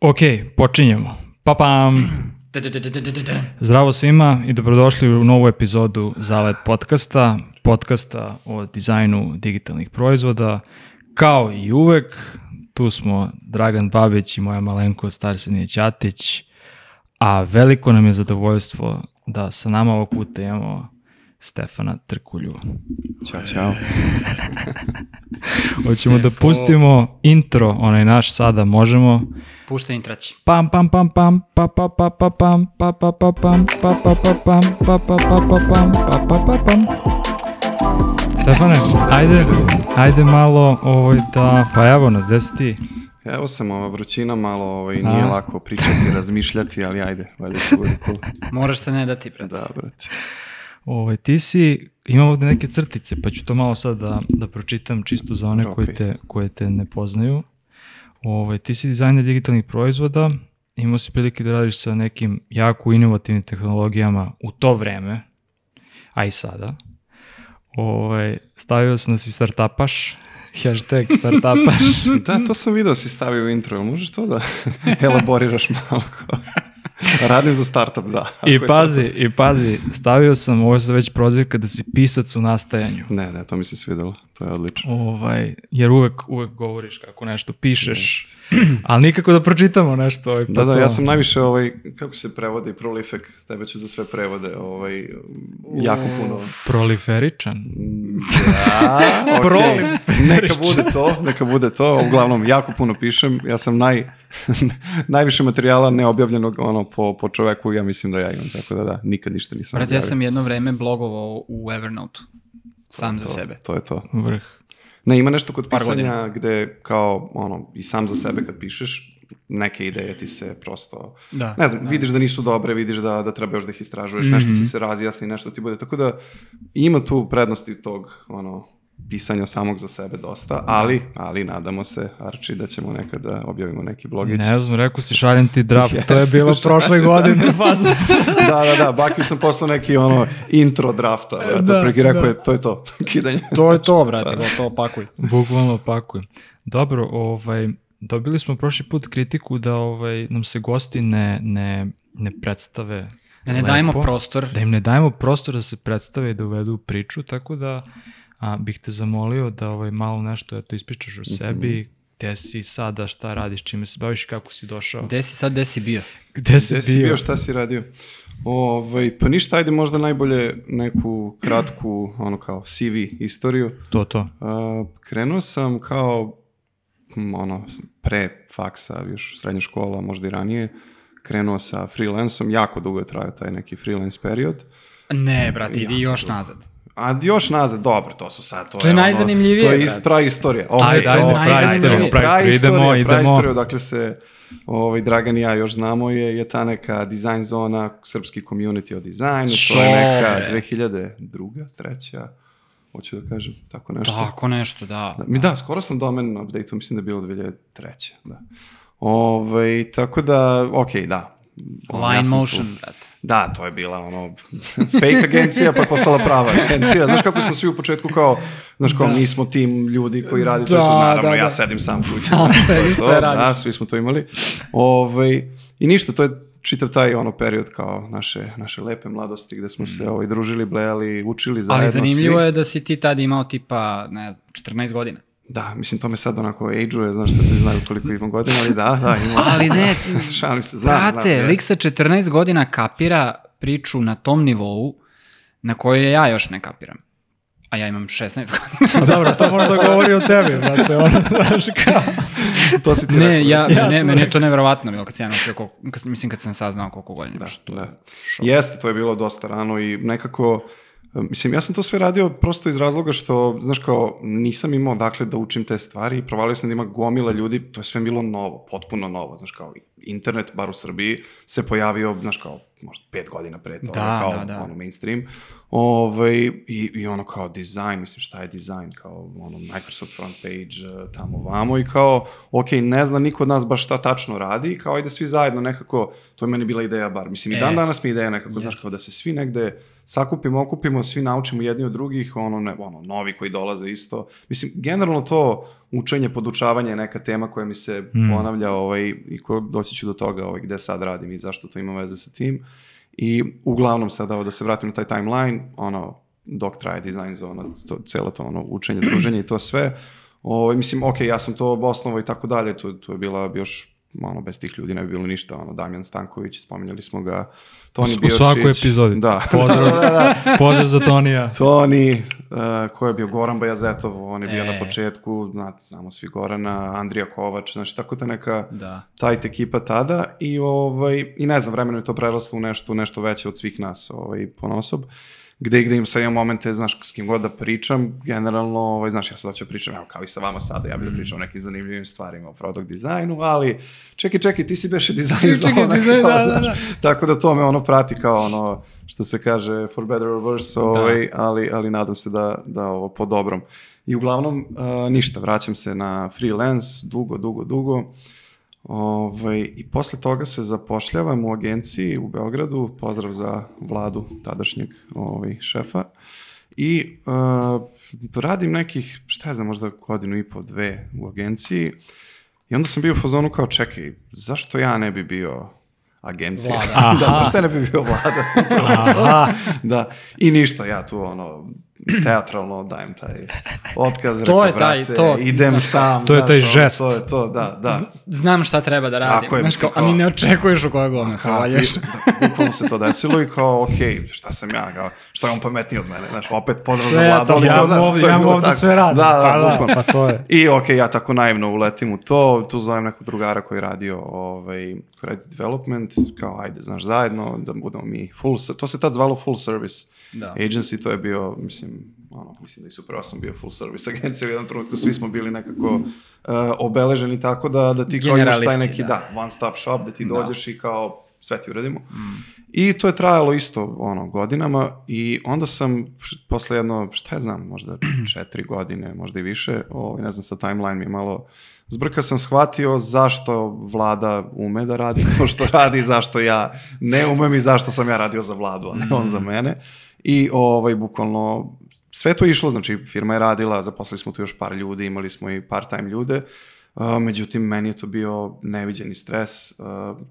Ok, počinjemo. Pa pam. Zdravo svima i dobrodošli u novu epizodu Zalet podcasta, podcasta o dizajnu digitalnih proizvoda. Kao i uvek, tu smo Dragan Babić i moja malenko Starsenije Ćatić, a veliko nam je zadovoljstvo da sa nama ovog puta imamo Stefana Trkulju. Ćao, čao. Hoćemo da pustimo intro, onaj naš sada možemo. Pušta intraći. Pam pam pam pam pa pa pa pa pam pa pa pa pam pa pa pa pam pa pa pa pa pam pa pa pa pam Stefane, ajde, ajde malo ovaj da, pa evo nas, gde si ti? Evo sam, ova vrućina malo, ovaj, nije A. lako pričati, razmišljati, ali ajde, valjda će bude cool. Moraš se ne dati, brate. Da, brate. Ovaj, ti si, imam ovde neke crtice, pa ću to malo sad da, da pročitam čisto za one koji, Okej. te, koje te ne poznaju. Ovaj, ti si dizajner digitalnih proizvoda, imao si prilike da radiš sa nekim jako inovativnim tehnologijama u to vreme, a i sada. Ovaj, stavio sam da si startupaš, hashtag startupaš. Da, to sam video si stavio u intro, možeš to da elaboriraš malo? Radim za startup, da. I je to pazi, i pazi, stavio sam, ovo je sad već prozivka da si pisac u nastajanju. Ne, ne, to mi se svidelo, to je odlično. Ovaj, jer uvek, uvek govoriš kako nešto pišeš, ali nikako da pročitamo nešto. Ovaj, pa Da, da, to- ja sam najviše, ovaj, kako se prevodi, prolific, tebe ću za sve prevode, ovaj, jako puno. Proliferičan. Da, okej. Prolif. Neka bude to, neka bude to. Uglavnom, jako puno pišem. Ja sam naj, najviše materijala neobjavljenog ono, po, po čoveku, ja mislim da ja imam. Tako da da, nikad ništa nisam Brate, ja sam jedno vreme blogovao u Evernote. Sam za To- sebe. To je to. Vrh. Ne, ima nešto kod Par pisanja gde kao, ono, i sam za sebe kad pišeš, neke ideje ti se prosto, Da, ne znam, da. Mhm. vidiš da nisu dobre, vidiš da, da treba još da ih istražuješ, nešto ti se razjasni, nešto ti bude, tako da ima tu prednosti tog, ono, pisanja samog za sebe dosta, ali, ali nadamo se, Arči, da ćemo nekad da objavimo neki blogić. Ne znam, rekao si šaljem ti draft, to je bilo šaljem, prošle da. godine faza. da, da, da, Bakiju sam poslao neki, ono, intro drafta, Da, da, otprilike rekao da. je, to je to, kidanje. To je to, brate, to pakuj. Bukvalno pakujem. Dobro, ovaj, dobili smo prošli put kritiku da ovaj, nam se gosti ne, ne, ne predstave Da ne lepo, dajemo prostor. Da im ne dajemo prostor da se predstave i da uvedu priču, tako da a, bih te zamolio da ovaj, malo nešto eto, ispričaš o sebi, gde si sada, šta radiš, čime se baviš, kako si došao. Gde si sad, gde si bio? Gde si Gde si bio, šta si radio? Ovaj, pa ništa, ajde možda najbolje neku kratku, ono kao CV istoriju. To, to. A, krenuo sam kao, hm, ono, pre faksa, još srednja škola, možda i ranije, krenuo sa freelanceom, jako dugo je trajao taj neki freelance period. Ne, brate, idi još nazad. A još nazad, dobro, to su sad, to, To je ono, najzanimljivije, To je brate. ist, pravi istorija. Ok, Ajde, ajde, pravi istoriju, idemo, idemo. istorija, dakle se ovaj, Dragan i ja još znamo je, je ta neka dizajn zona, srpski community o dizajnu, to je neka Čobe. 2002. treća, hoću da kažem, tako nešto. Tako nešto, da. Da, mi da, skoro sam domen update mislim da je bilo 2003. Da. Ovaj, tako da, ok, da. Ono, Line motion, brate. Da, to je bila ono fake agencija pa je postala prava agencija. Znaš kako smo svi u početku kao, znaš kao mi smo tim ljudi koji radi to, i to Da, naravno da, ja da. sedim sam kući. Sediš, to, sve radiš. Da, svi smo to imali. Ovaj, I ništa, to je čitav taj ono period kao naše, naše lepe mladosti gde smo se ovaj, družili, blejali, učili zajedno Ali zanimljivo svi. je da si ti tad imao tipa, ne znam, 14 godina. Da, mislim, to me sad onako age-uje, znaš šta svi znaju koliko imam godina, ali da, da, imam. Ali ne, Šalim se, znam, znam. Brate, jest. lik sa 14 godina kapira priču na tom nivou na kojoj ja još ne kapiram. A ja imam 16 godina. A dobro, to možda govori o tebi, brate, ono, znaš kao. To si ti ne, rekao. ja, Ja ne, sam meni je to neverovatno bilo kad sam ja koliko, kad, mislim kad sam saznao koliko godina. Da, što da. je Jeste, to je bilo dosta rano i nekako, mislim, ja sam to sve radio prosto iz razloga što, znaš kao, nisam imao dakle da učim te stvari i provalio sam da ima gomila ljudi, to je sve bilo novo, potpuno novo, znaš kao, internet, bar u Srbiji, se pojavio, znaš kao, možda pet godina pre toga, Da, kao da, da. ono mainstream, ovaj, i, i ono kao dizajn, mislim šta je dizajn, kao ono Microsoft front page, e, tamo vamo i kao, ok, ne zna niko od nas baš šta tačno radi, i kao ajde svi zajedno nekako, to je meni bila ideja bar, mislim i E. dan danas mi je ideja nekako, znaš Jest. kao da se svi negde sakupimo, okupimo, svi naučimo jedni od drugih, ono, ne, ono, novi koji dolaze isto. Mislim, generalno to učenje, podučavanje je neka tema koja mi se mm. ponavlja ovaj, i ko, doći ću do toga ovaj, gde sad radim i zašto to ima veze sa tim. I uglavnom sada, da se vratim na taj timeline, ono, dok traje design zona, celo to ono, učenje, druženje i to sve, O, ovaj, mislim, ok, ja sam to osnovo i tako dalje, to, to je bila još ono, bez tih ljudi ne bi bilo ništa, ono, Damjan Stanković, spominjali smo ga, Toni Biočić. U svakoj epizodi. Da. Pozdrav, da, da, da. pozdrav za Tonija. Toni, uh, ko je bio Goran Bajazetov, on je bio e. na početku, znate, znamo svi Gorana, Andrija Kovač, znači tako ta neka da. tajt ekipa tada i, ovaj, i ne znam, vremeno je to preraslo u nešto, nešto veće od svih nas ovaj, ponosob. Uh, gde, gde im sad imam momente, znaš, s kim god da pričam, generalno, ovaj, znaš, ja sad hoću da pričam, evo, kao i sa vama sada, ja bih da mm. pričam o nekim zanimljivim stvarima o product dizajnu, ali, čekaj, čekaj, ti si beše dizajn zona, dizajn, kao, da, da, da. tako da to me ono prati kao ono, što se kaže, for better or worse, da. ovaj, da. ali, ali nadam se da, da ovo po dobrom. I uglavnom, uh, ništa, vraćam se na freelance, dugo, dugo, dugo, Ovaj, I posle toga se zapošljavam u agenciji u Beogradu, pozdrav za vladu tadašnjeg ovaj, šefa, i uh, radim nekih, šta je znam, možda godinu i po, dve u agenciji, i onda sam bio u fazonu kao, čekaj, zašto ja ne bi bio agencija. Vlada. da, zašto ne bi bio vlada? da, i ništa, ja tu ono, teatralno dajem taj otkaz, to je taj, brate, to, idem sam. To je taj žest. To je to, da, da. Znam šta treba da radim. Tako je, znaš, kao, kao, a ni ne očekuješ u koje godine se valješ. Da, bukvalno se to desilo i kao, ok, šta sam ja, kao, što je on pametniji od mene, znaš, opet pozdrav za vladu. Ali, ja, znaš, ovdje, ja ovdje sve radim. Da, da, pa, da, pa to je. I ok, ja tako naivno uletim u to, tu zovem nekog drugara koji je radio, ovaj, koji radi development, kao, ajde, znaš, zajedno, da budemo mi full, to se tad zvalo full service da. agency, to je bio, mislim, ono, mislim da i super sam bio full service agencija u jednom trenutku, svi smo bili nekako uh, obeleženi tako da, da ti kao imaš taj neki, da. da, one stop shop, da ti da. dođeš i kao sve ti uradimo. Mm. I to je trajalo isto ono, godinama i onda sam posle jedno, šta ja znam, možda četiri godine, možda i više, ovaj, ne znam, sa timeline mi malo zbrka sam shvatio zašto vlada ume da radi to što radi, zašto ja ne umem i zašto sam ja radio za vladu, a ne on za mm. mene. I ovaj, bukvalno sve to išlo, znači firma je radila, zaposlili smo tu još par ljudi, imali smo i part-time ljude, međutim meni je to bio neviđeni stres,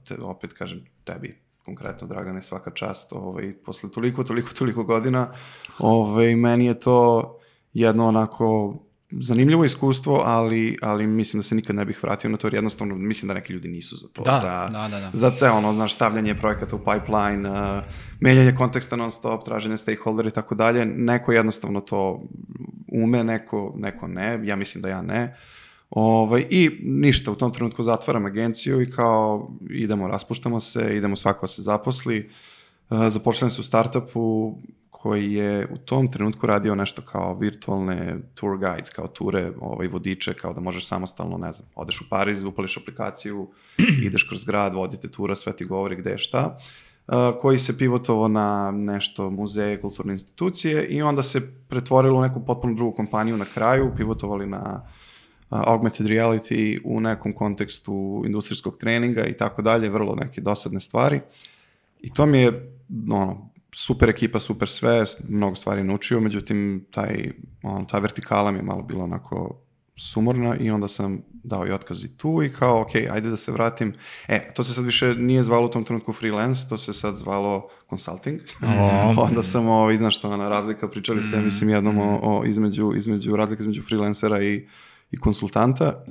te, opet kažem tebi konkretno Dragane svaka čast, ovaj, posle toliko, toliko, toliko godina, ovaj, meni je to jedno onako zanimljivo iskustvo, ali, ali mislim da se nikad ne bih vratio na to, jer jednostavno mislim da neki ljudi nisu za to. Da, za, da, da, da. Za ceo ono, znaš, stavljanje projekata u pipeline, uh, menjanje konteksta non stop, traženje stakeholder i tako dalje. Neko jednostavno to ume, neko, neko ne. Ja mislim da ja ne. Ovaj, I ništa, u tom trenutku zatvaram agenciju i kao idemo, raspuštamo se, idemo svako se zaposli. Uh, zapošljam se u startupu, koji je u tom trenutku radio nešto kao virtualne tour guides, kao ture, ovaj, vodiče, kao da možeš samostalno, ne znam, odeš u Pariz, upališ aplikaciju, ideš kroz grad, vodite tura, sve ti govori gde je šta, uh, koji se pivotovo na nešto muzeje, kulturne institucije i onda se pretvorilo u neku potpuno drugu kompaniju na kraju, pivotovali na uh, augmented reality u nekom kontekstu industrijskog treninga i tako dalje, vrlo neke dosadne stvari. I to mi je, ono, super ekipa, super sve, mnogo stvari naučio, međutim, taj, on, ta vertikala mi je malo bila onako sumorna i onda sam dao i otkaz i tu i kao, ok, ajde da se vratim. E, to se sad više nije zvalo u tom trenutku freelance, to se sad zvalo consulting. Oh. onda sam, o, ovaj, znaš što, ona razlika, pričali ste, mm. mislim, jednom o, o između, između, razlika između freelancera i, i konsultanta.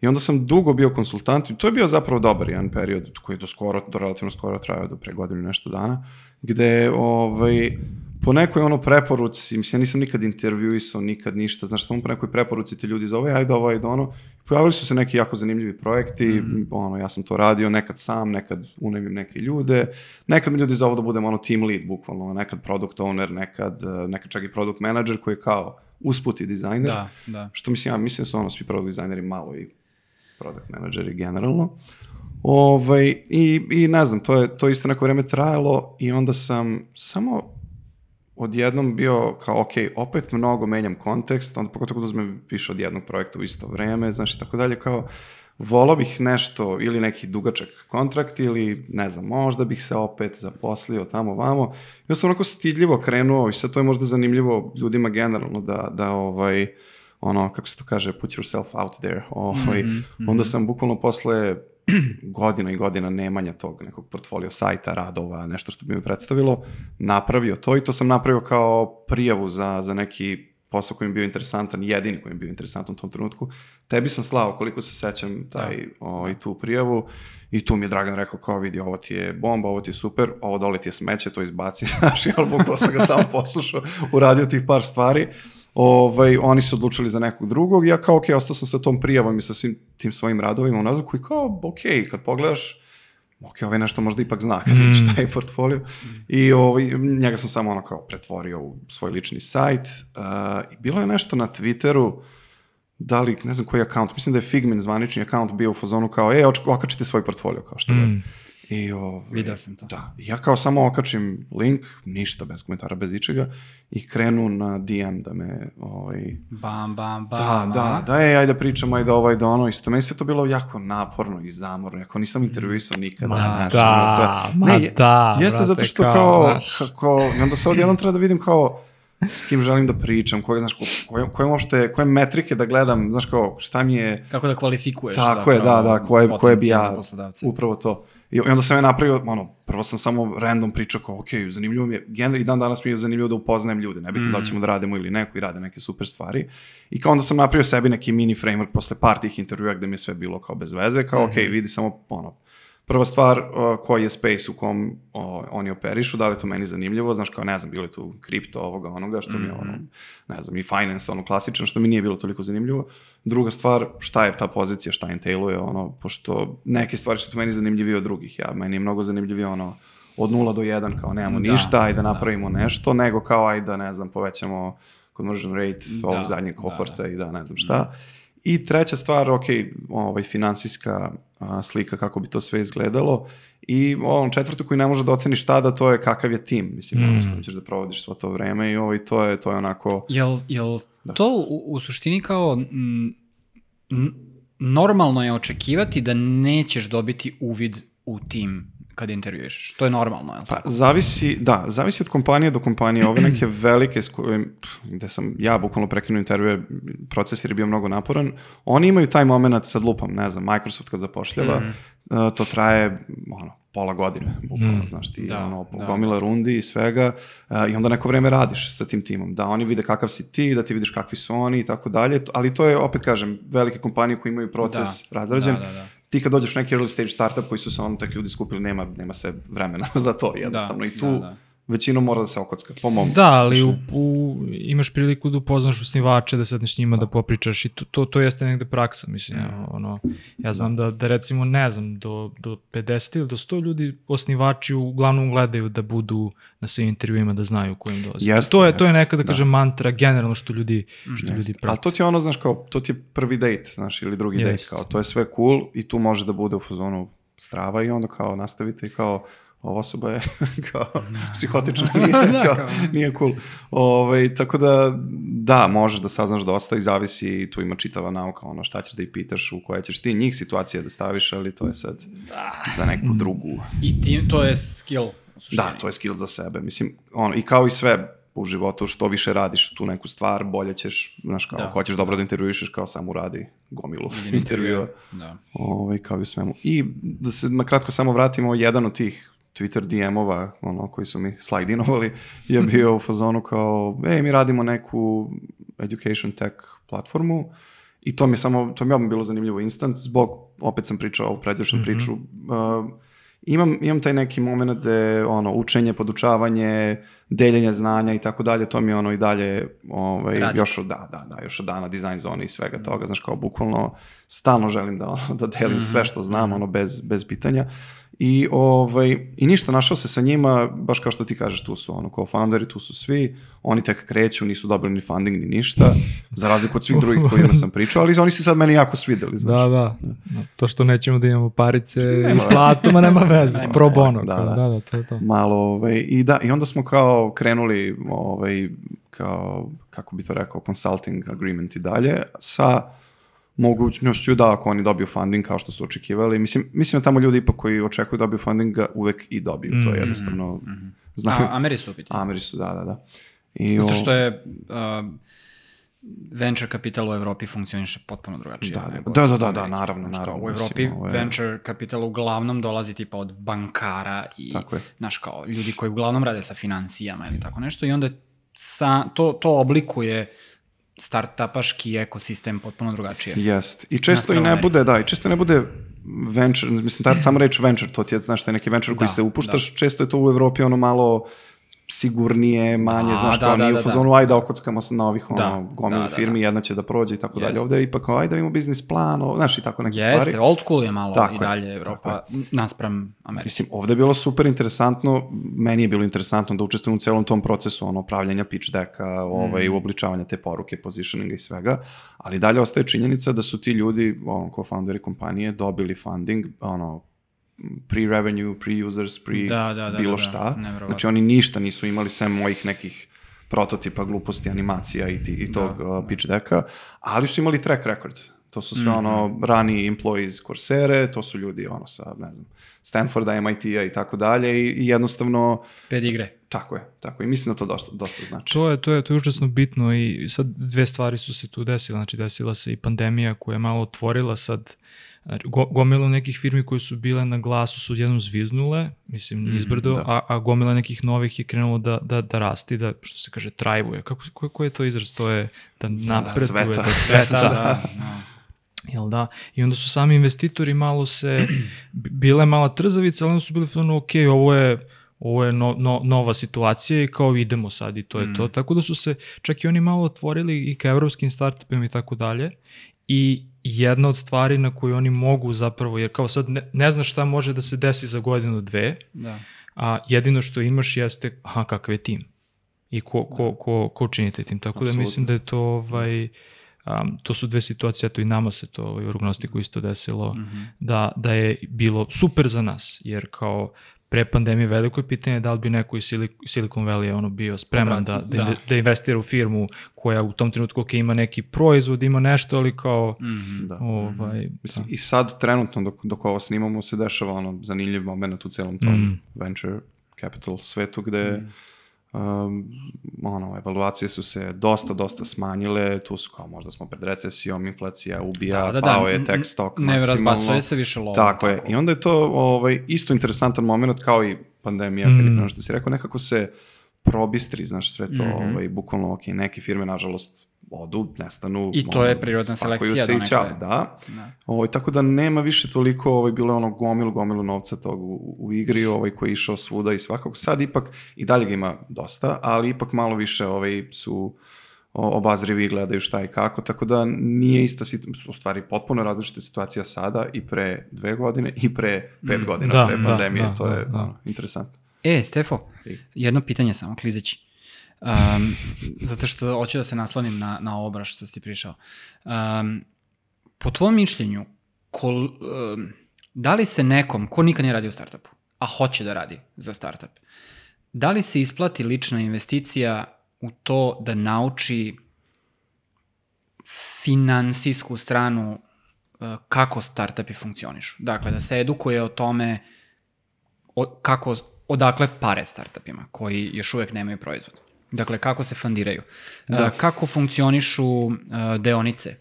I onda sam dugo bio konsultant i to je bio zapravo dobar jedan period koji je do skoro, do relativno skoro trajao, do pre godinu nešto dana, gde ovaj, po nekoj ono preporuci, mislim, ja nisam nikad intervjuisao, nikad ništa, znaš, samo po nekoj preporuci te ljudi zove, ajde ovo, ajde ono, pojavili su se neki jako zanimljivi projekti, mm. ono, ja sam to radio nekad sam, nekad unemim neke ljude, nekad mi ljudi zovu da budem ono team lead, bukvalno, nekad product owner, nekad, nekad čak i product manager koji je kao usputi dizajner, da, da. što mislim, ja mislim da su ono svi product dizajneri malo i product manageri generalno. Ovaj, i, I ne znam, to je to isto neko vreme trajalo i onda sam samo odjednom bio kao, ok, opet mnogo menjam kontekst, onda pogotovo da uzmem više od jednog projekta u isto vreme, znaš i tako dalje, kao, volao bih nešto, ili neki dugačak kontrakt, ili ne znam, možda bih se opet zaposlio tamo vamo. Ja sam onako stidljivo krenuo i sad to je možda zanimljivo ljudima generalno da, da ovaj, ono, kako se to kaže, put yourself out there. Ovaj, mm -hmm. Onda sam bukvalno posle godina i godina nemanja tog nekog portfolio sajta, radova, nešto što bi mi predstavilo, napravio to i to sam napravio kao prijavu za, za neki posao koji mi bio interesantan, jedini koji mi bio interesantan u tom trenutku. Tebi sam slao, koliko se sećam, taj, da. o, i tu prijavu i tu mi je Dragan rekao kao vidi, ovo ti je bomba, ovo ti je super, ovo dole ti je smeće, to izbaci, znaš, ali bukvalo sam ga samo poslušao, uradio tih par stvari. Ovaj, oni su odlučili za nekog drugog, ja kao, ok, ostao sam sa tom prijavom i sa svim tim svojim radovima u nazvu, i kao, ok, kad pogledaš, ok, ovaj nešto možda ipak zna kad vidiš mm. taj portfolio. Mm. I ovaj, njega sam samo ono kao pretvorio u svoj lični sajt. Uh, I bilo je nešto na Twitteru, da li, ne znam koji akaunt, mislim da je Figmin zvanični akaunt bio u fazonu kao, e, okačite svoj portfolio, kao što mm. I ovaj, Video sam to. Da, ja kao samo okačim link, ništa, bez komentara, bez ičega, i krenu na DM da me... Ovaj, bam, bam, bam. Da, da, da, ej, ajde pričamo, ajde ovaj, da ono, isto. Meni se to bilo jako naporno i zamorno, jako nisam intervjuisao nikada. Ma znaš, da, sve. ma ne, da, Jeste brate, zato što kao, kao, kako, i onda sad odjednom treba da vidim kao, s kim želim da pričam, koje, znaš, koje, koje, uopšte, koje metrike da gledam, znaš, kao, šta mi je... Kako da kvalifikuješ. Tako je, da, da, koje, koje bi ja, upravo to. I onda sam ja napravio, ono, prvo sam samo random pričao kao, ok, zanimljivo mi je, generalno i dan danas mi je zanimljivo da upoznajem ljude, nebitno mm. da ćemo da radimo ili neko i rade neke super stvari. I kao onda sam napravio sebi neki mini framework posle par tih intervjua gde mi je sve bilo kao bez veze, kao, mm -hmm. ok, vidi samo, ono, prva stvar, uh, koji je space u kom oni operišu, da li je to meni zanimljivo, znaš, kao ne znam, bilo je tu kripto ovoga, onoga, što mm -hmm. mi je ono, mhm. ne znam, i finance, ono klasično, što mi nije bilo toliko zanimljivo. Druga stvar, šta je ta pozicija, šta entailuje, ono, pošto neke stvari su tu meni zanimljivije od drugih, ja, meni je mnogo zanimljivije, ono, od 0 do 1, kao nemamo da, ništa, ajde da, napravimo da. nešto, nego kao ajde, ne znam, povećamo conversion rate da, ovog zadnjeg kohorta da, da. i da, ne znam šta. Da. I treća stvar, ok, ovaj, finansijska a, slika kako bi to sve izgledalo. I on četvrto koji ne može da oceniš tada, to je kakav je tim. Mislim, mm. ono, ćeš da provodiš svo to vreme i ovaj, to, je, to je onako... Jel, jel da. to u, u suštini kao... Normalno je očekivati da nećeš dobiti uvid u tim kad intervjueš. To je normalno, je li pa? Zavisi, da, zavisi od kompanije do kompanije. Ove neke velike s kojim, gde sam ja bukvalno prekinuo intervjue, proces jer je bio mnogo naporan, oni imaju taj moment, sad lupam, ne znam, Microsoft kad zapošljava, mm -hmm. to traje, ono, pola godine, bukvalno, mm. znaš, ti da, ono, da. gomila rundi i svega, uh, i onda neko vreme radiš sa tim timom, da oni vide kakav si ti, da ti vidiš kakvi su oni i tako dalje, ali to je, opet kažem, velike kompanije koje imaju proces da, razrađen, da, da, da ti kad dođeš u neki early stage startup koji su se ono tek ljudi skupili, nema, nema se vremena za to jednostavno. Da, I tu da, da. Većinom mora da se okocka, po mom. Da, ali u, u, imaš priliku da upoznaš osnivače, da sedneš s njima, da, da popričaš i to, to, to jeste negde praksa, mislim. Ja, ono, ja znam da. da, da recimo, ne znam, do, do 50 ili do 100 ljudi osnivači uglavnom gledaju da budu na svim intervjuima da znaju kojim dolaze. Jeste, to je jeste, to je neka da, da kažem mantra generalno što ljudi što jeste. ljudi prate. Ali to ti je ono znaš kao to ti je prvi dejt, znaš, ili drugi dejt kao to je sve cool i tu može da bude u fazonu strava i onda kao nastavite i kao ova osoba je kao da. psihotična, nije, da, kao, nije cool. Ove, ovaj, tako da, da, možeš da saznaš dosta i zavisi, tu ima čitava nauka, ono šta ćeš da i pitaš, u koje ćeš ti njih situacije da staviš, ali to je sad da. za neku drugu. I ti, to je skill Da, to je skill za sebe. Mislim, ono, i kao i sve u životu, što više radiš tu neku stvar, bolje ćeš, znaš, kao, da. ako hoćeš dobro da intervjuišeš, kao samo radi gomilu intervjua. Da. Ovaj, kao i u svemu. I da se na kratko samo vratimo, jedan od tih Twitter DM-ova, ono, koji su mi slajdinovali, je bio u fazonu kao, ej, mi radimo neku education tech platformu, I to mi je samo, to mi je bilo zanimljivo instant, zbog, opet sam pričao ovu predličnu mm -hmm. priču, uh, imam, imam taj neki moment gde ono, učenje, podučavanje, deljenje znanja i tako dalje, to mi je ono i dalje ovaj, još od, da, da, da, još od dana dizajn zone i svega toga, znaš, kao bukvalno stalno želim da, ono, da delim mm -hmm. sve što znam, mhm. ono, bez, bez pitanja. I, ovaj, I ništa, našao se sa njima, baš kao što ti kažeš, tu su ono, co-founderi, tu su svi, oni tek kreću, nisu dobili ni funding ni ništa, za razliku od svih drugih kojima sam pričao, ali oni se sad meni jako svideli. Da, da, da. to što nećemo da imamo parice nema i platu, ma nema veze, nema, pro bono, da, kao, da, da, da, to je to. Malo, ovaj, i da, i onda smo kao krenuli, ovaj, kao, kako bi to rekao, consulting agreement i dalje, sa mogućnošću da ako oni dobiju funding kao što su očekivali. Mislim, mislim da tamo ljudi ipak koji očekuju da dobiju funding ga uvek i dobiju. To je jednostavno... Znaju. A, Ameri su u pitanju. Ameri su, da, da, da. I Zato što je uh, venture kapital u Evropi funkcioniše potpuno drugačije. Da, da, da, da, da, Americi. naravno, kao, naravno, U mislim, Evropi ovo je- venture kapital uglavnom dolazi tipa od bankara i, Tako je. znaš, kao, ljudi koji uglavnom rade sa financijama ili tako nešto i onda sa, to, to oblikuje startupaški ekosistem potpuno drugačije. Jest. I često i ne bude, da, i često ne bude venture, mislim, ta sama reč venture, to ti je, znaš, taj neki venture koji Da, se upuštaš, često je to u Evropi ono malo sigurnije, manje, Da, znaš, da, kao da, nije da, u fazonu, ajde da okockamo se na ovih, ono, Da, gomilu da, da, firmi, da. jedna će da prođe i tako dalje. Jeste. Ovde je ipak, ajde da imamo biznis plan, o, znaš, i tako neke Jeste, stvari. old school je malo Tako i je, dalje Evropa naspram Amerike. Mislim, ovde je bilo super interesantno, meni je bilo interesantno da učestvujem u celom tom procesu, ono, pravljanja pitch decka, ovaj, Mm. uobličavanja te poruke, positioninga i svega, ali dalje ostaje činjenica da su ti ljudi, ono, co-founderi kompanije, dobili funding, ono, pre-revenue, pre-users, pre Da, da, da, bilo da, da, šta. Znači, oni ništa nisu imali sem mojih nekih prototipa, gluposti, animacija i, ti, i tog uh, pitch decka, ali su imali track record. To su sve ono Mhm. rani employees Coursere, to su ljudi ono sa, ne znam, Stanforda, MIT-a i tako dalje i, i jednostavno, Ped igre. tako je, tako je. I mislim da to dosta, dosta znači. To je, to je, to je užasno bitno i sad dve stvari su se tu desile. Znači desila se i pandemija koja je malo otvorila sad Znači, go, gomila nekih firmi koje su bile na glasu su jednom zviznule, mislim, nizbrdo, da. a, a gomila nekih novih je krenulo da, da, da rasti, da, što se kaže, trajvuje. Kako, ko, ko je to izraz? To je da napreduje, cveta. da cveta, Da, da. da, da. Jel da? I onda su sami investitori malo se, bile mala trzavica, ali onda su bili ono, ok, ovo je, ovo je no, no, nova situacija i kao idemo sad i to je to. Tako da su se čak i oni malo otvorili i ka evropskim startupima i tako dalje. I jedna od stvari na koju oni mogu zapravo, jer kao sad ne, ne znaš šta može da se desi za godinu, dve, da. a jedino što imaš jeste, aha, kakav je tim i ko, ko, ko, ko čini taj tim. Tako da Apsolutno. mislim da je to, ovaj, um, to su dve situacije, to i nama se to ovaj, u Rognostiku isto desilo, Mhm. da, da je bilo super za nas, jer kao pre pandemije veliko je pitanje da li bi neko iz Sili- Silicon Valley ono bio spreman da, da, da. da. da investira u firmu koja u tom trenutku ok, ima neki proizvod, ima nešto, ali kao Mhm. Da. ovaj, Mislim, I sad, trenutno, dok, dok ovo snimamo, se dešava ono zanimljiv moment u celom tom Mm. venture capital svetu, gde um, ono, evaluacije su se dosta, dosta smanjile, tu su kao možda smo pred recesijom, inflacija ubija, Da, da, da, pao je n- tech stock ne maksimalno. razbacuje se više lova, Tako, je. tako. I onda je to ovaj, isto interesantan moment kao i pandemija, mm. kad je što si rekao, nekako se probistri, znaš, sve to, Mhm. ovaj, bukvalno, ok, neke firme, nažalost, odu, nestanu. I to je prirodna selekcija se i ćao, da. Da. Ovaj, tako da nema više toliko, ovaj, bilo je ono gomilu, gomilu novca tog u, u igri, ovaj, koji je išao svuda i svakog. Sad ipak, i dalje ga ima dosta, ali ipak malo više ovaj, su obazrivi i gledaju šta i kako, tako da nije ista situacija, u stvari potpuno različita situacija sada i pre dve godine i pre pet godina Da, pre da, pandemije, da, to je da, da. ono, interesantno. E, Stefo, jedno pitanje samo, klizeći. Um, zato što hoću da se naslonim na, na ovo baš što si prišao. Um, po tvom mišljenju, kol, um, da li se nekom, ko nikad nije radio u startupu, a hoće da radi za startup, da li se isplati lična investicija u to da nauči finansijsku stranu uh, kako startupi funkcionišu? Dakle, da se edukuje o tome o, kako, odakle pare startupima koji još uvek nemaju proizvod. Dakle, kako se fundiraju. Da. Da. kako funkcionišu uh, deonice.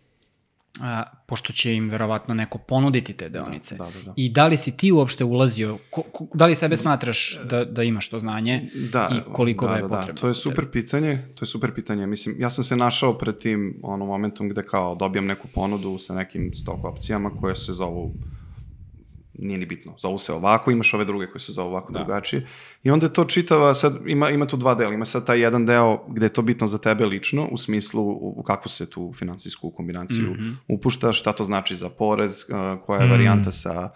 A, pošto će im verovatno neko ponuditi te deonice. Da, da, da. I da li si ti uopšte ulazio, ko, ko, da li sebe smatraš da, da imaš to znanje Da, i koliko da, ga je da, da. potrebno? To je super pitanje, to je super pitanje. Mislim, ja sam se našao pred tim ono, momentom gde kao dobijam neku ponudu sa nekim stok opcijama koje se zovu nije ni bitno, zovu se ovako, imaš ove druge koje se zovu ovako Da. drugačije. I onda je to čitava, sad ima, ima tu dva dela, ima sad taj jedan deo gde je to bitno za tebe lično, u smislu u, u kakvu se tu finansijsku kombinaciju Mhm. upuštaš, šta to znači za porez, koja je Mhm. varijanta sa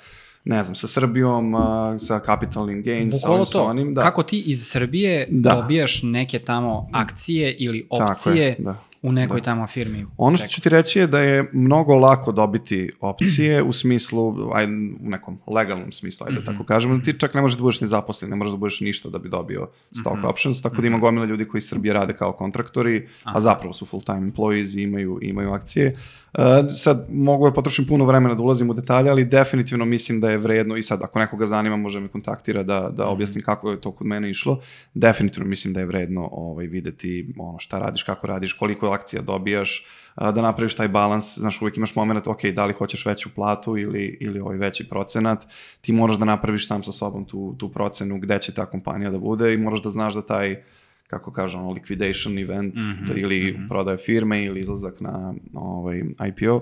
ne znam, sa Srbijom, sa capitalnim gains, sa ovim, sa to. onim. Da. Kako ti iz Srbije Da. dobijaš neke tamo akcije ili opcije je, da. U nekoj da. tamo firmi. Ono što ću ti reći je da je mnogo lako dobiti opcije u smislu, aj, u nekom legalnom smislu, ajde mm -hmm. tako kažemo, ti čak ne možeš da budeš ni zaposlen, ne možeš da budeš ništa da bi dobio stock mm -hmm. options, tako da ima mhm. gomila ljudi koji iz Srbije rade kao kontraktori, Aha. a zapravo su full-time employees i imaju, imaju akcije. Uh, sad mogu da potrošim puno vremena da ulazim u detalje, ali definitivno mislim da je vredno i sad ako nekoga zanima može me kontaktira da, da mhm. objasnim kako je to kod mene išlo. Definitivno mislim da je vredno ovaj, videti ono šta radiš, kako radiš, koliko akcija dobijaš, da napraviš taj balans, znaš uvijek imaš moment, ok, da li hoćeš veću platu ili, ili ovaj veći procenat, ti moraš da napraviš sam sa sobom tu, tu procenu gde će ta kompanija da bude i moraš da znaš da taj kako kaže ono, liquidation event mm -hmm, da, ili mm -hmm. prodaje firme ili izlazak na ovaj, IPO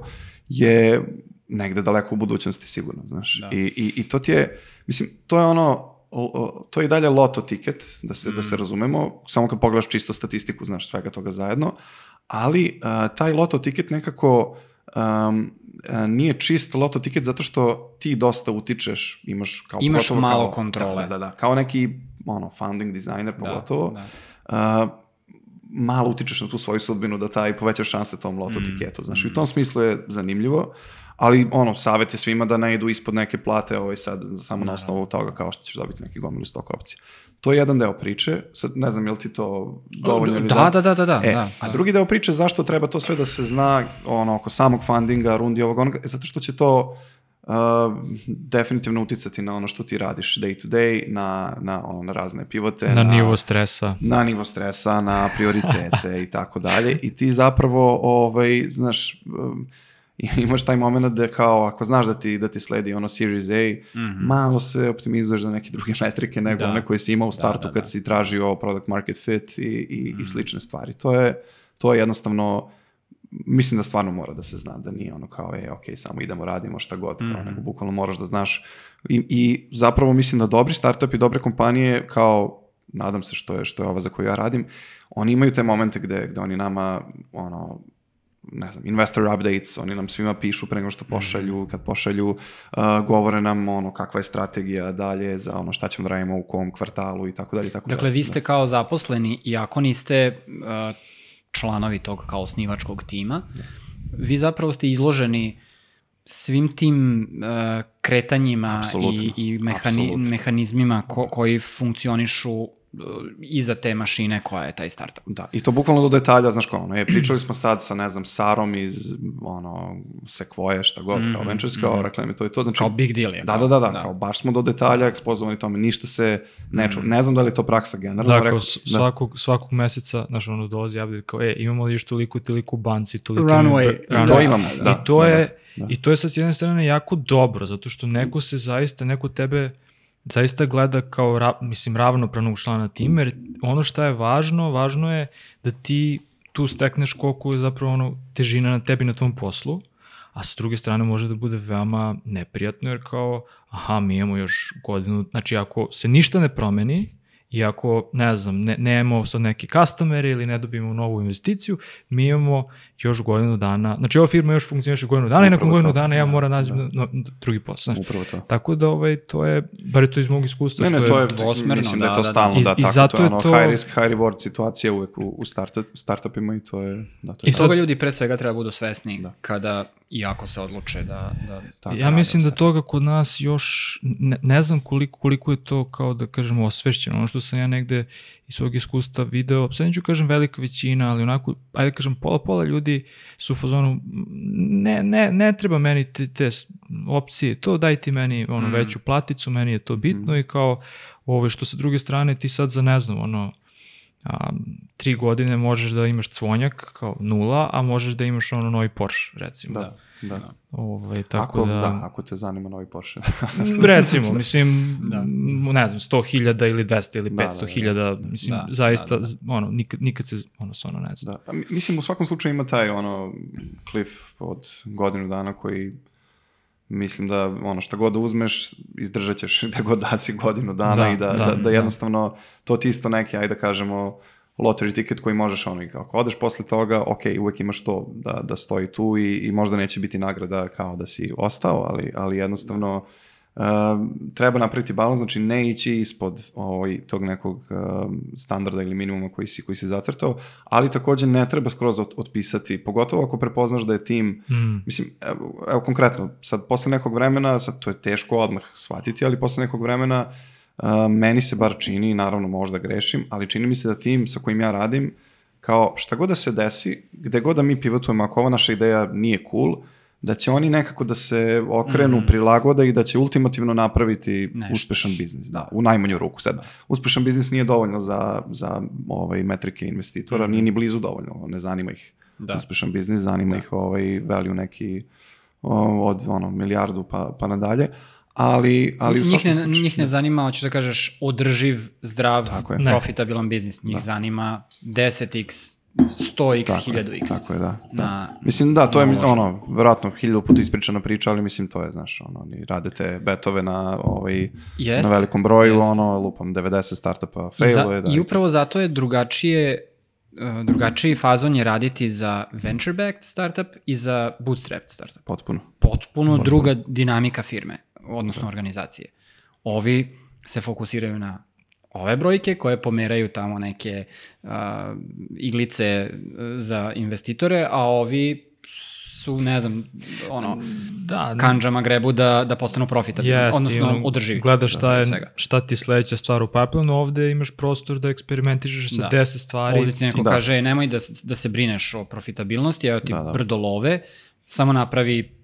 je negde daleko u budućnosti sigurno, znaš. Da. I, i, I to ti je, mislim, to je ono, to je i dalje loto tiket, da se, mm. da se mhm. razumemo, samo kad pogledaš čisto statistiku, znaš, svega toga zajedno, ali uh, taj loto tiket nekako um, nije čist loto tiket zato što ti dosta utičeš, imaš kao imaš malo kao, kontrole. Da, da, da, kao neki ono founding designer da, pogotovo. Da, da uh, malo utičeš na tu svoju sudbinu da taj povećaš šanse tom loto mm. tiketu. Znači, mm. u tom smislu je zanimljivo, ali ono, savjet je svima da ne idu ispod neke plate ovaj sad, samo na da. osnovu toga kao što ćeš dobiti neki gomilu stok opcija. To je jedan deo priče, sad ne znam je li ti to dovoljno ili da. Da, da, da, da. E, da, a drugi deo priče zašto treba to sve da se zna ono, oko samog fundinga, rundi ovog onoga, zato što će to uh, definitivno uticati na ono što ti radiš day to day, na, na, ono, na razne pivote. Na, na nivo stresa. Na nivo stresa, na prioritete i tako dalje. I ti zapravo, ovaj, znaš, um, imaš taj moment da kao, ako znaš da ti, da ti sledi ono Series A, mm -hmm. malo se optimizuješ za neke druge metrike nego da. one koje si imao u da, startu da, da, kad da. si tražio product market fit i, i, mm -hmm. i mhm. slične stvari. To je, to je jednostavno mislim da stvarno mora da se zna da nije ono kao, e, ok, samo idemo, radimo šta god, mm -hmm. kao, nego bukvalno moraš da znaš. I, I zapravo mislim da dobri startup i dobre kompanije, kao, nadam se što je, što je ova za koju ja radim, oni imaju te momente gde, gde oni nama, ono, ne znam, investor updates, oni nam svima pišu pre nego što pošalju, mhm. kad pošalju, uh, govore nam ono kakva je strategija dalje za ono šta ćemo da radimo u kom kvartalu i tako dalje. Tako dakle, dalje. vi ste kao zaposleni, iako niste uh, članovi tog kao osnivačkog tima, vi zapravo ste izloženi svim tim uh, kretanjima Absolutno. i, i mehani, Absolutno. mehanizmima ko, koji funkcionišu iza te mašine koja je taj startup. Da, i to bukvalno do detalja, znaš kao, ono, je, pričali smo sad sa, ne znam, Sarom iz, ono, Sequoia, šta god, mm, kao mhm, Ventures, kao, mm. rekla mi to i to, znači... Kao big deal je. Da, da, da, da, da, kao, baš smo do detalja ekspozovani tome, ništa se ne ču, mm. ne znam da li je to praksa generalno. Da, kao svakog, da. svakog meseca, znaš, ono, dolazi javlja, kao, e, imamo li još toliko, toliko banci, toliko... Runway. Imamo, I to imamo, da. I to da, je, da. i to je sa jedne strane jako dobro, zato što neko se zaista, neko tebe zaista gleda kao, ra, mislim, ravnopravnog člana tima, jer ono što je važno, važno je da ti tu stekneš koliko je zapravo ono težina na tebi na tvom poslu, a sa druge strane može da bude veoma neprijatno, jer kao, aha, mi imamo još godinu, znači ako se ništa ne promeni, I ako, ne znam, ne, nemamo sad neki customer ili ne dobijemo novu investiciju, mi imamo još godinu dana, znači ova firma još funkcioniše godinu dana Upravo i nakon godinu dana ja da, moram naći da. na, na drugi posao. Znači, Upravo to. Tako da ovaj, to je, bar je to iz mog iskustva. Ne, ne, što to je, dvosmerno, mislim da, da je to da, stalno, da, da, tako, zato to je ono to... high risk, high reward situacija uvek u, u start, startupima i to je... Da, to je I toga ljudi pre svega treba budu svesni da. kada i ako se odluče da... da Tako, ja mislim da toga kod nas još, ne, ne znam koliko, koliko je to kao da kažemo osvešćeno, ono što sam ja negde iz svog iskustva video, sad neću kažem velika većina, ali onako, ajde kažem pola pola ljudi su u fazonu, ne, ne, ne treba meni te, te opcije, to daj ti meni ono, mm. veću platicu, meni je to bitno mm. i kao, ovo, što sa druge strane ti sad za ne znam, ono, a, tri godine možeš da imaš cvonjak kao nula, a možeš da imaš ono novi Porsche, recimo. Da, da. da. Ovaj, tako ako, da... da, ako te zanima novi Porsche. recimo, mislim, da. ne znam, 100.000 ili 200 ili 500.000, da, da, da. mislim, da, zaista, da, da. ono, nikad, nikad se, ono, se ono ne zna. Da, pa, mislim, u svakom slučaju ima taj, ono, cliff od godinu dana koji mislim da ono šta god da uzmeš, izdržat ćeš da god da si godinu dana da, i da, da, da, da jednostavno to ti isto neki, ajde da kažemo, lottery ticket koji možeš ono i ako odeš posle toga, ok, uvek imaš to da, da stoji tu i, i možda neće biti nagrada kao da si ostao, ali, ali jednostavno Uh, treba napraviti balans, znači ne ići ispod ovaj, tog nekog uh, standarda ili minimuma koji si, koji si zacrtao, ali takođe ne treba skroz ot, otpisati, pogotovo ako prepoznaš da je tim, mm. mislim, evo, evo konkretno, sad posle nekog vremena, sad to je teško odmah shvatiti, ali posle nekog vremena uh, meni se bar čini, naravno možda grešim, ali čini mi se da tim sa kojim ja radim, kao šta god da se desi, gde god da mi pivotujemo, ako ova naša ideja nije cool, da će oni nekako da se okrenu, mm. prilagode i da će ultimativno napraviti Nešto. uspešan biznis, da, u najmanju ruku. Sad, da. uspešan biznis nije dovoljno za, za ovaj, metrike investitora, mm. nije ni blizu dovoljno, ne zanima ih da. uspešan biznis, zanima da. ih ovaj value neki od ono, milijardu pa, pa nadalje, ali, ali njih, ne, slučaju, njih ne da. zanima, hoćeš da kažeš, održiv, zdrav, profitabilan biznis. Njih da. zanima 10x 100x, 1000x. Tako je, da. Na, mislim, da, to je, ono, verovatno, hiljadu puta ispričana priča, ali mislim, to je, znaš, ono, oni radite betove na, ovaj, jest, na velikom broju, jest. ono, lupam, 90 startupa failuje. Da, I upravo zato je drugačije, uh, drugačiji fazon je raditi za venture-backed startup i za bootstrapped startup. Potpuno. Potpuno, Potpuno. druga dinamika firme, odnosno da. organizacije. Ovi se fokusiraju na ove brojke koje pomeraju tamo neke uh, iglice za investitore, a ovi su, ne znam, ono, da, kanđama grebu da, da postanu profitabilni, yes, odnosno ono, održivi. Gledaš šta, je, šta ti sledeća stvar u pipelinu, ovde imaš prostor da eksperimentišeš sa da. 10 stvari. Ovde ti neko da. kaže, nemoj da, da se brineš o profitabilnosti, evo ti da, da. brdo love, samo napravi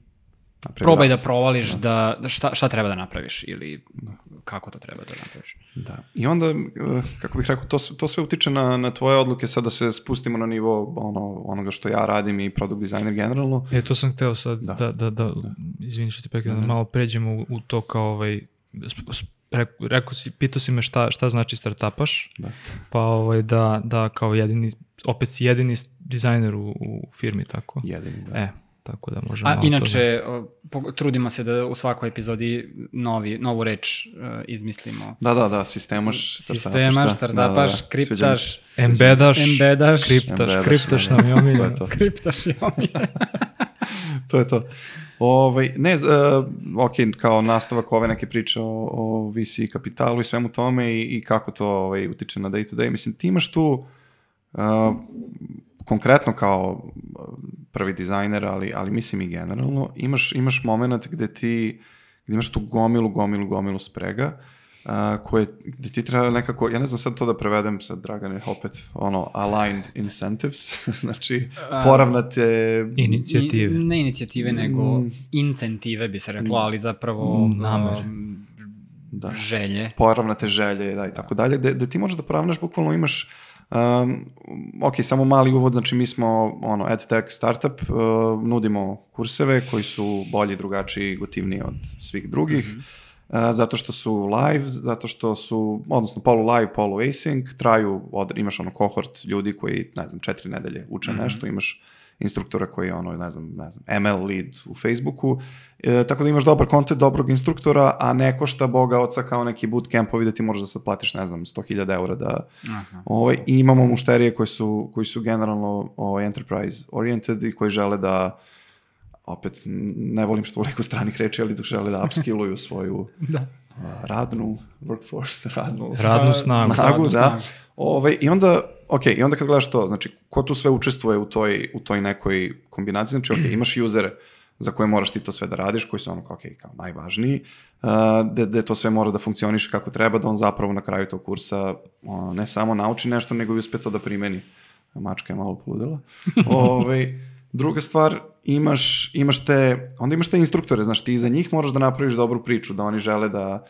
Napravi probaj da provališ da. da, šta, šta treba da napraviš ili da. kako to treba da napraviš. Da. I onda, eh, kako bih rekao, to, to sve utiče na, na tvoje odluke, sad da se spustimo na nivo ono, onoga što ja radim i product designer generalno. E, to sam hteo sad da, da, da, da, da. izvini što ti pekam, da malo pređemo u, u to kao ovaj, rekao, rekao si, pitao si me šta, šta znači startupaš, da. pa ovaj, da, da kao jedini, opet si jedini dizajner u, u firmi, tako? Jedini, da. E, Tako da možemo... A inače, to... trudimo se da u svakoj epizodi novi, novu reč uh, izmislimo. Da, da, da, sistemaš, startupaš. Sistemaš, startupaš, da, da, da. kriptaš. Embedaš, embedaš, kriptaš, embedaš, kriptaš nam je omiljeno. to je to. kriptaš je omiljeno. to je to. Ovaj, ne, uh, ok, kao nastavak ove neke priče o, o VC kapitalu i svemu tome i, i kako to ovaj, utiče na day to day. Mislim, ti imaš tu uh, konkretno kao prvi dizajner, ali, ali mislim i generalno, imaš, imaš moment gde ti gde imaš tu gomilu, gomilu, gomilu sprega, uh, koje, gde ti treba nekako, ja ne znam sad to da prevedem, sad Dragane, opet, ono, aligned incentives, znači, poravnate... Inicijative. Ne inicijative, nego mm. incentive bi se reklo, ali zapravo... Mm, namere. da. želje. Poravnate želje, da, i tako dalje, gde, gde ti možeš da poravnaš, bukvalno imaš Um, ok, samo mali uvod, znači mi smo ono, EdTech startup, uh, nudimo kurseve koji su bolji, drugačiji, gotivniji od svih drugih, mm -hmm. uh, zato što su live, zato što su, odnosno polu live, polu async, traju, od, imaš ono kohort ljudi koji, ne znam, četiri nedelje uče mm -hmm. nešto, imaš instruktora koji je ono, ne znam, ne znam, ML lead u Facebooku, e, tako da imaš dobar kontent, dobrog instruktora, a ne košta boga oca kao neki bootcampovi da ti možeš da sad platiš, ne znam, 100.000 eura da, Aha. ovaj, i imamo mušterije koji su, koji su generalno ovaj, enterprise oriented i koji žele da opet, ne volim što toliko stranih reči, ali dok žele da upskilluju svoju da. radnu workforce, radnu, radnu snagu, snagu radnu da. Snagu. Ove, ovaj, I onda ok, i onda kad gledaš to, znači, ko tu sve učestvuje u toj, u toj nekoj kombinaciji, znači, ok, imaš usere za koje moraš ti to sve da radiš, koji su ono, ok, kao najvažniji, uh, gde, gde to sve mora da funkcioniše kako treba, da on zapravo na kraju tog kursa ono, ne samo nauči nešto, nego i uspe to da primeni. Mačka je malo poludela. Ove, ovaj, druga stvar, imaš, imaš te, onda imaš te instruktore, znaš, ti za njih moraš da napraviš dobru priču, da oni žele da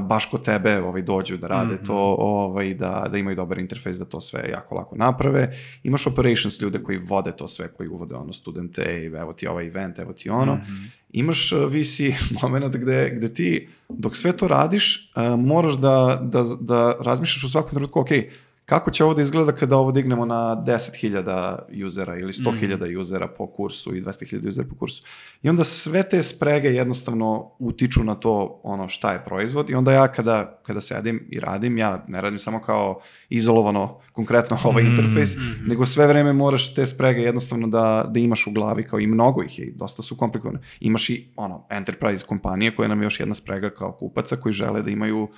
baš kod tebe ovaj, dođu da rade mm -hmm. to, ovaj, da, da imaju dobar interfejs, da to sve jako lako naprave. Imaš operations ljude koji vode to sve, koji uvode ono studente, evo ti ovaj event, evo ti ono. Mm -hmm. Imaš VC moment gde, gde ti, dok sve to radiš, uh, moraš da, da, da razmišljaš u svakom trenutku, ok, kako će ovo da izgleda kada ovo dignemo na 10.000 usera ili 100.000 mm. usera po kursu i 200.000 usera po kursu. I onda sve te sprege jednostavno utiču na to ono šta je proizvod i onda ja kada, kada sedim i radim, ja ne radim samo kao izolovano konkretno ovaj mm, interfejs, mm, nego sve vreme moraš te sprege jednostavno da, da imaš u glavi, kao i mnogo ih je, dosta su komplikovane. Imaš i ono, enterprise kompanije koje nam je još jedna sprega kao kupaca koji žele da imaju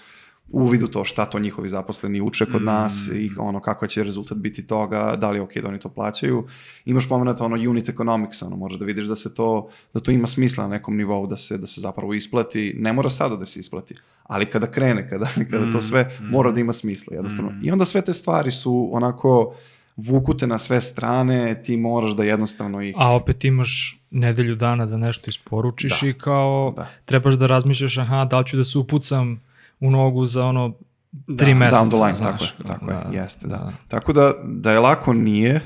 uvid u to šta to njihovi zaposleni uče kod mm. nas i ono kako će rezultat biti toga, da li je ok da oni to plaćaju. Imaš moment ono unit economics, ono možeš da vidiš da se to, da to ima smisla na nekom nivou, da se, da se zapravo isplati, ne mora sada da se isplati, ali kada krene, kada, kada to mm, sve mm. mora da ima smisla jednostavno. Mm. I onda sve te stvari su onako vukute na sve strane, ti moraš da jednostavno ih... A opet imaš nedelju dana da nešto isporučiš da. i kao da. trebaš da razmišljaš, aha, da li ću da se upucam u nogu za ono tri da, meseca. Down the line, znaš, tako je, tako da, je, jeste, da. da. Tako da, da je lako nije,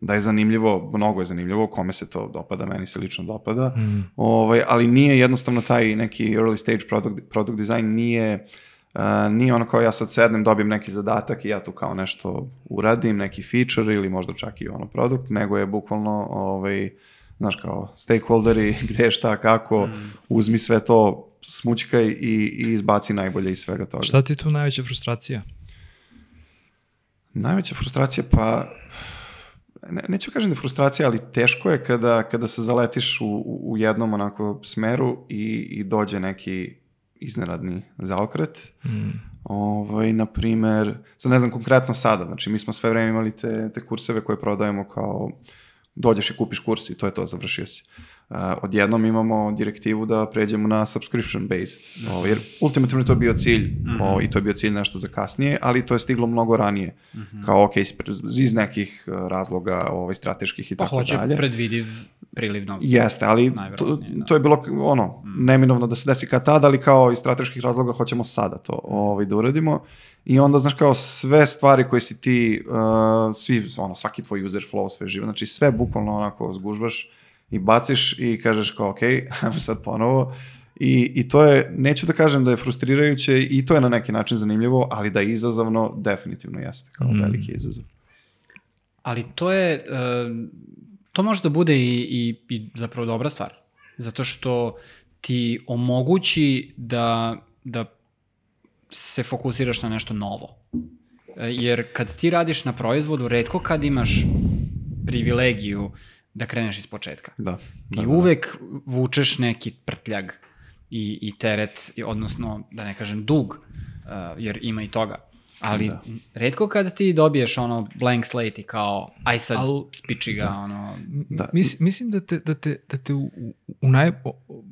da je zanimljivo, mnogo je zanimljivo, kome se to dopada, meni se lično dopada, mm. ovaj, ali nije jednostavno taj neki early stage product, product design nije, uh, nije ono kao ja sad sednem, dobijem neki zadatak i ja tu kao nešto uradim, neki feature ili možda čak i ono produkt, nego je bukvalno ovaj, znaš kao stakeholderi, gde šta, kako, mm. uzmi sve to smućkaj i, i izbaci najbolje iz svega toga. Šta ti je tu najveća frustracija? Najveća frustracija, pa ne, neću kažem da je frustracija, ali teško je kada, kada se zaletiš u, u jednom onako smeru i, i dođe neki iznenadni zaokret. Mm. Ovaj, na primer, sad ne znam konkretno sada, znači mi smo sve vreme imali te, te kurseve koje prodajemo kao dođeš i kupiš kurs i to je to, završio si. Uh, Uh, odjednom imamo direktivu da pređemo na subscription based, mm -hmm. jer ultimativno to je bio cilj mm -hmm. o, i to je bio cilj nešto za kasnije, ali to je stiglo mnogo ranije, mm -hmm. kao ok, iz nekih razloga ovaj, strateških i pa tako dalje. Pa hoće predvidiv priliv novca. Jeste, ali to, da. to je bilo ono, mm. neminovno da se desi kad tada, ali kao iz strateških razloga hoćemo sada to ovaj, da uradimo. I onda, znaš, kao sve stvari koje si ti, uh, svi, ono, svaki tvoj user flow, sve živo, znači sve bukvalno onako zgužvaš i baciš i kažeš kao ok, ajmo sad ponovo. I, I to je, neću da kažem da je frustrirajuće i to je na neki način zanimljivo, ali da je izazovno, definitivno jeste, kao mm. veliki izazov. Ali to je, e, to može da bude i, i, i zapravo dobra stvar, zato što ti omogući da, da se fokusiraš na nešto novo. E, jer kad ti radiš na proizvodu, redko kad imaš privilegiju da kreneš iz početka. Da. da I da, uvek da. vučeš neki prtljag i, i teret, odnosno, da ne kažem, dug, uh, jer ima i toga. Ali da. redko kada ti dobiješ ono blank slate i kao aj sad Al, spiči ga da. ono da. Mis, mislim da te da te da te u, u naj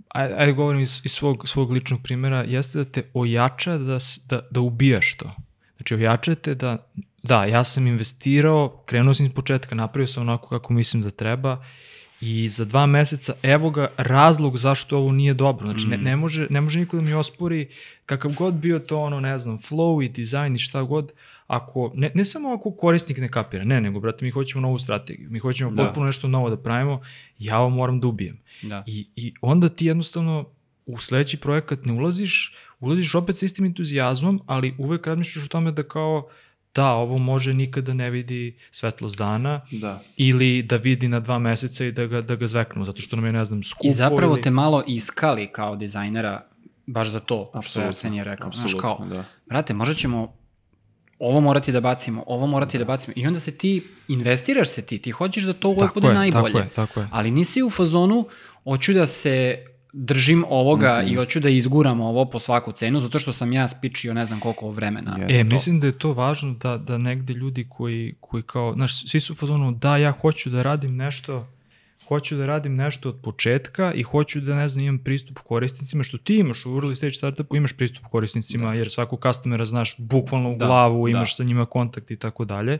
ajde, ajde govorim iz, iz svog svog ličnog primera jeste da te ojača da da da ubijaš to. Znači ojača te da da, ja sam investirao, krenuo sam iz početka, napravio sam onako kako mislim da treba i za dva meseca, evo ga razlog zašto ovo nije dobro. Znači, ne, mm. ne, može, ne može niko da mi ospori kakav god bio to ono, ne znam, flow i dizajn i šta god, ako, ne, ne samo ako korisnik ne kapira, ne, nego, brate, mi hoćemo novu strategiju, mi hoćemo da. potpuno nešto novo da pravimo, ja ovo moram da ubijem. Da. I, I onda ti jednostavno u sledeći projekat ne ulaziš, ulaziš opet sa istim entuzijazmom, ali uvek razmišljaš o tome da kao, da, ovo može nikada ne vidi svetlost dana da. ili da vidi na dva meseca i da ga, da ga zveknu, zato što nam je, ne znam, skupo. I zapravo ili... te malo iskali kao dizajnera baš za to, Absolutno. što je rekao. Znaš, kao, da. brate, možda ćemo ovo morati da bacimo, ovo morati da. da bacimo. I onda se ti, investiraš se ti, ti hoćeš da to uvek bude je, najbolje. Tako je, tako je. Ali nisi u fazonu, hoću da se držim ovoga mm -hmm. i hoću da izguram ovo po svaku cenu, zato što sam ja spičio ne znam koliko vremena. Yes. E, mislim da je to važno da, da negde ljudi koji, koji kao, znaš, svi su fazonu, da, ja hoću da radim nešto, hoću da radim nešto od početka i hoću da, ne znam, imam pristup korisnicima, što ti imaš u early stage startupu, imaš pristup korisnicima, da. jer svaku customera znaš bukvalno u da, glavu, da. imaš da. sa njima kontakt i tako dalje,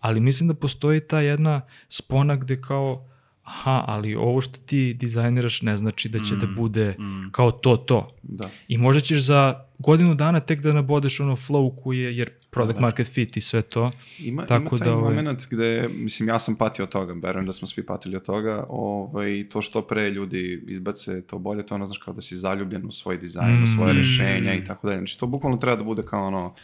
ali mislim da postoji ta jedna spona gde kao, aha, ali ovo što ti dizajniraš ne znači da će da mm, da bude mm. kao to, to. Da. I možda ćeš za godinu dana tek da nabodeš ono flow koji je, jer product da, da. market fit i sve to. Ima, Tako ima taj da, ovaj... moment gde, mislim, ja sam patio od toga, verujem da smo svi patili od toga, ovaj, to što pre ljudi izbace, to bolje, to ono, znaš, kao da si zaljubljen u svoj dizajn, mm. u svoje mm. rešenja i tako dalje. Znači, to bukvalno treba da bude kao ono,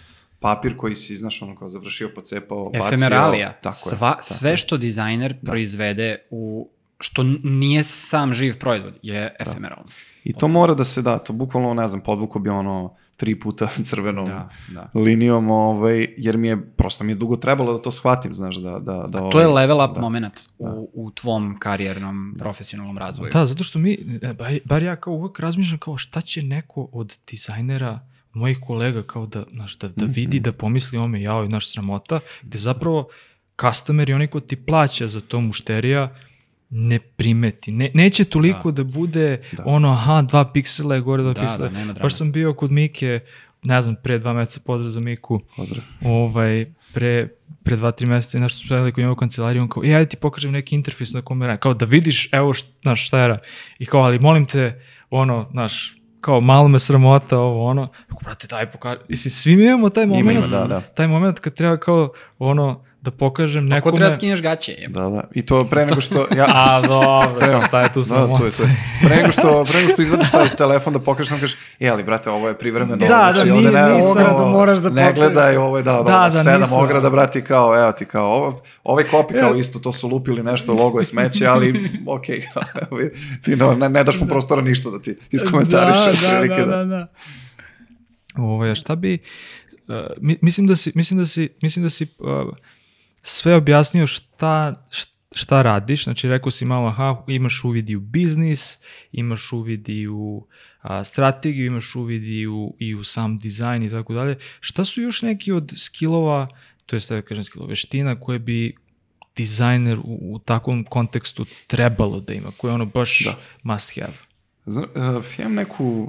papir koji si, znaš, ono kao završio, pocepao, bacio. Efemeralija. Tako je, Sva, tako sve što dizajner proizvede u što nije sam živ proizvod, je efemeralno. I to mora da se da, to bukvalno, ne znam, podvuko bi ono tri puta crvenom Da, da. linijom, ovaj, jer mi je, prosto mi je dugo trebalo da to shvatim, znaš, da... da, da To je ovaj, level up da. moment u, u tvom karijernom, profesionalnom razvoju. Da, zato što mi, e, bar, ja kao uvek razmišljam kao šta će neko od dizajnera mojih kolega kao da, znaš, da, da vidi, da pomisli ome, jao, naš sramota, gde zapravo customer i onaj ko ti plaća za to mušterija ne primeti. Ne, neće toliko da, bude Da. ono, aha, dva piksela je gore, dva Da, piksela. da, nema drame. Baš sam bio kod Mike, ne znam, pre dva meseca pozdrav za Miku, Pozdrav. ovaj, pre, pre dva, tri meseca i nešto smo sedeli kod njega u kancelariji, on kao, e, ajde ti pokažem neki interfejs na kome radim. Kao da vidiš, evo, št, znaš, šta je I kao, ali molim te, ono, znaš, kao malo me sramota ovo ono, brate daj pokaži, mislim svi mi imamo taj Ima, moment, ima, da, da. taj moment kad treba kao ono da pokažem Ako nekome. treba da skinješ gaće, je. Da, da. I to pre nego što... Ja, A dobro, sad šta je tu Da, samo. to je, to je. Pre nego što, pre nego što izvadiš taj telefon da pokažeš, samo kažeš, e, ali brate, ovo je privremeno. Da, znači, da, nije- ne, nisam ovo, da moraš da Ne postaviš. gledaj, ovo je, da, da, Da, da, da, sedam nisam. ograda, brati, kao, evo ti, kao, ovo, ovaj kopi kao isto, to su lupili nešto, logo je smeće, ali, okej, evo, ti no, ne, ne daš mu prostora ništa da ti iskomentariš. da, da, otprilike, da, da, da. Ovo, a šta bi, uh, mi- mislim da si, mislim da si, mislim da si uh, sve objasnio šta, šta radiš, znači rekao si malo, aha, imaš uvid i u biznis, imaš uvid i u a, strategiju, imaš uvid i u, i u sam dizajn i tako dalje. Šta su još neki od skillova, to je da kažem skillova, veština koje bi dizajner u, u takvom kontekstu trebalo da ima, koje je ono baš Da. must have? Uh, imam neku,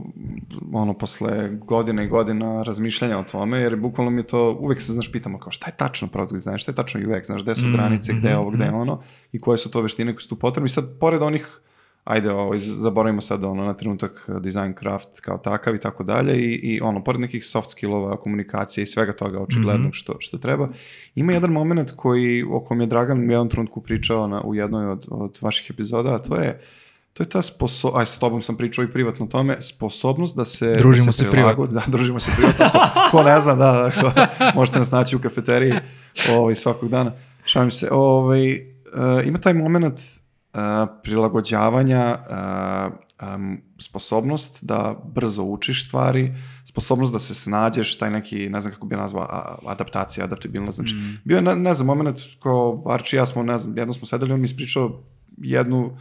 ono, posle godina i godina razmišljanja o tome, jer bukvalno mi je to, uvek se, znaš, pitamo kao šta je tačno product design, šta je tačno UX, znaš, gde su Mm, granice, gde je mhm, ovo, gde je ono, i koje su to veštine koje su tu potrebne. I sad, pored onih, ajde, ovaj, zaboravimo sad ono, na trenutak uh, design craft kao takav i tako dalje, i, i ono, pored nekih soft skillova, komunikacije i svega toga očiglednog Mhm. što, što treba, ima jedan moment koji, o kom je Dragan u jednom trenutku pričao na, u jednoj od, od vaših epizoda, a to je To je ta sposobnost, aj s tobom sam pričao i privatno o tome, sposobnost da se... Družimo da se prilagodi- Da, družimo se privatno. Ko, ko ne zna, da, da ko, možete nas naći u kafeteriji ovaj, svakog dana. Šalim se. Ovaj, uh, ima taj moment uh, prilagođavanja, uh, um, sposobnost da brzo učiš stvari, sposobnost da se snađeš, taj neki, ne znam kako bi nazvao, a- adaptacija, adaptabilnost. Znači, Mm. bio je, ne, ne znam, moment kao Arči i ja smo, ne znam, jedno smo sedeli, on mi ispričao jednu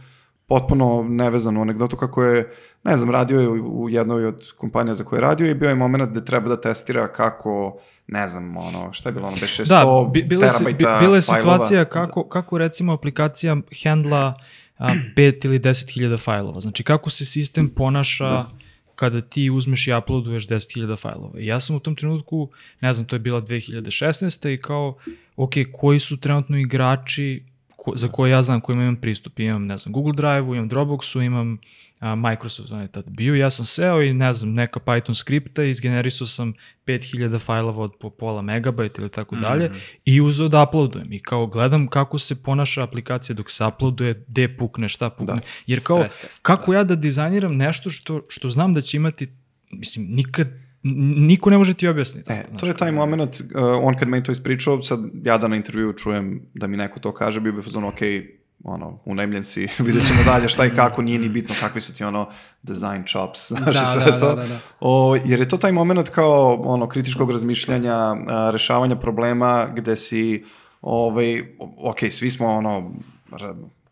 potpuno nevezanu anegdotu kako je, ne znam, radio je u jednoj od kompanija za koje je radio i bio je moment gde treba da testira kako, ne znam, ono, šta je bilo, ono, beše 100 Da, bi, bila, terabajta bila je fajlova. situacija kako, kako recimo aplikacija handla a, 5 ili 10 hiljada fajlova. Znači kako se sistem ponaša Da. kada ti uzmeš i uploaduješ 10 hiljada fajlova. I ja sam u tom trenutku, ne znam, to je bila 2016. i kao, ok, koji su trenutno igrači ko, za koje ja znam kojima imam pristup. Imam, ne znam, Google Drive-u, imam Dropboxu, imam a, Microsoft, on je tad bio. Ja sam seo i, ne znam, neka Python skripta i izgenerisao sam 5000 fajlova od po pola megabajta ili tako dalje i uzeo da uploadujem. I kao gledam kako se ponaša aplikacija dok se uploaduje, gde pukne, šta pukne. Da. Jer kao, Stres test, kako ja da dizajniram nešto što, što znam da će imati, mislim, nikad, niko ne može ti objasniti. E, to je taj moment, uh, on kad meni to ispričao, sad ja da na intervju čujem da mi neko to kaže, bio bi fazon, ok, ono, unemljen si, vidjet ćemo dalje šta i kako, nije ni bitno kakvi su ti ono design chops, znaš Da, i sve da, to. da, da, da. O, jer je to taj moment kao ono kritičkog razmišljanja, a, rešavanja problema gde si ovaj, ok, svi smo ono,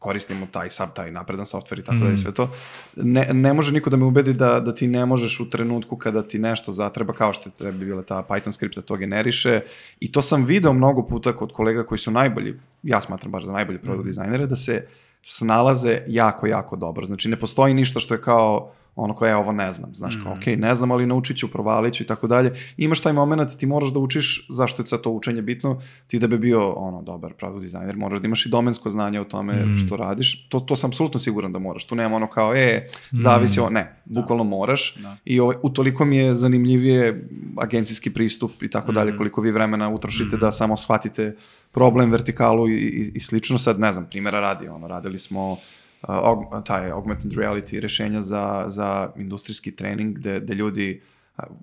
koristimo taj sav taj napredan softver i tako da Mm. i sve to. Ne, ne može niko da me ubedi da, da ti ne možeš u trenutku kada ti nešto zatreba, kao što je tebi bila ta Python skript da to generiše. I to sam video mnogo puta kod kolega koji su najbolji, ja smatram baš za najbolji produkt dizajnere, da se snalaze jako, jako dobro. Znači, ne postoji ništa što je kao ono koje ja ovo ne znam, znaš, kao, Mhm. ok, ne znam, ali naučit ću, provalit ću i tako dalje. Imaš taj moment, ti moraš da učiš, zašto je sad to učenje bitno, ti da bi bio, ono, dobar product dizajner, moraš da imaš i domensko znanje o tome Mm. što radiš, to, to sam apsolutno siguran da moraš, tu nema ono kao, e, zavisi Mm. o, ne, bukvalno moraš, Da. i ovaj, utoliko mi je zanimljivije agencijski pristup i tako dalje, Mhm. koliko vi vremena utrošite da samo shvatite problem, vertikalu i, i, i slično. Sad, ne znam, primjera radi, ono, radili smo aug, taj augmented reality rešenja za, za industrijski trening gde, gde ljudi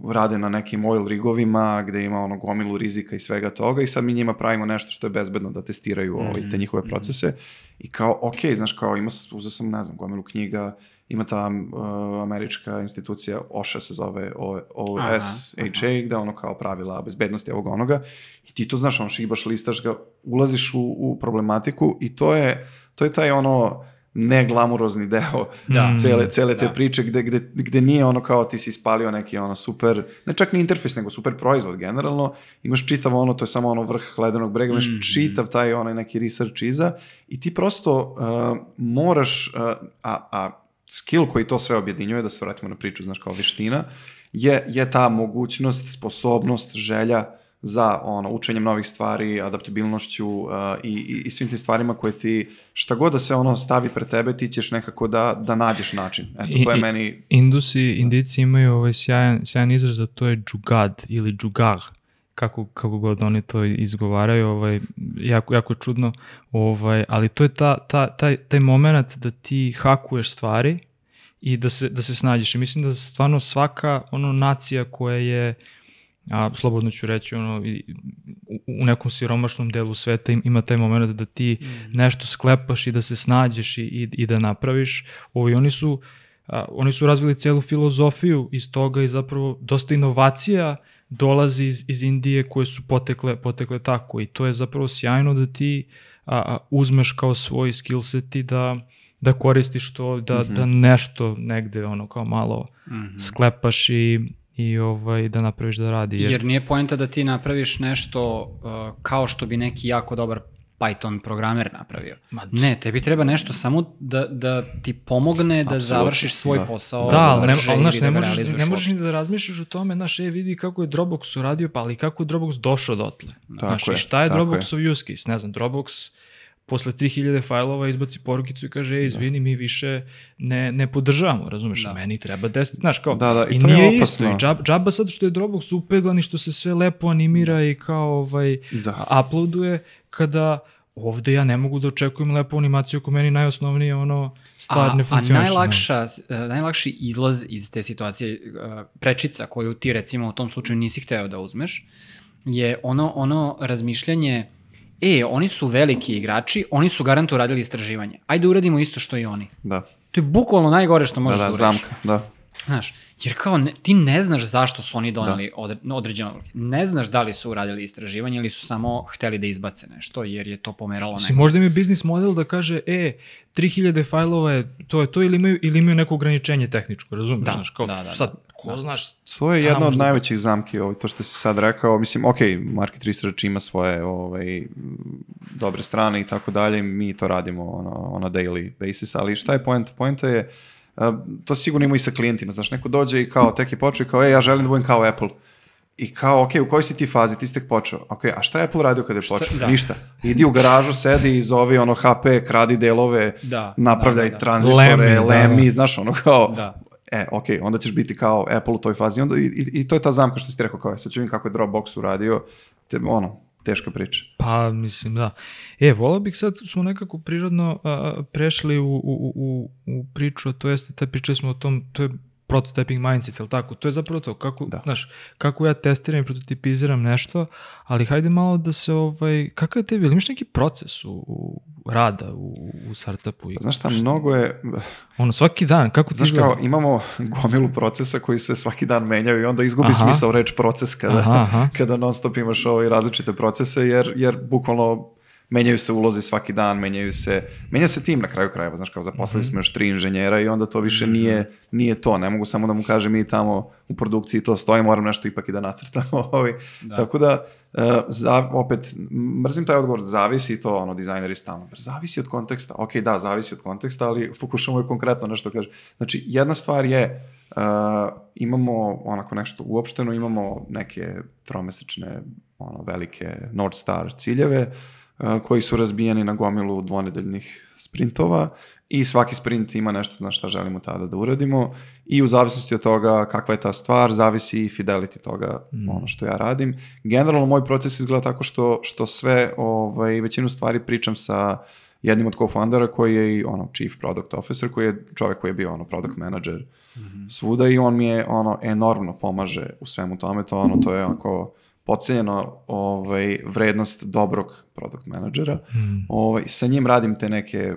rade na nekim oil rigovima gde ima ono gomilu rizika i svega toga i sad mi njima pravimo nešto što je bezbedno da testiraju mm -hmm. ovaj, te njihove procese. I kao, ok, znaš, kao ima, uzao sam, ne znam, gomilu knjiga, ima ta uh, američka institucija OSHA se zove OSHA, gde ono kao pravila bezbednosti ovog onoga. I ti to znaš, ono šibaš, listaš ga, ulaziš u, u problematiku i to je, to je taj ono, neglamurozni deo da. cele, cele te da. priče gde, gde, gde nije ono kao ti si spalio neki ono super, ne čak ni interfejs, nego super proizvod generalno, imaš čitav ono, to je samo ono vrh ledenog brega, imaš mm. čitav taj onaj neki research iza i ti prosto uh, moraš, uh, a, a skill koji to sve objedinjuje, da se vratimo na priču, znaš kao veština, je, je ta mogućnost, sposobnost, želja za ono, učenjem novih stvari, adaptabilnošću uh, i, i, i svim tim stvarima koje ti, šta god da se ono stavi pred tebe, ti ćeš nekako da, da nađeš način. Eto, to je I, meni... Indusi, indici imaju ovaj sjajan, sjajan izraz, a to je džugad ili džugag, kako, kako god oni to izgovaraju, ovaj, jako, jako čudno, ovaj, ali to je ta, ta, taj, taj moment da ti hakuješ stvari i da se, da se snađeš. I mislim da stvarno svaka ono nacija koja je a slobodno ću reći ono i, u, nekom siromašnom delu sveta ima taj moment da ti mm. nešto sklepaš i da se snađeš i, i, i da napraviš. Ovi oni su a, oni su razvili celu filozofiju iz toga i zapravo dosta inovacija dolazi iz, iz Indije koje su potekle, potekle tako i to je zapravo sjajno da ti a, a, uzmeš kao svoj skill set i da, da koristiš to, da, mm -hmm. da nešto negde ono kao malo mm -hmm. sklepaš i i ovaj, da napraviš da radi. Jer, jer nije poenta da ti napraviš nešto uh, kao što bi neki jako dobar Python programer napravio. Ma, ne, tebi treba nešto samo da, da ti pomogne da Absolutno, završiš svoj da. posao. Da, ali ne, ali, znaš, ne, da možeš, ne možeš ni da razmišljaš o tome, znaš, e, vidi kako je Dropbox uradio, pa ali kako je Dropbox došao dotle. Tako znaš, je, i šta je Dropboxov use case? Ne znam, Dropbox posle 3000 fajlova izbaci porukicu i kaže, ej, izvini, da. mi više ne, ne podržavamo, razumeš, da. meni treba 10, znaš, kao, da, da, i, i to nije je isto, i džaba, džaba sad što je Dropbox upeglan i što se sve lepo animira i kao, ovaj, da. uploaduje, kada ovde ja ne mogu da očekujem lepu animaciju ako meni najosnovnije ono stvar a, ne funkcioniše. A najlakša, uh, najlakši izlaz iz te situacije, uh, prečica koju ti recimo u tom slučaju nisi hteo da uzmeš, je ono, ono razmišljanje e, oni su veliki igrači, oni su garantu radili istraživanje. Ajde uradimo isto što i oni. Da. To je bukvalno najgore što možeš da, da, da uradiš. zamka, da. Znaš, jer kao ne, ti ne znaš zašto su oni doneli da. odre, određeno Ne znaš da li su uradili istraživanje ili su samo hteli da izbace nešto, jer je to pomeralo nekako. Možda im je biznis model da kaže, e, 3000 fajlova je, to je to, ili imaju, ili imaju neko ograničenje tehničko, razumiješ? Da, znaš, kao, da, da, sad, da. ko znaš... To je jedna od najvećih zamki, ovaj, to što si sad rekao. Mislim, ok, market research ima svoje ovaj, dobre strane i tako dalje, mi to radimo ono, on a daily basis, ali šta je point? Poenta je, uh, to sigurno ima i sa klijentima, znaš, neko dođe i kao, tek je počeo i kao, ej, ja želim da budem kao Apple. I kao, ok, u kojoj si ti fazi, ti ste počeo. Ok, a šta je Apple radio kada je počeo? Da. Ništa. Idi u garažu, sedi i zovi ono HP, kradi delove, da, napravljaj da, da, da. tranzistore, lemi, lemi da, znaš, ono kao, da e, ok, onda ćeš biti kao Apple u toj fazi. Onda, i, i, I to je ta zamka što si ti rekao, kao, sad ću vidim kako je Dropbox uradio, te, ono, teška priča. Pa, mislim, da. E, volao bih sad, smo nekako prirodno a, prešli u, u, u, u priču, a to jeste, te pričali smo o tom, to je prototyping mindset, ili tako? To je zapravo to, kako, da. znaš, kako ja testiram i prototipiziram nešto, ali hajde malo da se, ovaj, kakav je tebi, ili imaš neki proces u, u rada u, u startupu? I znaš šta, mnogo je... Ono, svaki dan, kako ti Znaš kao, imamo gomilu procesa koji se svaki dan menjaju i onda izgubi aha. smisao reč proces kada, aha, aha. kada non stop imaš ovaj različite procese, jer, jer bukvalno menjaju se ulozi svaki dan, menjaju se, menja se tim na kraju krajeva, znaš, kao zaposlili mm -hmm. smo još tri inženjera i onda to više -hmm. nije, nije to, ne mogu samo da mu kažem mi tamo u produkciji to stoji, moram nešto ipak i da nacrtamo, ovaj. da. tako da, uh, za, opet, mrzim taj odgovor, zavisi to, ono, dizajneri stalno, zavisi od konteksta, ok, da, zavisi od konteksta, ali pokušamo je konkretno nešto kaže. Znači, jedna stvar je, uh, imamo onako nešto uopšteno, imamo neke tromesečne, ono, velike North Star ciljeve, uh, koji su razbijeni na gomilu dvonedeljnih sprintova i svaki sprint ima nešto na šta želimo tada da uradimo i u zavisnosti od toga kakva je ta stvar, zavisi i fidelity toga mm. ono što ja radim. Generalno moj proces izgleda tako što, što sve, ovaj, većinu stvari pričam sa jednim od co-foundera koji je i ono chief product officer, koji je čovek koji je bio ono product manager mm -hmm. svuda i on mi je ono enormno pomaže u svemu tome, to ono to je onako pocenjeno ovaj, vrednost dobrog product menadžera. Mm. Ovaj, sa njim radim te neke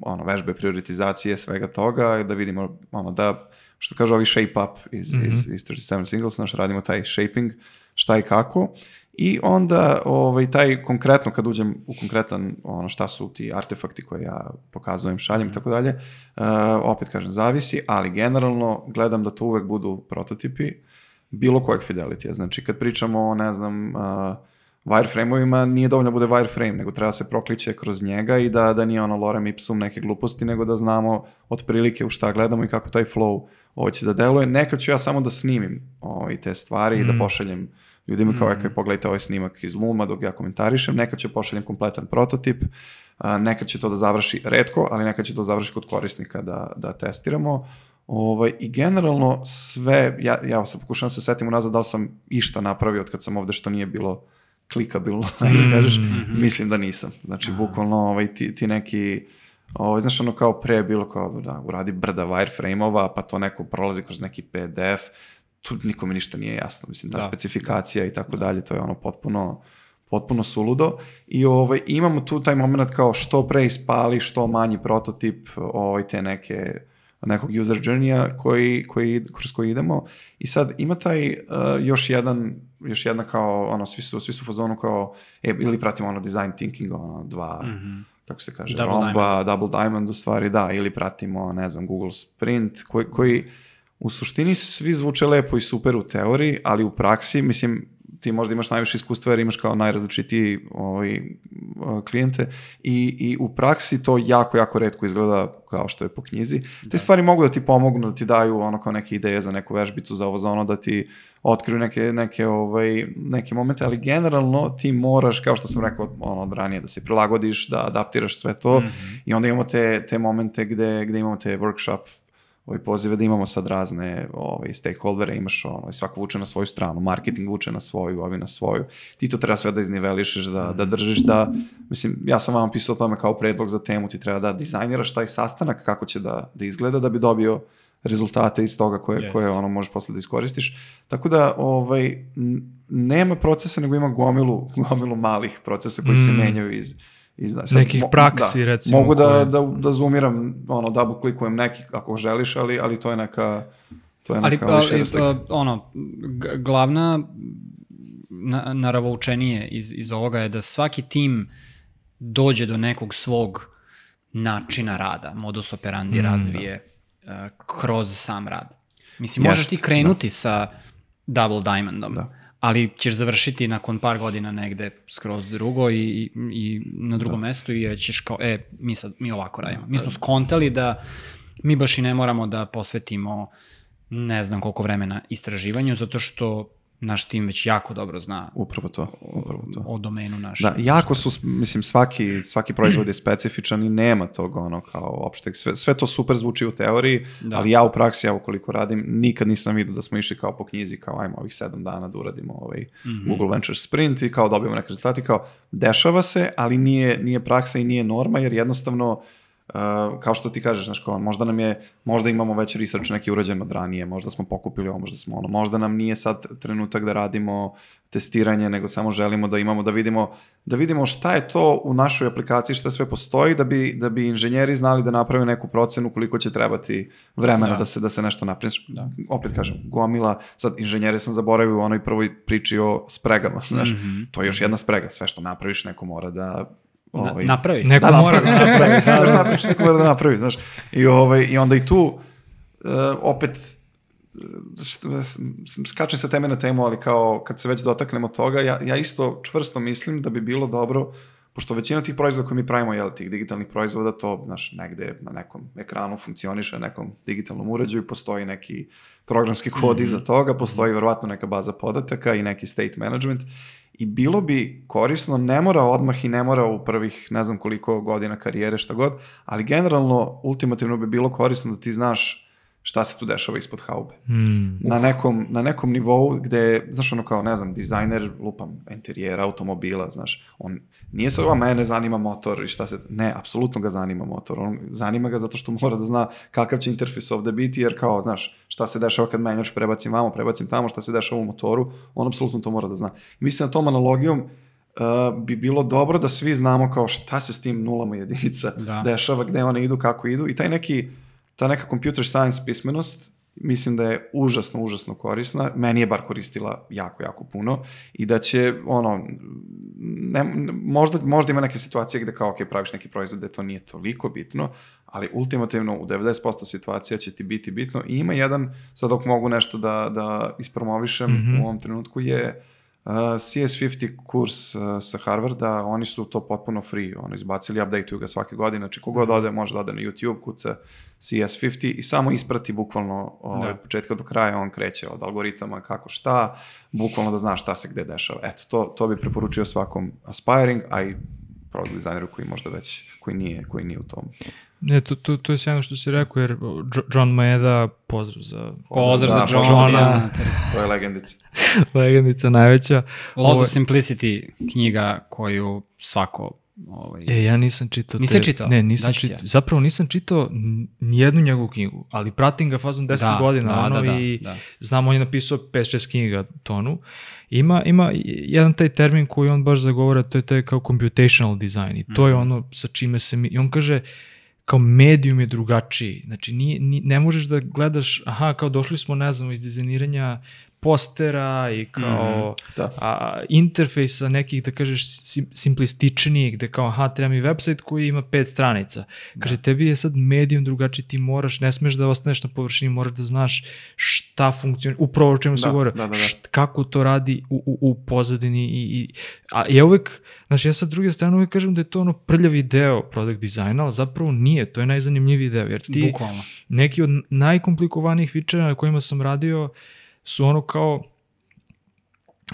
ono, vežbe prioritizacije svega toga, da vidimo ono, da, što kaže ovi shape up iz, mm -hmm. iz, iz 37 singles, znaš, radimo taj shaping, šta i kako. I onda ovaj, taj konkretno, kad uđem u konkretan ono, šta su ti artefakti koje ja pokazujem, šaljem i tako dalje, uh, opet kažem, zavisi, ali generalno gledam da to uvek budu prototipi, bilo kojeg fidelitija. Znači, kad pričamo o, ne znam, uh, wireframe-ovima, nije dovoljno da bude wireframe, nego treba se prokliće kroz njega i da, da nije ono lorem ipsum neke gluposti, nego da znamo otprilike u šta gledamo i kako taj flow ovo će da deluje. Nekad ću ja samo da snimim ovaj, te stvari mm. i da mm. pošaljem ljudima kao, mm. pogledajte ovaj snimak iz Luma dok ja komentarišem, nekad ću pošaljem kompletan prototip, nekad će to da završi redko, ali nekad će to završi kod korisnika da, da testiramo. Ovaj, I generalno sve, ja, ja sad pokušam da se setim unazad da li sam išta napravio od kad sam ovde što nije bilo klikabilno, mm, da kažeš, mm -hmm. mislim da nisam. Znači, bukvalno ovaj, ti, ti neki, ovaj, znaš ono kao pre je bilo kao da uradi brda wireframe-ova, pa to neko prolazi kroz neki PDF, tu nikome ništa nije jasno, mislim, da, da specifikacija da. i tako da. dalje, to je ono potpuno, potpuno suludo i ovaj, imamo tu taj moment kao što pre ispali, što manji prototip ovaj, te neke nekog user journey-a koji, koji, kroz koji idemo i sad ima taj uh, još jedan još jedna kao ono svi su svi su u fazonu kao e, ili pratimo ono design thinking ono dva mm -hmm. kako se kaže double romba diamond. double diamond u stvari da ili pratimo ne znam Google Sprint koji koji u suštini svi zvuče lepo i super u teoriji ali u praksi mislim ti možda imaš najviše iskustva jer imaš kao najrazličitiji ovaj, klijente i, i u praksi to jako, jako redko izgleda kao što je po knjizi. Te da. stvari mogu da ti pomognu, da ti daju ono kao neke ideje za neku vežbicu, za ovo, za ono, da ti otkriju neke, neke, ovaj, neke momente, ali generalno ti moraš, kao što sam rekao ono, od ranije, da se prilagodiš, da adaptiraš sve to mm -hmm. i onda imamo te, te momente gde, gde imamo te workshop ovaj pozive da imamo sad razne ovaj, stakeholdere, imaš ono, svako vuče na svoju stranu, marketing vuče na svoju, ovi na svoju. Ti to treba sve da iznivelišeš, da, da držiš, da, mislim, ja sam vam pisao o tome kao predlog za temu, ti treba da dizajniraš taj sastanak kako će da, da izgleda da bi dobio rezultate iz toga koje, yes. koje ono možeš posle da iskoristiš. Tako da ovaj, nema procesa, nego ima gomilu, gomilu malih procesa koji mm. se menjaju iz, iz sad, nekih praksi, da, recimo. Mogu da, koje... da, da zoomiram, ono, double klikujem neki ako želiš, ali, ali to je neka, to je neka ali, ali, ali, ono, glavna na, naravoučenije iz, iz ovoga je da svaki tim dođe do nekog svog načina rada, modus operandi mm, razvije da. uh, kroz sam rad. Mislim, možeš Jest, ti krenuti da. sa Double Diamondom, da ali ćeš završiti nakon par godina negde skroz drugo i, i na drugom da. mestu i rećeš kao, e, mi sad, mi ovako radimo. Mi smo skontali da mi baš i ne moramo da posvetimo ne znam koliko vremena istraživanju, zato što naš tim već jako dobro zna upravo to, upravo to. O, o domenu našem. Da, jako su, mislim, svaki, svaki proizvod je specifičan i nema tog ono kao opšteg, sve, sve to super zvuči u teoriji, da. ali ja u praksi, ja ukoliko radim, nikad nisam vidio da smo išli kao po knjizi, kao ajmo ovih sedam dana da uradimo ovaj mm -hmm. Google Venture Sprint i kao dobijemo neke rezultate, kao dešava se, ali nije, nije praksa i nije norma, jer jednostavno uh, Uh, kao što ti kažeš, znaš, kao, možda nam je, možda imamo već research neki urađen od ranije, možda smo pokupili ovo, možda smo ono, možda nam nije sad trenutak da radimo testiranje, nego samo želimo da imamo, da vidimo, da vidimo šta je to u našoj aplikaciji, šta sve postoji, da bi, da bi inženjeri znali da naprave neku procenu koliko će trebati vremena da, da se, da se nešto napravi. Da. Opet kažem, gomila, sad inženjere sam zaboravio u onoj prvoj priči o spregama, znaš, mm -hmm. to je još jedna sprega, sve što napraviš neko mora da Ovaj, Na, napravi. Neko da, mora da napravi. Da, znaš, napraviš, neko mora da napravi, znaš. I, ovaj, I onda i tu, uh, opet, uh, skačem sa teme na temu, ali kao kad se već dotaknemo toga, ja, ja isto čvrsto mislim da bi bilo dobro, pošto većina tih proizvoda koje mi pravimo, jel, tih digitalnih proizvoda, to, znaš, negde na nekom ekranu funkcioniše, na nekom digitalnom uređaju, postoji neki programski kod mm -hmm. iza toga, postoji verovatno neka baza podataka i neki state management I bilo bi korisno, ne mora odmah i ne mora u prvih ne znam koliko godina karijere, šta god, ali generalno, ultimativno bi bilo korisno da ti znaš šta se tu dešava ispod haube. Mm. Na nekom, na nekom nivou gde, znaš, ono kao, ne znam, dizajner, lupam, interijera, automobila, znaš, on nije sad, a mene zanima motor i šta se, ne, apsolutno ga zanima motor, on zanima ga zato što mora da zna kakav će interfejs ovde biti, jer kao, znaš, šta se dešava kad menjač prebacim vamo, prebacim tamo, šta se dešava u motoru, on apsolutno to mora da zna. I mislim da tom analogijom uh, bi bilo dobro da svi znamo kao šta se s tim nulama jedinica Da. dešava, gde one idu, kako idu i taj neki, ta neka computer science pismenost mislim da je užasno, užasno korisna. Meni je bar koristila jako, jako puno i da će, ono, ne, možda, možda ima neke situacije gde kao, ok, praviš neki proizvod gde to nije toliko bitno, ali ultimativno u 90% situacija će ti biti bitno i ima jedan, sad dok mogu nešto da, da ispromovišem Mhm. u ovom trenutku je uh, CS50 kurs uh, sa Harvarda, oni su to potpuno free, ono, izbacili, updateuju ga svake godine, znači kogod ode može da ode na YouTube, kuca CS50 i samo isprati bukvalno ovaj, Da. od početka do kraja, on kreće od algoritama kako šta, bukvalno da zna šta se gde dešava. Eto, to, to bi preporučio svakom aspiring, a i product designeru koji možda već, koji nije, koji nije u tom. Ne, to, to, to je sjajno što si rekao, jer Jo- John Maeda, pozdrav za Pozdrav za za Johna. Johna. To je legendica. legendica najveća. Laws Ovo- of Simplicity, knjiga koju svako ovaj, E, ja nisam čitao. Nisi te- čitao? Ne, nisam ti čitao. ja. Zapravo nisam čitao nijednu njegovu knjigu, ali pratim ga fazom 10 Da, godina, da, ono, da, da, i da. znam, on je napisao 5-6 knjiga tonu. Ima, ima jedan taj termin koji on baš zagovara, to je taj kao computational design i to je Mhm. ono sa čime se mi, i on kaže, kao medijum je drugačiji. Znači, nije, ni, ne možeš da gledaš, aha, kao došli smo, ne znam, iz dizajniranja postera i kao Da. a, interfejsa nekih, da kažeš, sim, simplističnijih, gde kao, aha, treba mi website koji ima pet stranica. Kaže, tebi je sad medijum drugačiji, ti moraš, ne smeš da ostaneš na površini, moraš da znaš šta funkcioniš, upravo o čemu se Da, govore, da, da, da. št- kako to radi u, u, u pozadini i, i a ja uvek, znaš, ja sa druge strane uvek kažem da je to ono prljavi deo product dizajna, ali zapravo nije, to je najzanimljiviji deo, jer ti Bukvalno. neki od najkomplikovanijih fičera na kojima sam radio su ono kao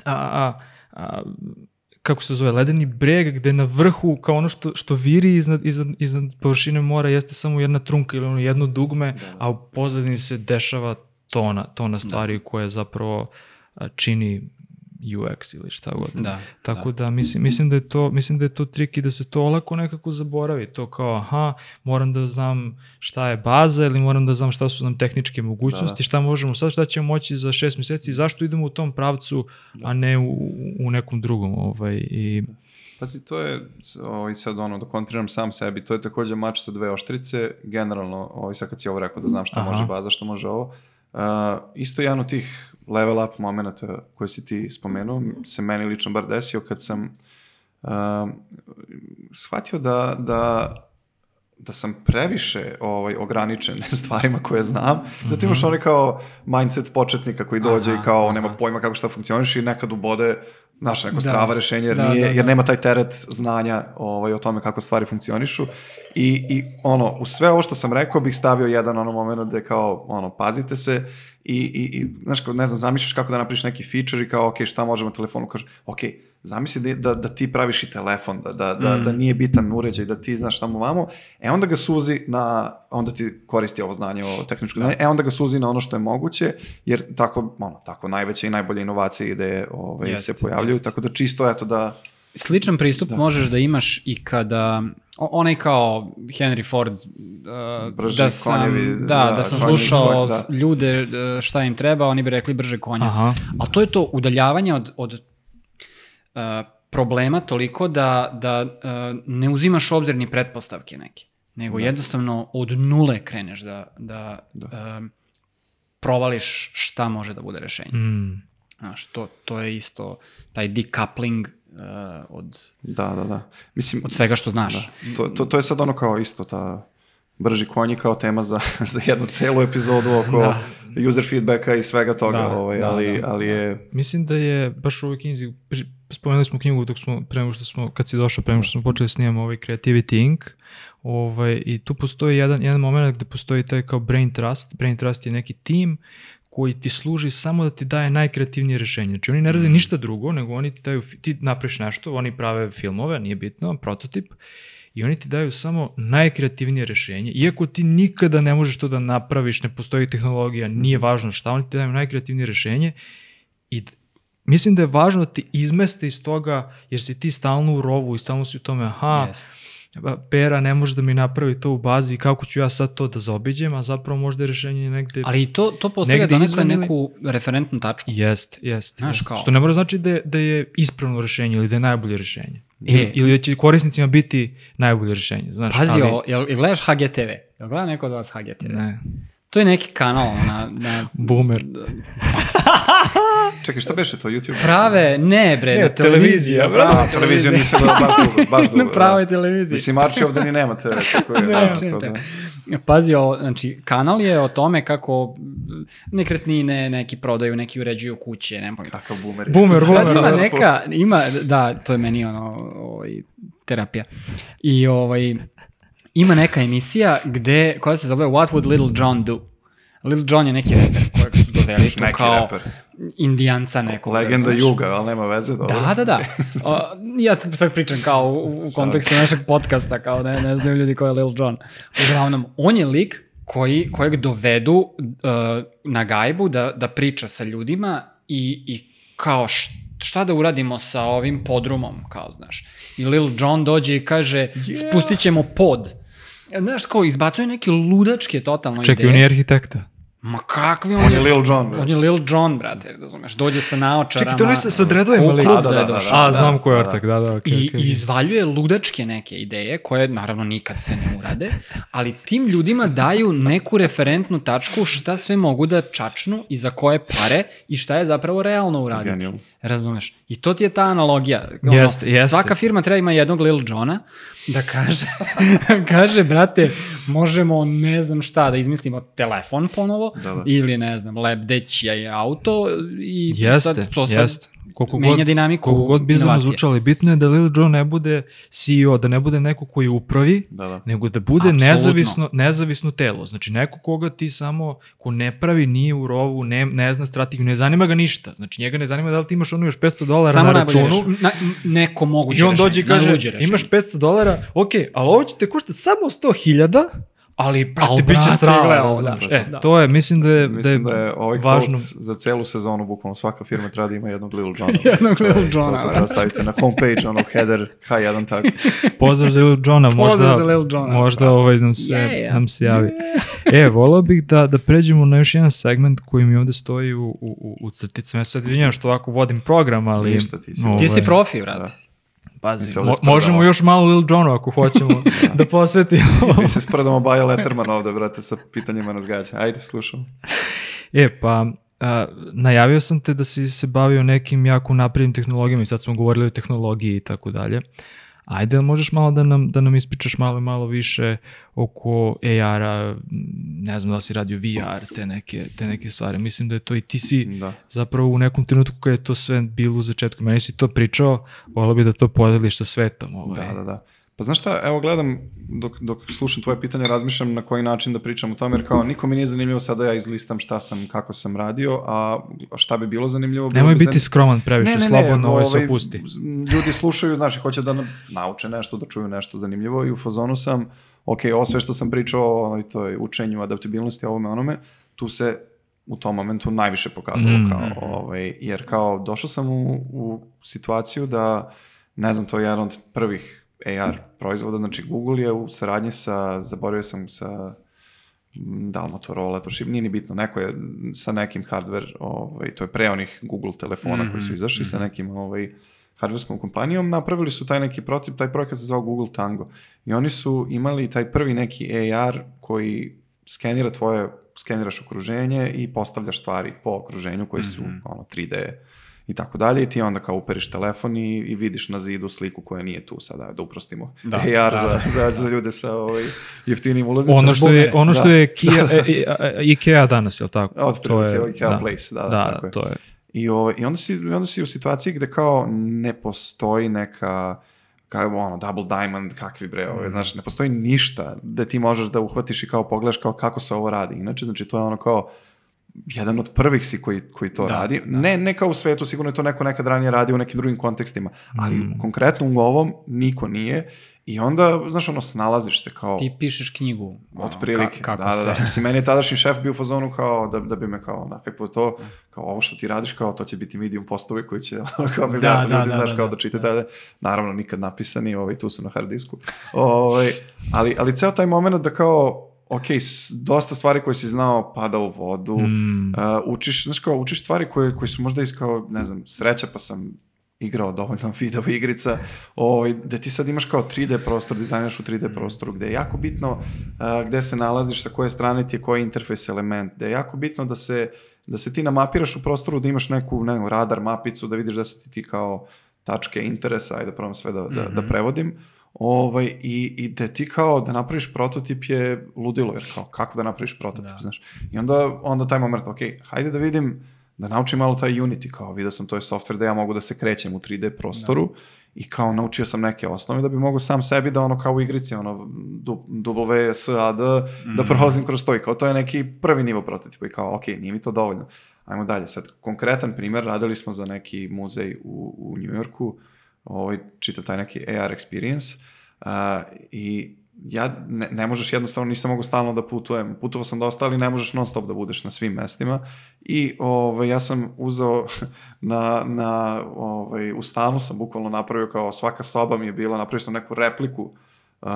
a, a, a, kako se zove, ledeni breg gde na vrhu kao ono što, što viri iznad, iznad, iznad površine mora jeste samo jedna trunka ili ono jedno dugme, a u pozadini se dešava tona, tona stvari koje zapravo čini UX ili šta god. Da, Tako da, mislim, mislim da je to mislim da je to trik i da se to olako nekako zaboravi. To kao aha, moram da znam šta je baza ili moram da znam šta su nam tehničke mogućnosti, Da. šta možemo sad, šta ćemo moći za šest meseci, zašto idemo u tom pravcu, a ne u, u nekom drugom. Ovaj, i, Pazi, to je, ovaj, sad ono, da kontriram sam sebi, to je takođe mač sa dve oštrice, generalno, ovaj, sad kad si ovo rekao da znam šta Aha. može baza, šta može ovo, uh, isto jedan od tih level up momenta koje si ti spomenuo, se meni lično bar desio kad sam uh, shvatio da, da da sam previše ovaj, ograničen stvarima koje znam. Zato imaš onaj kao mindset početnika koji dođe Aha, i kao aha. nema pojma kako šta funkcioniš i nekad ubode naša neko Da. strava rešenje jer, Da, nije, da, jer da. nema taj teret znanja ovaj, o tome kako stvari funkcionišu. I, I ono, u sve ovo što sam rekao bih stavio jedan ono moment gde kao, ono, pazite se i, i, i znaš, kao, ne znam, zamišljaš kako da napriš neki feature i kao, ok, šta možemo na telefonu, kaže, ok, zamisli da, da, da ti praviš i telefon, da, da, da, Mm. da nije bitan uređaj, da ti znaš tamo vamo, e onda ga suzi na, onda ti koristi ovo znanje, ovo tehničko znanje, e onda ga suzi na ono što je moguće, jer tako, ono, tako najveće i najbolje inovacije i ideje ovaj, Jeste, se pojavljuju, jeste. tako da čisto eto da, Sličan pristup Da. možeš da imaš i kada onaj kao Henry Ford uh, Brži da sam, konjevi, da, da, da, sam slušao da. s- ljude uh, šta im treba, oni bi rekli brže konja. aha, Ali to je to udaljavanje od, od uh, problema toliko da, da uh, ne uzimaš u obzir ni pretpostavke neke, nego Da. jednostavno od nule kreneš da, da, Da. um, provališ šta može da bude rešenje. mm, Znaš, to, to je isto taj decoupling uh, od, da, da, da. Mislim, od svega što znaš. Da. To, to, to je sad ono kao isto ta brži konji kao tema za, za jednu celu epizodu oko Da. user feedbacka i svega toga, Da, ovaj, da, ali, da, ali je... Mislim da je baš u ovoj knjizi, spomenuli smo knjigu dok smo, prema što smo, kad si došao, prema što smo počeli snimamo ovaj Creativity Inc. Ovaj, I tu postoji jedan, jedan moment gde postoji taj kao brain trust. Brain trust je neki tim koji ti služi samo da ti daje najkreativnije rešenje. Znači oni ne rade ništa drugo, nego oni ti daju, ti napraviš nešto, oni prave filmove, nije bitno, prototip, i oni ti daju samo najkreativnije rešenje, iako ti nikada ne možeš to da napraviš, ne postoji tehnologija, nije važno šta, oni ti daju najkreativnije rešenje i mislim da je važno da ti izmeste iz toga, jer si ti stalno u rovu i stalno si u tome, aha, Jeste. Pera ne može da mi napravi to u bazi, kako ću ja sad to da zaobiđem, a zapravo možda je rešenje negde... Ali i to, to postavlja donekle neku referentnu tačku. Jest, jest. Znaš, jest. kao- Što ne mora znači da da je ispravno rešenje ili da je najbolje rešenje. E. Ili da će korisnicima biti najbolje rešenje. Znaš, Pazi, ali, ovo, jel, jel gledaš HGTV? Jel gleda neko od vas HGTV? Ne. To je neki kanal na, na Boomer. Čekaj, šta beše to, YouTube? prave, ne bre, Ne, na televiziji. televizija, bravo, A, televiziju nisam gledao baš dugo, baš dugo. Na pravoj da. televiziji. Mislim, Arči ovde ni nema TV, tako je. Ne, da, da. Pazi, ovo, znači, kanal je o tome kako nekretnine neki prodaju, neki uređuju kuće, ne pojma. Kakav boomer. je. Boomer, Sad boomer. ima da. neka, ima, da, to je meni ono, ovaj, terapija. I ovaj, ima neka emisija gde, koja se zove What Would Little John Do? Little John je neki reper kojeg su doveli Još tu neki kao reper. Indijanca nekog. Legenda znaš. Juga, ali nema veze, dobro. Da, da, da. O, ja ti sad pričam kao u, u kontekstu našeg podcasta, kao ne, ne znaju ljudi ko je Lil Jon. Uglavnom, on je lik koji, kojeg dovedu uh, na gajbu da, da priča sa ljudima i, i kao š- šta da uradimo sa ovim podrumom, kao znaš. I Lil Jon dođe i kaže, Yeah. spustit ćemo pod. Znaš, kao izbacuje neke ludačke totalno Čekaj, ideje. on je arhitekta. Ma kakvi on, On je Lil Jon, bre. On je Lil Jon, brate, razumeš, dođe sa naočarama. Čekaj, to ne sa, sa dredovima Cool li? Da, da, da da, da. A, znam ko je da, da. ortak, da, da, okej, I, okej. I izvaljuje ludačke neke ideje, koje naravno nikad se ne urade, ali tim ljudima daju neku referentnu tačku šta sve mogu da čačnu i za koje pare i šta je zapravo realno uraditi. Genijalno. Razumeš? I to ti je ta analogija. Jeste, jeste. Svaka firma treba ima jednog Lil Johna da kaže, kaže, brate, možemo ne znam šta, da izmislimo telefon ponovo, Da, da. ili ne znam, lebdeći je auto i Jeste, sad, to sad jeste. Koliko menja god, dinamiku koliko god bizarno inovacije. zvučalo, bitno je da Lil Jon ne bude CEO, da ne bude neko koji upravi, Da, da. nego da bude Apsolutno. nezavisno, nezavisno telo. Znači neko koga ti samo, ko ne pravi, nije u rovu, ne, ne zna strategiju, ne zanima ga ništa. Znači njega ne zanima da li ti imaš ono još 500 dolara Samo na računu. na, neko moguće I on dođe i kaže, imaš 500 dolara, ok, ali ovo će te koštati samo 100.000, ali, brate, Ali, bit će strava. ovo, razumeš? da, e, da. to je, mislim da je, Mislim da da je, je ovaj važno. za celu sezonu, bukvalno svaka firma treba da ima jednog Lil Jona. Jednog je- Lil Jona, To, to da. treba staviti na homepage, ono, header, H1 tag. Pozdrav za Lil Johna, možda, Pozdrav za Lil Jona, možda brate. ovaj nam se, Yeah. nam se javi. E, volao bih da, da pređemo na još jedan segment koji mi ovde stoji u, u, u, crticama. Ja sad izvinjam što ovako vodim program, ali... Ništa, ti si- Ti si ovaj, profi, brate. Da. Pazi, ovde mo- možemo još malo Lil Jonu ako hoćemo da posvetimo. Mi se sprdamo Baja Letterman ovde, brate, sa pitanjima nas gađa. Ajde, slušam. E, pa, a, najavio sam te da si se bavio nekim jako naprednim tehnologijama i sad smo govorili o tehnologiji i tako dalje. Ajde, možeš malo da nam, da nam ispričaš malo malo više oko AR-a, ne znam da si radio VR, te neke, te neke stvari. Mislim da je to i ti si Da. zapravo u nekom trenutku kada je to sve bilo u začetku. Meni si to pričao, volio bi da to podeliš sa svetom. Ovaj. Da, da, da. Pa znaš šta, evo gledam, dok, dok slušam tvoje pitanje, razmišljam na koji način da pričam o tome, jer kao niko mi nije zanimljivo sada ja izlistam šta sam, kako sam radio, a šta bi bilo zanimljivo? Nemoj bi biti zanimljivo- skroman previše, slobodno ovaj se opusti. Ljudi slušaju, znaš, hoće da na- nauče nešto, da čuju nešto zanimljivo i u fazonu sam, ok, ovo sve što sam pričao o onoj toj učenju, adaptabilnosti, ovome onome, tu se u tom momentu najviše pokazalo Mm. kao, ovaj, jer kao došao sam u, u situaciju da, ne znam, to je jedan od prvih AR proizvoda, znači Google je u saradnji sa, zaboravio sam sa da li Motorola, to šip, nije ni bitno, neko je sa nekim hardware, ovaj, to je pre onih Google telefona koji su Mhm, izašli sa nekim ovaj, hardwarerskom kompanijom, napravili su taj neki protip, taj projekat se zvao Google Tango. I oni su imali taj prvi neki AR koji skenira tvoje, skeniraš okruženje i postavljaš stvari po okruženju koji su Mhm. ono, 3D i tako dalje i ti onda kao uperiš telefon i, i vidiš na zidu sliku koja nije tu sada, da uprostimo Da, AR da. Za, za, za ljude sa ovaj, jeftinim ulaznicama. Ono što je, ono što Da. je Kia, e, e, Ikea danas, je li tako? Otprilike, Ikea Place, da, da, da, tako je. to je. I, ovaj, i onda, si, i onda si u situaciji gde kao ne postoji neka kao ono, double diamond, kakvi bre, ovaj, znaš, ne postoji ništa da ti možeš da uhvatiš i kao pogledaš kao kako se ovo radi. Inače, znači, to je ono kao jedan od prvih si koji, koji to Da, radi. da. Ne, ne kao u svetu, sigurno je to neko nekad ranije radio u nekim drugim kontekstima, ali Mm. konkretno u ovom niko nije i onda, znaš, ono, snalaziš se kao... Ti pišeš knjigu. ono, Otprilike, ka- kako da, da, da. se- Mislim, meni je tadašnji šef bio u fazonu kao da, da bi me kao nakakvo to, kao ovo što ti radiš, kao to će biti medium postovi koji će ono, kao milijardu da, ljudi, da, znaš, da, kao da, da čite da. dalje. Naravno, nikad napisani, ovaj, tu su na hard disku. ovaj, ali, ali ceo taj moment da kao, ok, dosta stvari koje si znao pada u vodu, Mm. Uh, učiš, znaš kao, učiš stvari koje, koje su možda iz kao, ne znam, sreća pa sam igrao dovoljno video igrica, ovaj, da ti sad imaš kao 3D prostor, dizajnaš u 3D prostoru, gde je jako bitno uh, gde se nalaziš, sa koje strane ti je koji interfejs element, gde je jako bitno da se, da se ti namapiraš u prostoru, da imaš neku, ne radar mapicu, da vidiš da su ti ti kao tačke interesa, ajde da probam sve da, da, da Mhm. prevodim, ovaj, i, i da ti kao da napraviš prototip je ludilo, jer kao kako da napraviš prototip, Da. znaš. I onda, onda taj moment, ok, hajde da vidim, da naučim malo taj Unity, kao vidio sam to je software da ja mogu da se krećem u 3D prostoru i kao naučio sam neke osnove da bi mogo sam sebi da ono kao u igrici, ono du- WSAD, da Mhm. prolazim kroz to i kao to je neki prvi nivo prototipa i kao ok, nije mi to dovoljno. Ajmo dalje, sad konkretan primjer, radili smo za neki muzej u, u New Yorku, ovaj, čitav taj neki AR experience uh, i ja ne, ne možeš jednostavno, nisam mogu stalno da putujem. Putovao sam dosta, ali ne možeš non stop da budeš na svim mestima. I ovaj, ja sam uzeo na, na, ovaj, u stanu sam bukvalno napravio kao svaka soba mi je bila, napravio sam neku repliku uh,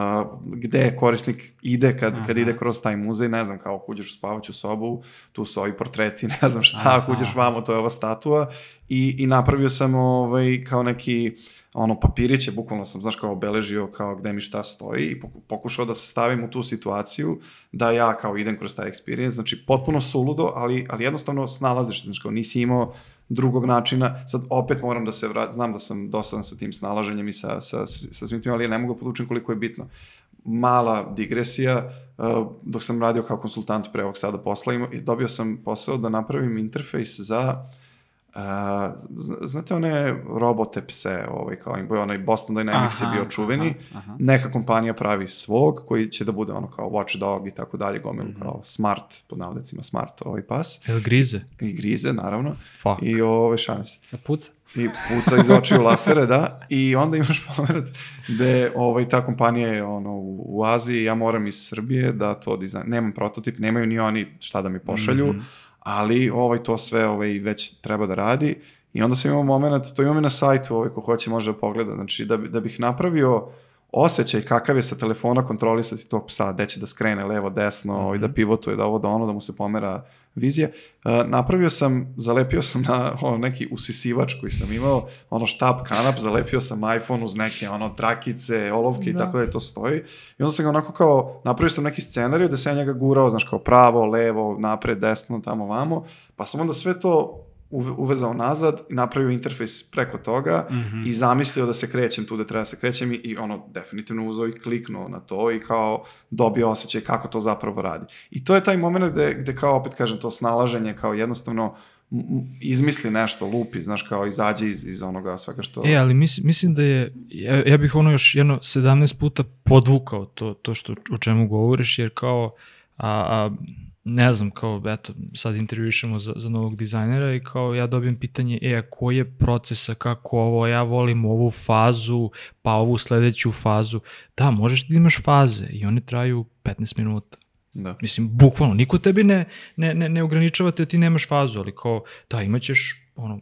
gde korisnik ide kad, kad Aha. ide kroz taj muzej, ne znam, kao ako uđeš u spavaću sobu, tu su ovi portreti, ne znam šta, ako uđeš vamo, to je ova statua i, i napravio sam ovaj, kao neki ono papiriće, bukvalno sam, znaš, kao obeležio kao gde mi šta stoji i poku- pokušao da se stavim u tu situaciju da ja kao idem kroz taj experience, znači potpuno suludo, ali, ali jednostavno snalaziš se, znači kao nisi imao drugog načina, sad opet moram da se vratim, znam da sam dosadan sa tim snalaženjem i sa, sa, sa svim tim, ali ja ne mogu da podučim koliko je bitno. Mala digresija, uh, dok sam radio kao konsultant pre ovog sada posla, i dobio sam posao da napravim interfejs za znate one robote pse, ovaj, kao im onaj Boston Dynamics je bio čuveni, Aha, aha. neka kompanija pravi svog koji će da bude ono kao watchdog i tako dalje, gomilu Mhm. kao smart, pod navodnicima smart ovaj pas El grize? i grize naravno Fuck. i ove šalim se Da puca. i puca iz očiju lasere, da, i onda imaš moment gde ovaj, ta kompanija je ono, u, u Aziji, ja moram iz Srbije da to dizajn, nemam prototip, nemaju ni oni šta da mi pošalju, Mhm. Ali ovaj, to sve ovaj, već treba da radi. I onda sam imao moment, to imam i na sajtu, ovaj, ko hoće može da pogleda, znači da, bi- da bih napravio osjećaj kakav je sa telefona kontrolisati tog psa, gde će da skrene levo, desno, ovaj, da pivotuje, da ovo, da ono, da mu se pomera vizija. Uh, napravio sam, zalepio sam na ono, neki usisivač koji sam imao, ono štab kanap, zalepio sam iPhone uz neke ono trakice, olovke i Da. tako da je to stoji. I onda sam ga onako kao, napravio sam neki scenariju da sam ja njega gurao, znaš, kao pravo, levo, napred, desno, tamo, vamo, pa sam onda sve to uvezao nazad i napravio interfejs preko toga Mhm. i zamislio da se krećem tu da treba da se krećem i, i ono definitivno uzeo i kliknuo na to i kao dobio osjećaj kako to zapravo radi. I to je taj moment gde, gde kao opet kažem to snalaženje kao jednostavno izmisli nešto, lupi, znaš, kao izađe iz, iz onoga svega što... E, ali mislim, mislim da je, ja, ja bih ono još jedno 17 puta podvukao to, to što, o čemu govoriš, jer kao, a, a, ne znam, kao, eto, sad intervjušemo za, za novog dizajnera i kao ja dobijem pitanje, e, a koji je procesa, kako ovo, ja volim ovu fazu, pa ovu sledeću fazu. Da, možeš da imaš faze i one traju 15 minuta. Da. Mislim, bukvalno, niko tebi ne, ne, ne, ne ograničava te da ti nemaš fazu, ali kao, da, imaćeš, ono,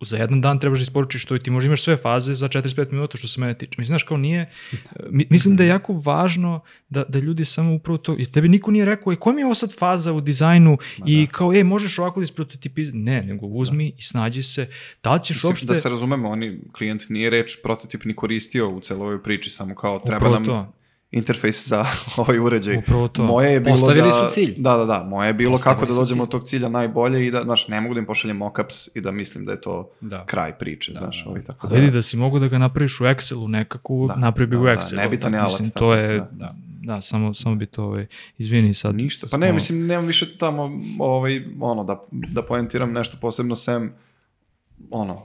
za jedan dan trebaš da isporučiš to i ti možda imaš sve faze za 45 minuta što se mene tiče. Mislim, znaš, kao nije, mi, mislim da je jako važno da, da ljudi samo upravo to, jer tebi niko nije rekao, e, koja mi je ovo sad faza u dizajnu i kao, e, možeš ovako da isprototipizati. Ne, nego uzmi i snađi se. Da li ćeš Mislim, uopšte... Da se razumemo, oni, klijent nije reč prototip ni koristio u celoj ovoj priči, samo kao treba Upravo nam to. Interfejs za ovaj uređaj. Upravo to. Moje je bilo Postavili da... su cilj. Da, da, da. Moje je bilo Postavili kako da dođemo cilj. od tog cilja najbolje i da, znaš, ne mogu da im pošaljem mockups i da mislim da je to Da. kraj priče, Da, znaš, da. ovaj, tako A da... vidi da si mogu da ga napraviš u Excelu nekako, Da, napravi bi da, u da, Excelu. nebitan je alat, Mislim, tako to da, je, da. da, da, samo, samo bi to, ovaj, izvini sad. Ništa. Pa ne, mislim, nemam više tamo, ovaj, ono, da, da poentiram nešto posebno sem ono,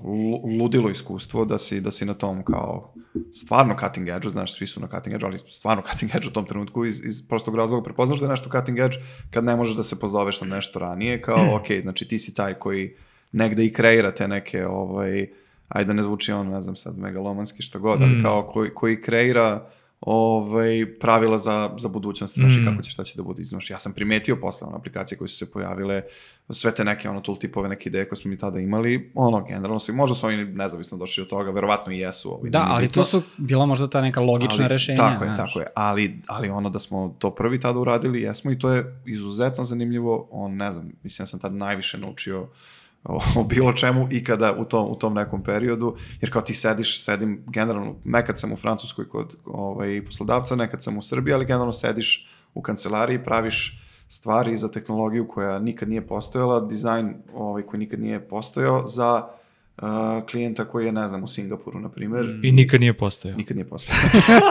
ludilo iskustvo da si, da si na tom kao stvarno cutting edge znaš, svi su na cutting edge ali stvarno cutting edge u tom trenutku iz, iz prostog razloga prepoznaš da je nešto cutting edge kad ne možeš da se pozoveš na nešto ranije, kao, ok, znači ti si taj koji negde i kreira te neke, ovaj, ajde da ne zvuči ono, ne znam sad, megalomanski što god, ali mm. kao koji, koji kreira ovaj, pravila za, za budućnost, znači mm. kako će, šta će da bude. Znaš, ja sam primetio posle ono, aplikacije koje su se pojavile, sve te neke ono tool tipove, neke ideje koje smo mi tada imali, ono, generalno se, možda su oni nezavisno došli od toga, verovatno i jesu. Ovaj, da, ali to su bila možda ta neka logična ali, rešenja. Tako je, tako je, ali, ali ono da smo to prvi tada uradili, jesmo i to je izuzetno zanimljivo, on, ne znam, mislim, ja sam tad najviše naučio o bilo čemu ikada u tom, u tom nekom periodu, jer kao ti sediš, sedim generalno, nekad sam u Francuskoj kod ovaj, poslodavca, nekad sam u Srbiji, ali generalno sediš u kancelariji, praviš stvari za tehnologiju koja nikad nije postojala, dizajn ovaj, koji nikad nije postojao za uh, klijenta koji je, ne znam, u Singapuru, na primjer. Mm. I nikad nije postojao. Nikad nije postojao.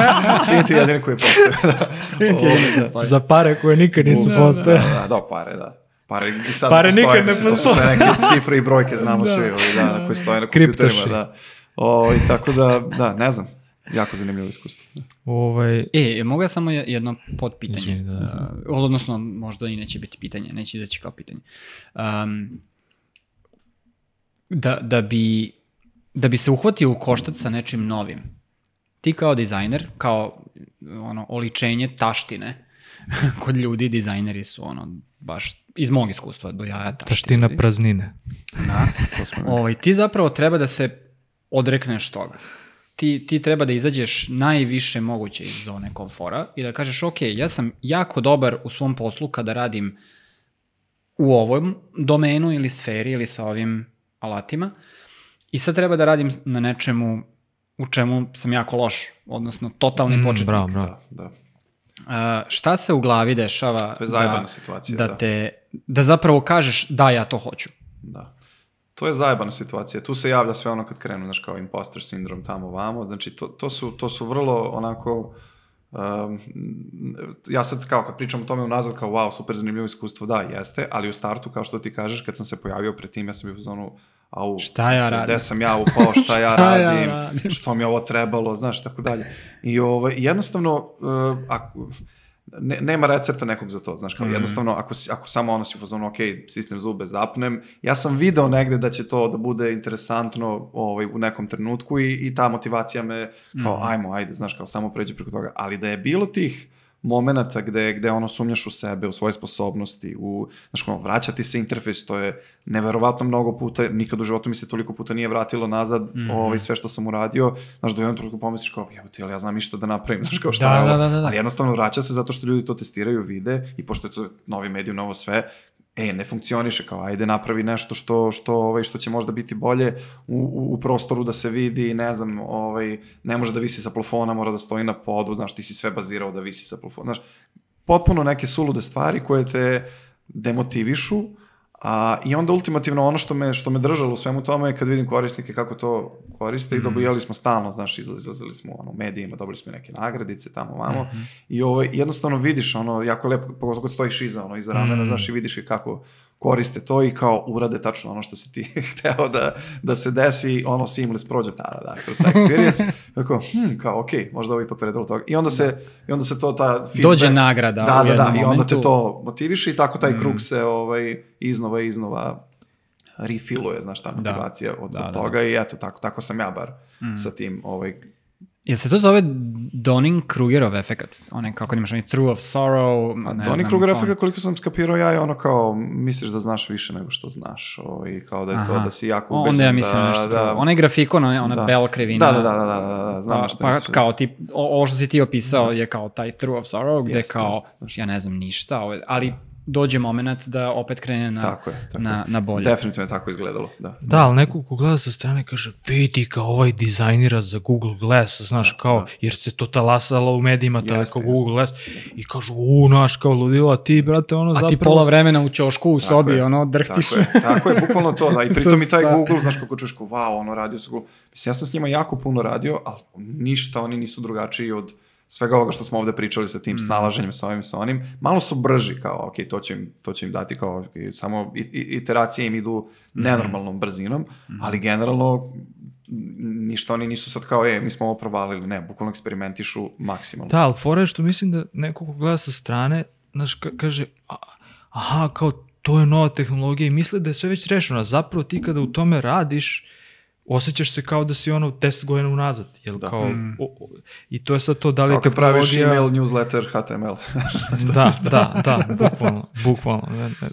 Klijent je jedini koji je postojao. Da. Klijent je jedini. Za pare koje nikad nisu da, postojao. Da, da, da, pare, da. Pare, sad Pare postoje, nikad ne postoje. To su sve neke cifre i brojke, znamo da. svi ovih dana koji stoje na kompjuterima. Da. O, i tako da, da, ne znam. Jako zanimljivo iskustvo. Ovaj... E, mogu ja samo jedno podpitanje? Izvini, da. Uh, odnosno, možda i neće biti pitanje, neće izaći kao pitanje. Um, da, da, bi, da bi se uhvatio u koštac sa nečim novim, ti kao dizajner, kao ono, oličenje taštine, kod ljudi dizajneri su ono, baš iz mog iskustva do jaja taštine. Taština praznine. Da. ovaj, ti zapravo treba da se odrekneš toga. Ti, ti treba da izađeš najviše moguće iz zone komfora i da kažeš, ok, ja sam jako dobar u svom poslu kada radim u ovom domenu ili sferi ili sa ovim alatima i sad treba da radim na nečemu u čemu sam jako loš, odnosno totalni mm, početnik. Bravo, bravo. Da, da. Uh, šta se u glavi dešava to je da, situacija, da, da. Te, da zapravo kažeš da ja to hoću? Da. To je zajebana situacija. Tu se javlja sve ono kad krenu, znaš, kao imposter sindrom tamo vamo. Znači, to, to, su, to su vrlo onako... Um, ja sad kao kad pričam o tome unazad kao wow, super zanimljivo iskustvo, da, jeste, ali u startu, kao što ti kažeš, kad sam se pojavio pred tim, ja sam bio u zonu, au, šta ja radim? Gde sam ja upao, šta ja šta radim, ja radim, što mi ovo trebalo, znaš, tako dalje. I ovaj, jednostavno, uh, ako, ne, nema recepta nekog za to, znaš, kao mm. jednostavno, ako, ako samo ono si u fazonu, ok, sistem zube zapnem, ja sam video negde da će to da bude interesantno ovaj, u nekom trenutku i, i ta motivacija me, kao, mm. ajmo, ajde, znaš, kao, samo pređe preko toga, ali da je bilo tih momenta gde, gde ono sumnjaš u sebe, u svoje sposobnosti, u, znaš, ono, vraćati se interfejs, to je neverovatno mnogo puta, nikad u životu mi se toliko puta nije vratilo nazad mm -hmm. ovaj, sve što sam uradio, znaš, do jednom trenutku pomisliš kao, jebote, ali ja znam išta da napravim, znaš, kao šta da, je ovo, da, da, da. ali jednostavno vraća se zato što ljudi to testiraju, vide i pošto je to novi medij, novo sve, e, ne funkcioniše, kao ajde napravi nešto što, što, ovaj, što će možda biti bolje u, u, u prostoru da se vidi, ne znam, ovaj, ne može da visi sa plafona, mora da stoji na podu, znaš, ti si sve bazirao da visi sa plafona, znaš, potpuno neke sulude stvari koje te demotivišu, A, I onda ultimativno ono što me, što me držalo u svemu tome je kad vidim korisnike kako to koriste mm. i mhm. dobijali smo stalno, znaš, izlazili smo ono, u medijima, dobili smo neke nagradice tamo vamo mm -hmm. i ovo, jednostavno vidiš ono, jako lepo, pogotovo kad stojiš iza, ono, iza ramena, mm. znaš, i vidiš i kako koriste to i kao urade tačno ono što si ti hteo da, da se desi, ono seamless prođe tada, da, kroz taj experience, tako, hm, kao, ok, možda ovo ipak predalo toga. I onda se, i onda se to ta feedback... Dođe nagrada da, da, da, i onda te to motiviše i tako taj mm. krug se ovaj, iznova i iznova refiluje, znaš, ta da. motivacija da, od, da, od toga da. i eto, tako, tako sam ja bar mm. sa tim ovaj, Jel se to zove Donning-Krugerov efekt? One, kako imaš, onaj True of Sorrow, A ne Donning-Kruger efekt, koliko sam skapirao ja, je ono kao, misliš da znaš više nego što znaš, o, ovaj, i kao da je Aha. to, da si jako ubeđen. Onda ja mislim da, nešto, da, onaj grafikon, ona, ona da. bela krivina. Da, da, da, da, da, da, znam pa, što pa, kao ti, ovo što si ti opisao da. je kao taj True of Sorrow, gde jest, kao, jest, ja ne znam ništa, ali dođe moment da opet krene na, tako je, tako na, na bolje. Definitivno je tako izgledalo, da. Da, ali neko ko gleda sa strane kaže, vidi kao ovaj dizajnira za Google Glass, znaš, da, kao, da. jer se to talasalo u medijima, to je kao Google Glass, i kažu, u, naš, kao ludilo, a ti, brate, ono a zapravo... A ti pola vremena u ćošku u sobi, je, ono, drhtiš. Tako je, tako je, bukvalno to, da, i pritom i taj Google, znaš, kako čuješ, wow, ono, radio sa Google. Mislim, ja sam s njima jako puno radio, ali ništa, oni nisu drugačiji od svega ovoga što smo ovde pričali sa tim mm. snalaženjem sa ovim sa onim, malo su brži kao, ok, to će im, to će im dati kao, okay, samo iteracije im idu mm. nenormalnom brzinom, mm. ali generalno ništa oni nisu sad kao, e, mi smo ovo provalili, ne, bukvalno eksperimentišu maksimalno. Da, ali fora je što mislim da neko ko gleda sa strane, znaš, ka kaže, aha, kao to je nova tehnologija i misle da je sve već rešeno, a zapravo ti kada u tome radiš, osjećaš se kao da si ono 10 godina unazad, jel da. kao, mm. o, o, i to je sad to, da li je tehnologija... praviš email, newsletter, HTML. da, da, da, bukvalno, bukvalno, ne, ne,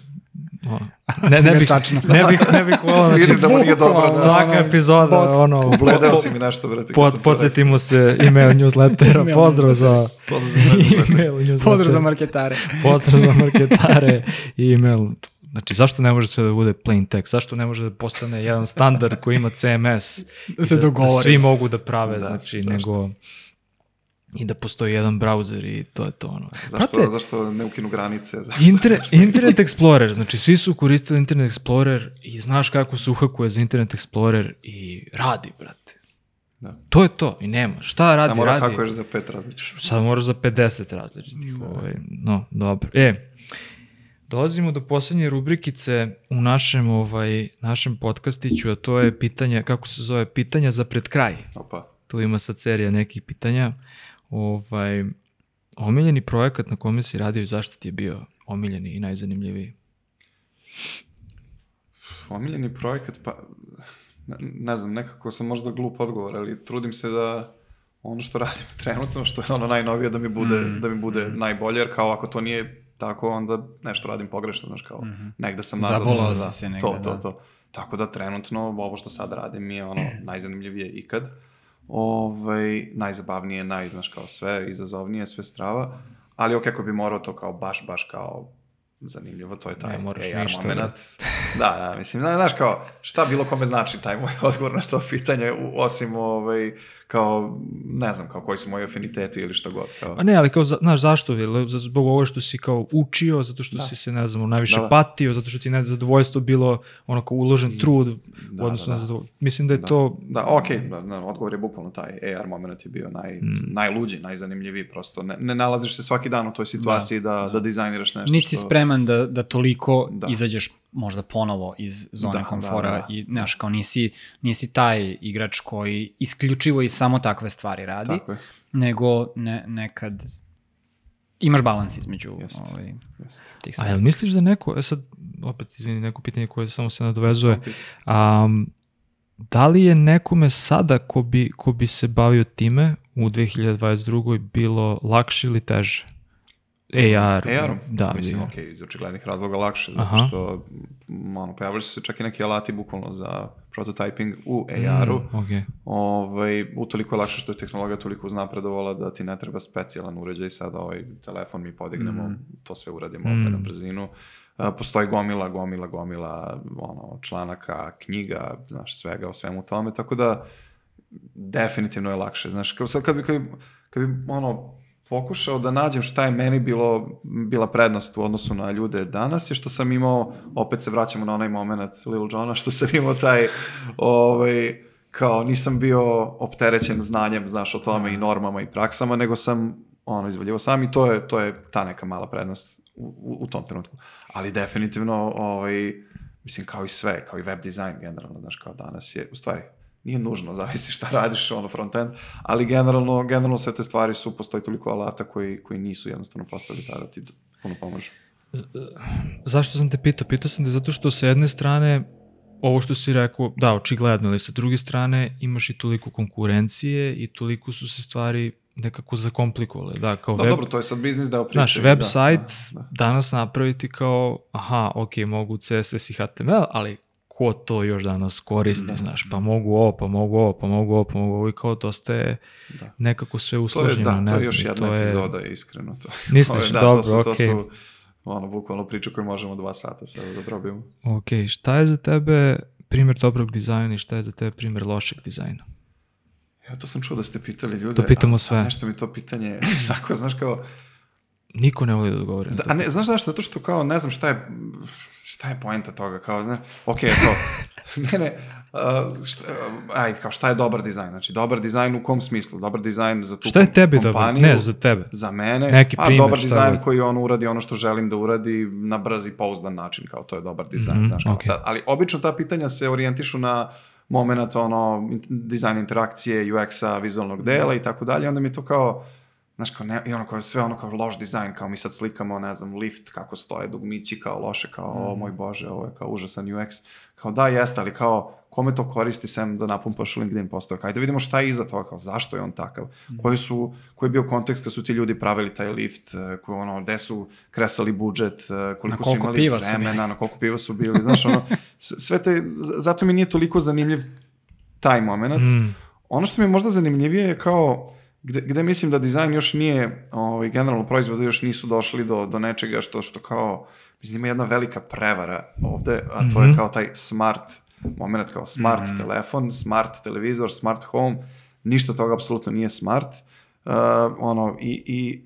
Ne, ne bih, ne bih, ne bih volao, znači, Vidim da mu nije dobro. Da. Svaka epizoda, Pod, ono... Ubledeo si mi nešto, brate. Pod, podsjetimo se email newslettera, pozdrav za... Pozdrav za email newsletter. Pozdrav za marketare. Pozdrav za marketare i email Znači, zašto ne može sve da bude plain text? Zašto ne može da postane jedan standard koji ima CMS? da se da, da svi mogu da prave, da, znači, zašto? nego i da postoji jedan browser i to je to ono. Zašto, Prate, zašto ne ukinu granice? Zašto, Inter, zašto Internet Explorer, znači svi su koristili Internet Explorer i znaš kako se uhakuje za Internet Explorer i radi, brate. Da. To je to i nema. Šta radi, Samo radi. Samo hakuješ za pet različitih. Sad moraš za 50 različitih. Da. Ovaj, no, dobro. E, dolazimo do poslednje rubrikice u našem, ovaj, našem podcastiću, a to je pitanje, kako se zove, pitanja za pred kraj. Opa. Tu ima sad serija nekih pitanja. Ovaj, omiljeni projekat na kome si radio i zašto ti je bio omiljeni i najzanimljiviji? Omiljeni projekat, pa ne, ne znam, nekako sam možda glup odgovor, ali trudim se da ono što radim trenutno, što je ono najnovije da mi bude, mm. da mi bude mm. najbolje, jer kao ako to nije tako, onda nešto radim pogrešno, znaš, kao mm -hmm. negde sam nazad. Zabolao si se negde, to, to, da. to. Tako da trenutno ovo što sad radim mi je ono najzanimljivije ikad. Ovaj, najzabavnije, naj, znaš, kao sve, izazovnije, sve strava, ali ok, ako bi morao to kao baš, baš kao zanimljivo, to je taj ne, moraš AR ništa, moment. Da, da, mislim, znaš kao, šta bilo kome znači taj moj odgovor na to pitanje, osim ovaj, kao, ne znam, kao koji su moji afiniteti ili šta god. Kao. A ne, ali kao, znaš, zašto? Zbog ovo što si kao učio, zato što da. si se, ne znam, najviše da, da. patio, zato što ti ne zadovoljstvo bilo ono kao uložen trud da, u odnosu da, da. na zadovoljstvo. Mislim da je da. to... Da, okej, okay, da, da, odgovor je bukvalno taj AR moment je bio naj, mm. najluđi, najzanimljiviji, prosto ne, ne nalaziš se svaki dan u toj situaciji da, da, da, da dizajniraš nešto. Niti što... spreman da, da toliko da. izađeš možda ponovo iz zone da, komfora da, da, i znaš kao nisi, nisi taj igrač koji isključivo i samo takve stvari radi, Tako je. nego ne, nekad imaš balans između Jest. ovaj, Jest. tih stvari. A jel misliš da neko, e sad opet izvini neko pitanje koje samo se nadovezuje, um, da li je nekome sada ko bi, ko bi se bavio time u 2022. bilo lakše ili teže? AR. AR, da, mislim, ok, iz očiglednih razloga lakše, zato Aha. što ono, pojavili su se čak i neki alati bukvalno za prototyping u AR-u. Mm, okay. ovaj, utoliko je lakše što je tehnologija toliko uznapredovala da ti ne treba specijalan uređaj, sada ovaj telefon mi podignemo, mm. to sve uradimo mm. na brzinu. Uh, postoji gomila, gomila, gomila ono, članaka, knjiga, znaš, svega o svemu tome, tako da definitivno je lakše. Znaš, kao sad kad bi, kad bi, kad bi ono, pokušao da nađem šta je meni bilo, bila prednost u odnosu na ljude danas je što sam imao, opet se vraćamo na onaj moment Lil Johna, što sam imao taj, ovaj, kao nisam bio opterećen znanjem, znaš, o tome i normama i praksama, nego sam ono, izvaljivo sam i to je, to je ta neka mala prednost u, u, u tom trenutku. Ali definitivno, ovaj, mislim, kao i sve, kao i web dizajn generalno, znaš, kao danas je, u stvari, nije nužno, zavisi šta radiš, ono, front-end, ali generalno, generalno sve te stvari su, postoji toliko alata koji, koji nisu jednostavno postali tada ti puno pomožu. Zašto sam te pitao? Pitao sam te zato što sa jedne strane ovo što si rekao, da, očigledno, ali sa druge strane imaš i toliko konkurencije i toliko su se stvari nekako zakomplikovale. Da, kao da, web, dobro, to je sad biznis deo priče. Naš website da, da, da. danas napraviti kao, aha, ok, mogu CSS i HTML, ali ko to još danas koristi, da. znaš, pa mogu ovo, pa mogu ovo, pa mogu ovo, pa mogu ovo i kao dosta je da. nekako sve usložnjeno. To je, da, to je još jedna to epizoda, je... iskreno. To. Misliš, da, dobro, to su, okay. to su, ono, bukvalno priču koju možemo dva sata sada da probimo. Ok, šta je za tebe primjer dobrog dizajna i šta je za tebe primjer lošeg dizajna? Ja to sam čuo da ste pitali ljude. To pitamo sve. A, a nešto mi to pitanje, tako, znaš kao, Niko ne voli da odgovori. Da, a ne, znaš zašto? Zato što kao, ne znam šta je, šta je poenta toga, kao, ne, ok, to, ne, ne, uh, šta, aj, kao šta je dobar dizajn? Znači, dobar dizajn u kom smislu? Dobar dizajn za tu Šta je tebi kompaniju, dobar? Ne, za tebe. Za mene, Neki a primer, dobar dizajn god. koji on uradi ono što želim da uradi na brz i pouzdan način, kao to je dobar dizajn. Mhm, znaš, kao ok. sad, ali obično ta pitanja se orijentišu na moment ono, dizajn interakcije, UX-a, vizualnog dela i tako dalje, onda mi je to kao, znaš, kao, ne, i ono kao, sve ono kao loš dizajn, kao mi sad slikamo, ne znam, lift, kako stoje dugmići, kao loše, kao, o Mhm. moj bože, ovo je kao užasan UX. Kao, da, jeste, ali kao, kome to koristi sem da napumpaš LinkedIn postoje? Ajde da vidimo šta je iza toga, kao, zašto je on takav? Mhm. Koji su, koji je bio kontekst kad su ti ljudi pravili taj lift, eh, koji, ono, gde su kresali budžet, eh, koliko su koliko imali piva su vremena, na koliko piva su bili, znaš, ono, sve te, zato mi nije toliko zanimljiv taj moment. Mm. Ono što mi je možda zanimljivije je kao, gde, gde mislim da dizajn još nije, ovaj, generalno proizvode još nisu došli do, do nečega što, što kao, mislim ima jedna velika prevara ovde, a to Mhm. je kao taj smart moment, kao smart Mhm. telefon, smart televizor, smart home, ništa toga apsolutno nije smart. Uh, ono, i, i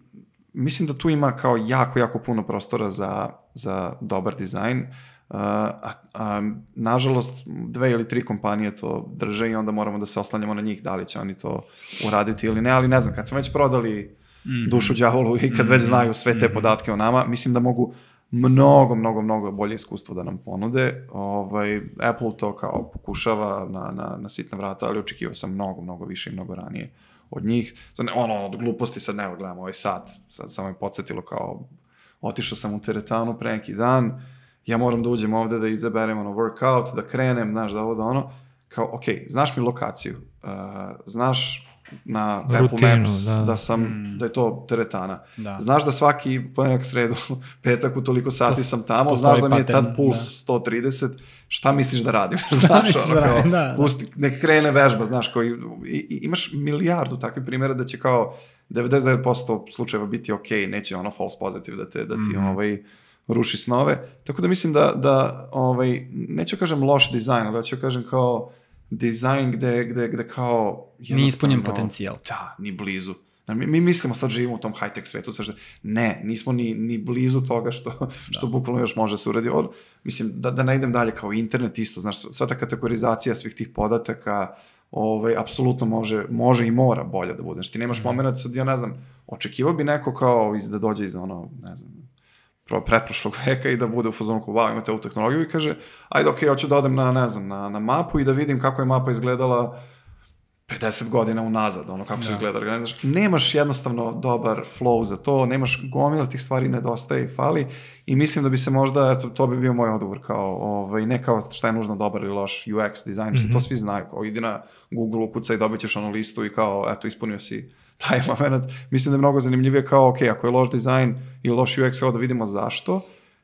mislim da tu ima kao jako, jako puno prostora za, za dobar dizajn. Uh, a, a, nažalost, dve ili tri kompanije to drže i onda moramo da se oslanjamo na njih, da li će oni to uraditi ili ne, ali ne znam, kad smo već prodali Mhm. dušu đavolu i kad već Mhm. znaju sve te Mhm. podatke o nama, mislim da mogu mnogo, mnogo, mnogo bolje iskustvo da nam ponude. Ovaj, Apple to kao pokušava na, na, na sitna vrata, ali očekivao sam mnogo, mnogo više i mnogo ranije od njih. Sad, ono, od gluposti sad ne gledam ovaj sat, sad samo je podsjetilo kao, otišao sam u teretanu pre neki dan, ja moram da uđem ovde da izaberem ono workout, da krenem, znaš, da ovo da ono, kao, ok, znaš mi lokaciju, uh, znaš na Apple Rutinu, Maps da. da. sam, Mm. da je to teretana. Da. Znaš da svaki ponedjeljak sredu, petak u toliko sati To- sam tamo, postoji znaš da mi je tad puls 130, šta misliš da radim? znaš, ono, da kao, da, da. pusti, nek krene vežba, znaš, kao, i, i, imaš milijardu takvih primjera da će kao 99% slučajeva biti ok, neće ono false positive da, te, da ti Mhm. ovaj, ruši snove. Tako da mislim da, da ovaj, neću kažem loš dizajn, ali ću kažem kao dizajn gde, gde, gde kao Nije ispunjen potencijal. Da, ni blizu. Znaš, Mi, mi mislimo sad živimo u tom high-tech svetu, sve što... Ne, nismo ni, ni blizu toga što, što bukvalno još može se uradi. Od, mislim, da, da ne idem dalje kao internet isto, znaš, sva ta kategorizacija svih tih podataka, ovaj, apsolutno može, može i mora bolje da bude. Znači, ti nemaš moment, sad ja ne znam, očekivao bi neko kao iz, da dođe iz ono, ne znam, pretprošlog veka i da bude u fazonu kao, wow, imate ovu tehnologiju i kaže, ajde, okej, hoću da odem na, ne znam, na, na mapu i da vidim kako je mapa izgledala 50 godina unazad, ono kako su Da. izgledali. Ne znaš, nemaš jednostavno dobar flow za to, nemaš gomila tih stvari nedostaje i fali i mislim da bi se možda, eto, to bi bio moj odgovor kao, ovaj, ne kao šta je nužno dobar ili loš UX dizajn, mislim, Mhm. to svi znaju, kao idi na Google, ukucaj, dobit ćeš onu listu i kao, eto, ispunio si taj moment. Mislim da je mnogo zanimljivije kao, ok, ako je loš dizajn ili loš UX, kao da vidimo zašto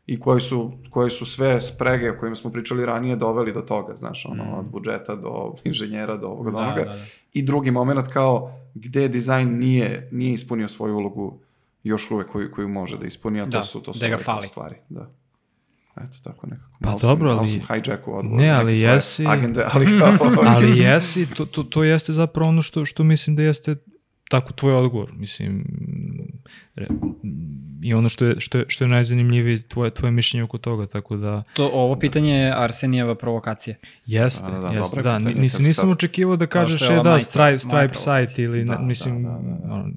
i koji su, koji su sve sprege o kojima smo pričali ranije doveli do toga, znaš, ono, Mhm. od budžeta do inženjera, do ovoga, do Da, onoga. da, da. I drugi moment kao gde dizajn nije, nije ispunio svoju ulogu još uvek koju, koju može da ispuni, a to Da, su, to su da ove stvari. Da. Eto, tako nekako. Pa Malo dobro, sam, malo ali- sam hijacku odgovor. Ne, ali jesi- Agende, ali kao... Ali jesi, to, to, to jeste zapravo ono što, što mislim da jeste tako tvoj odgovor, mislim, i ono što je, što je, što je najzanimljivije tvoje, tvoje mišljenje oko toga, tako da To, ovo pitanje je Arsenijeva provokacija. jeste, Da, da, da, jeste, da, pitanje, nisam, nisam sad- očekivao da kažeš je da, Stripe, Stripe site ili, Da, da, mislim, da, da, da. ono,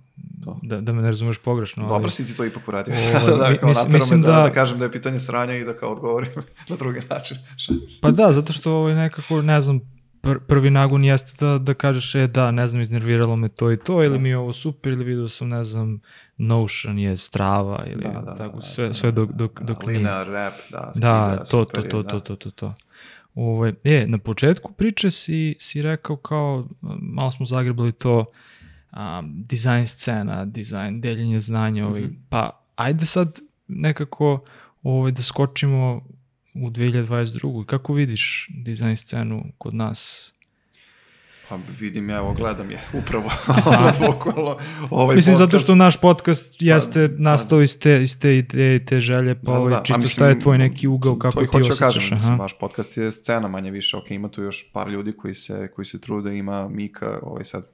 To. da, da me ne razumeš pogrešno. ali- Dobro si ti to ipak uradio. Ovo, da, mi- kao mislim- mislim da, da- da, kažem da je pitanje sranja i da kao odgovorim na drugi način. Pa da, zato što ovaj nekako, ne znam, pr prvi nagon jeste da, da kažeš, e da, ne znam, iznerviralo me to i to, ili Da. mi je ovo super, ili vidio sam, ne znam, Notion je strava, ili Da, da, tako, da, sve, da, sve dok, da, dok, da, dok nije. Linear rap, da, Da, skida, to, super to, to, da. to, to, to, to. Ove, e, na početku priče si, si rekao kao, malo smo zagrebali to, um, dizajn scena, dizajn, deljenje znanja, ovaj, Mhm. pa ajde sad nekako ovaj, da skočimo u 2022. Kako vidiš dizajn scenu kod nas? Pa vidim ja, evo gledam je, upravo, bukvalno, ovaj Mislim, zato podcast. što naš podcast jeste pa- nastao iz te, iz te ideje i te želje, pa Da, ovaj, da, čisto mislim, šta je tvoj neki ugao, kako ti da osjećaš. kažem, aha. mislim, vaš podcast je scena manje više, ok, ima tu još par ljudi koji se, koji se trude, ima Mika, ovaj sad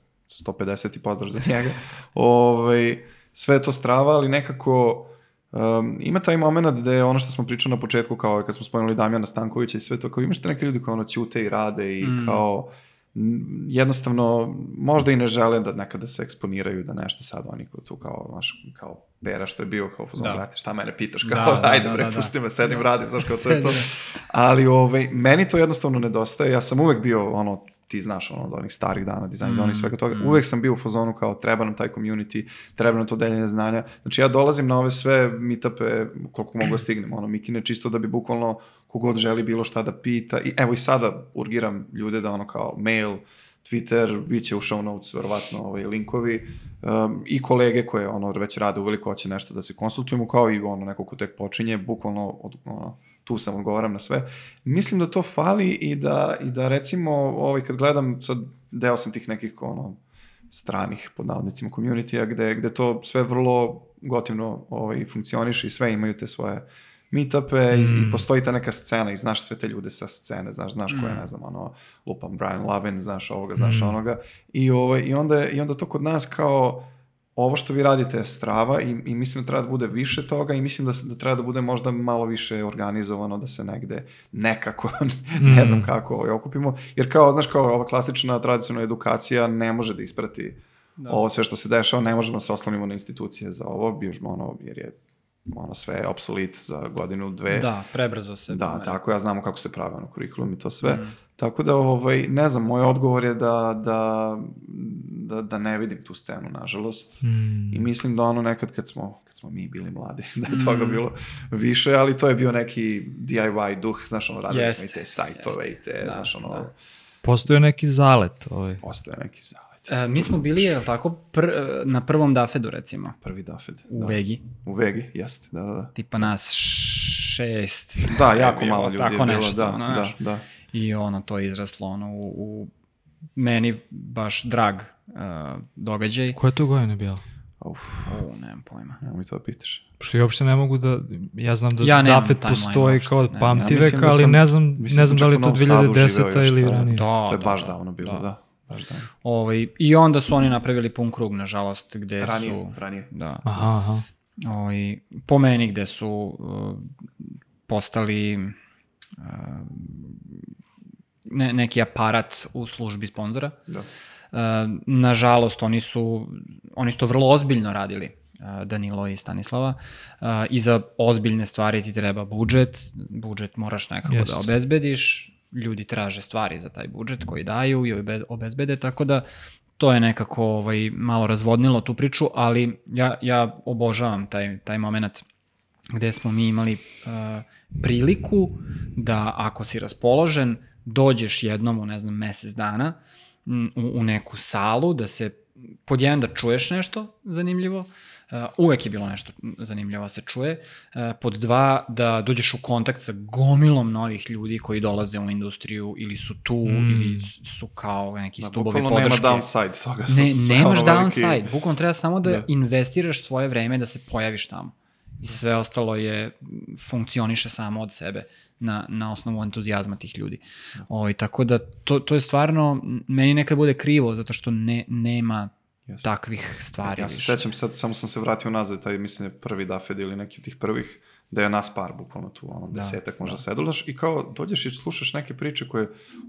150 i pozdrav za njega, ovaj, sve to strava, ali nekako um, ima taj moment gde ono što smo pričali na početku, kao kad smo spomenuli Damjana Stankovića i sve to, kao imaš te neke ljudi koji ono ćute i rade i mm. kao jednostavno možda i ne žele da nekada se eksponiraju da nešto sad oni ko tu kao naš kao pera što je bio kao fuzon, da. brate, šta mene pitaš, da, kao, da, da, ajde, bre, da, da, pusti me, sedim, da. radim, znaš, kao to je to. Ali, ovaj, meni to jednostavno nedostaje, ja sam uvek bio, ono, ti znaš ono od onih starih dana, dizajn mm, i svega toga, mm. uvek sam bio u fazonu kao treba nam taj community, treba nam to deljenje znanja. Znači ja dolazim na ove sve meetupe koliko mogu da stignem, ono Mikine čisto da bi bukvalno kogod želi bilo šta da pita i evo i sada urgiram ljude da ono kao mail, Twitter, bit će u show notes verovatno ovaj, linkovi um, i kolege koje ono već rade uveliko hoće nešto da se konsultujemo kao i ono neko ko tek počinje, bukvalno od, ono, tu sam odgovaram na sve. Mislim da to fali i da, i da recimo, ovaj, kad gledam, sad deo sam tih nekih ono, stranih, pod navodnicima, community-a, gde, gde to sve vrlo gotivno ovaj, funkcioniše i sve imaju te svoje meetupe mm. i, i mm. postoji ta neka scena i znaš sve te ljude sa scene, znaš, znaš mm. ko je, ne znam, ono, lupam Brian Lavin, znaš ovoga, znaš mm. onoga i, ovaj, i, onda, i onda to kod nas kao ovo što vi radite je strava i, i mislim da treba da bude više toga i mislim da, da treba da bude možda malo više organizovano da se negde nekako, ne znam mm. kako ovaj, okupimo, jer kao, znaš, kao ova klasična tradicionalna edukacija ne može da isprati da. ovo sve što se dešava, ne možemo da se oslonimo na institucije za ovo, biož, ono, jer je ono sve je obsolit za godinu, dve. Da, prebrzo se. Da, pomeri. tako ja znamo kako se prave ono kurikulum i to sve. Mm. Tako da, ovaj, ne znam, moj odgovor je da, da, da, da ne vidim tu scenu, nažalost. Mm. I mislim da ono nekad kad smo, kad smo mi bili mladi, da je toga mm. bilo više, ali to je bio neki DIY duh, znaš, ono, radili jest, smo i te sajtove i te, da, znaš, ono... Da. Postoje neki zalet. Ovaj. Postoje neki zalet. E, mi smo bili, je tako, pr, na prvom Dafedu, recimo? Prvi Dafed. U da. Vegi. U Vegi, jeste, da, da, da. Tipa nas šest. Da, jako malo ljudi tako je bilo, nešto, da, ono, da, da. I ono, to je izraslo, ono, u, u meni baš drag uh, događaj. Koja je to godina bila? Uf. U, nemam pojma. Nemo mi to da pitaš. Što ja uopšte ne mogu da, ja znam da ja Dafet postoji kao od pamti ja veka, da ali ne znam, ne znam da li je to 2010. ili ranije. Da, to je baš da, davno bilo, da. da. Baš da. Ovaj, I onda su oni napravili pun krug, nažalost, gde ranije, su... Ranije, Da. Aha, aha. Ovaj, po meni gde su uh, postali uh, ne, neki aparat u službi sponzora. Da. Uh, nažalost, oni su, oni su to vrlo ozbiljno radili. Uh, Danilo i Stanislava. Uh, I za ozbiljne stvari ti treba budžet, budžet moraš nekako Jest. da obezbediš, ljudi traže stvari za taj budžet koji daju i obezbede, tako da to je nekako ovaj, malo razvodnilo tu priču, ali ja, ja obožavam taj, taj moment gde smo mi imali uh, priliku da ako si raspoložen, dođeš jednom u, ne znam, mesec dana u, u neku salu, da se pod jedan da čuješ nešto zanimljivo, Uh, uvek je bilo nešto zanimljivo da se čuje. Uh, pod dva, da dođeš u kontakt sa gomilom novih ljudi koji dolaze u industriju ili su tu mm. ili su kao neki da, stubovi podrške. nema downside toga. Ne, nemaš downside. Veliki... Bukvalno treba samo da, da investiraš svoje vreme da se pojaviš tamo. I sve ostalo je, funkcioniše samo od sebe na, na osnovu entuzijazma tih ljudi. Da. O, ovaj, tako da to, to je stvarno, meni nekad bude krivo zato što ne, nema Yes. takvih stvari. Ja se sećam, sad samo sam se vratio nazad, taj mislim je prvi Dafed ili neki od tih prvih, da je nas par bukvalno tu, ono, da, desetak možda da. sedulaš i kao dođeš i slušaš neke priče koje,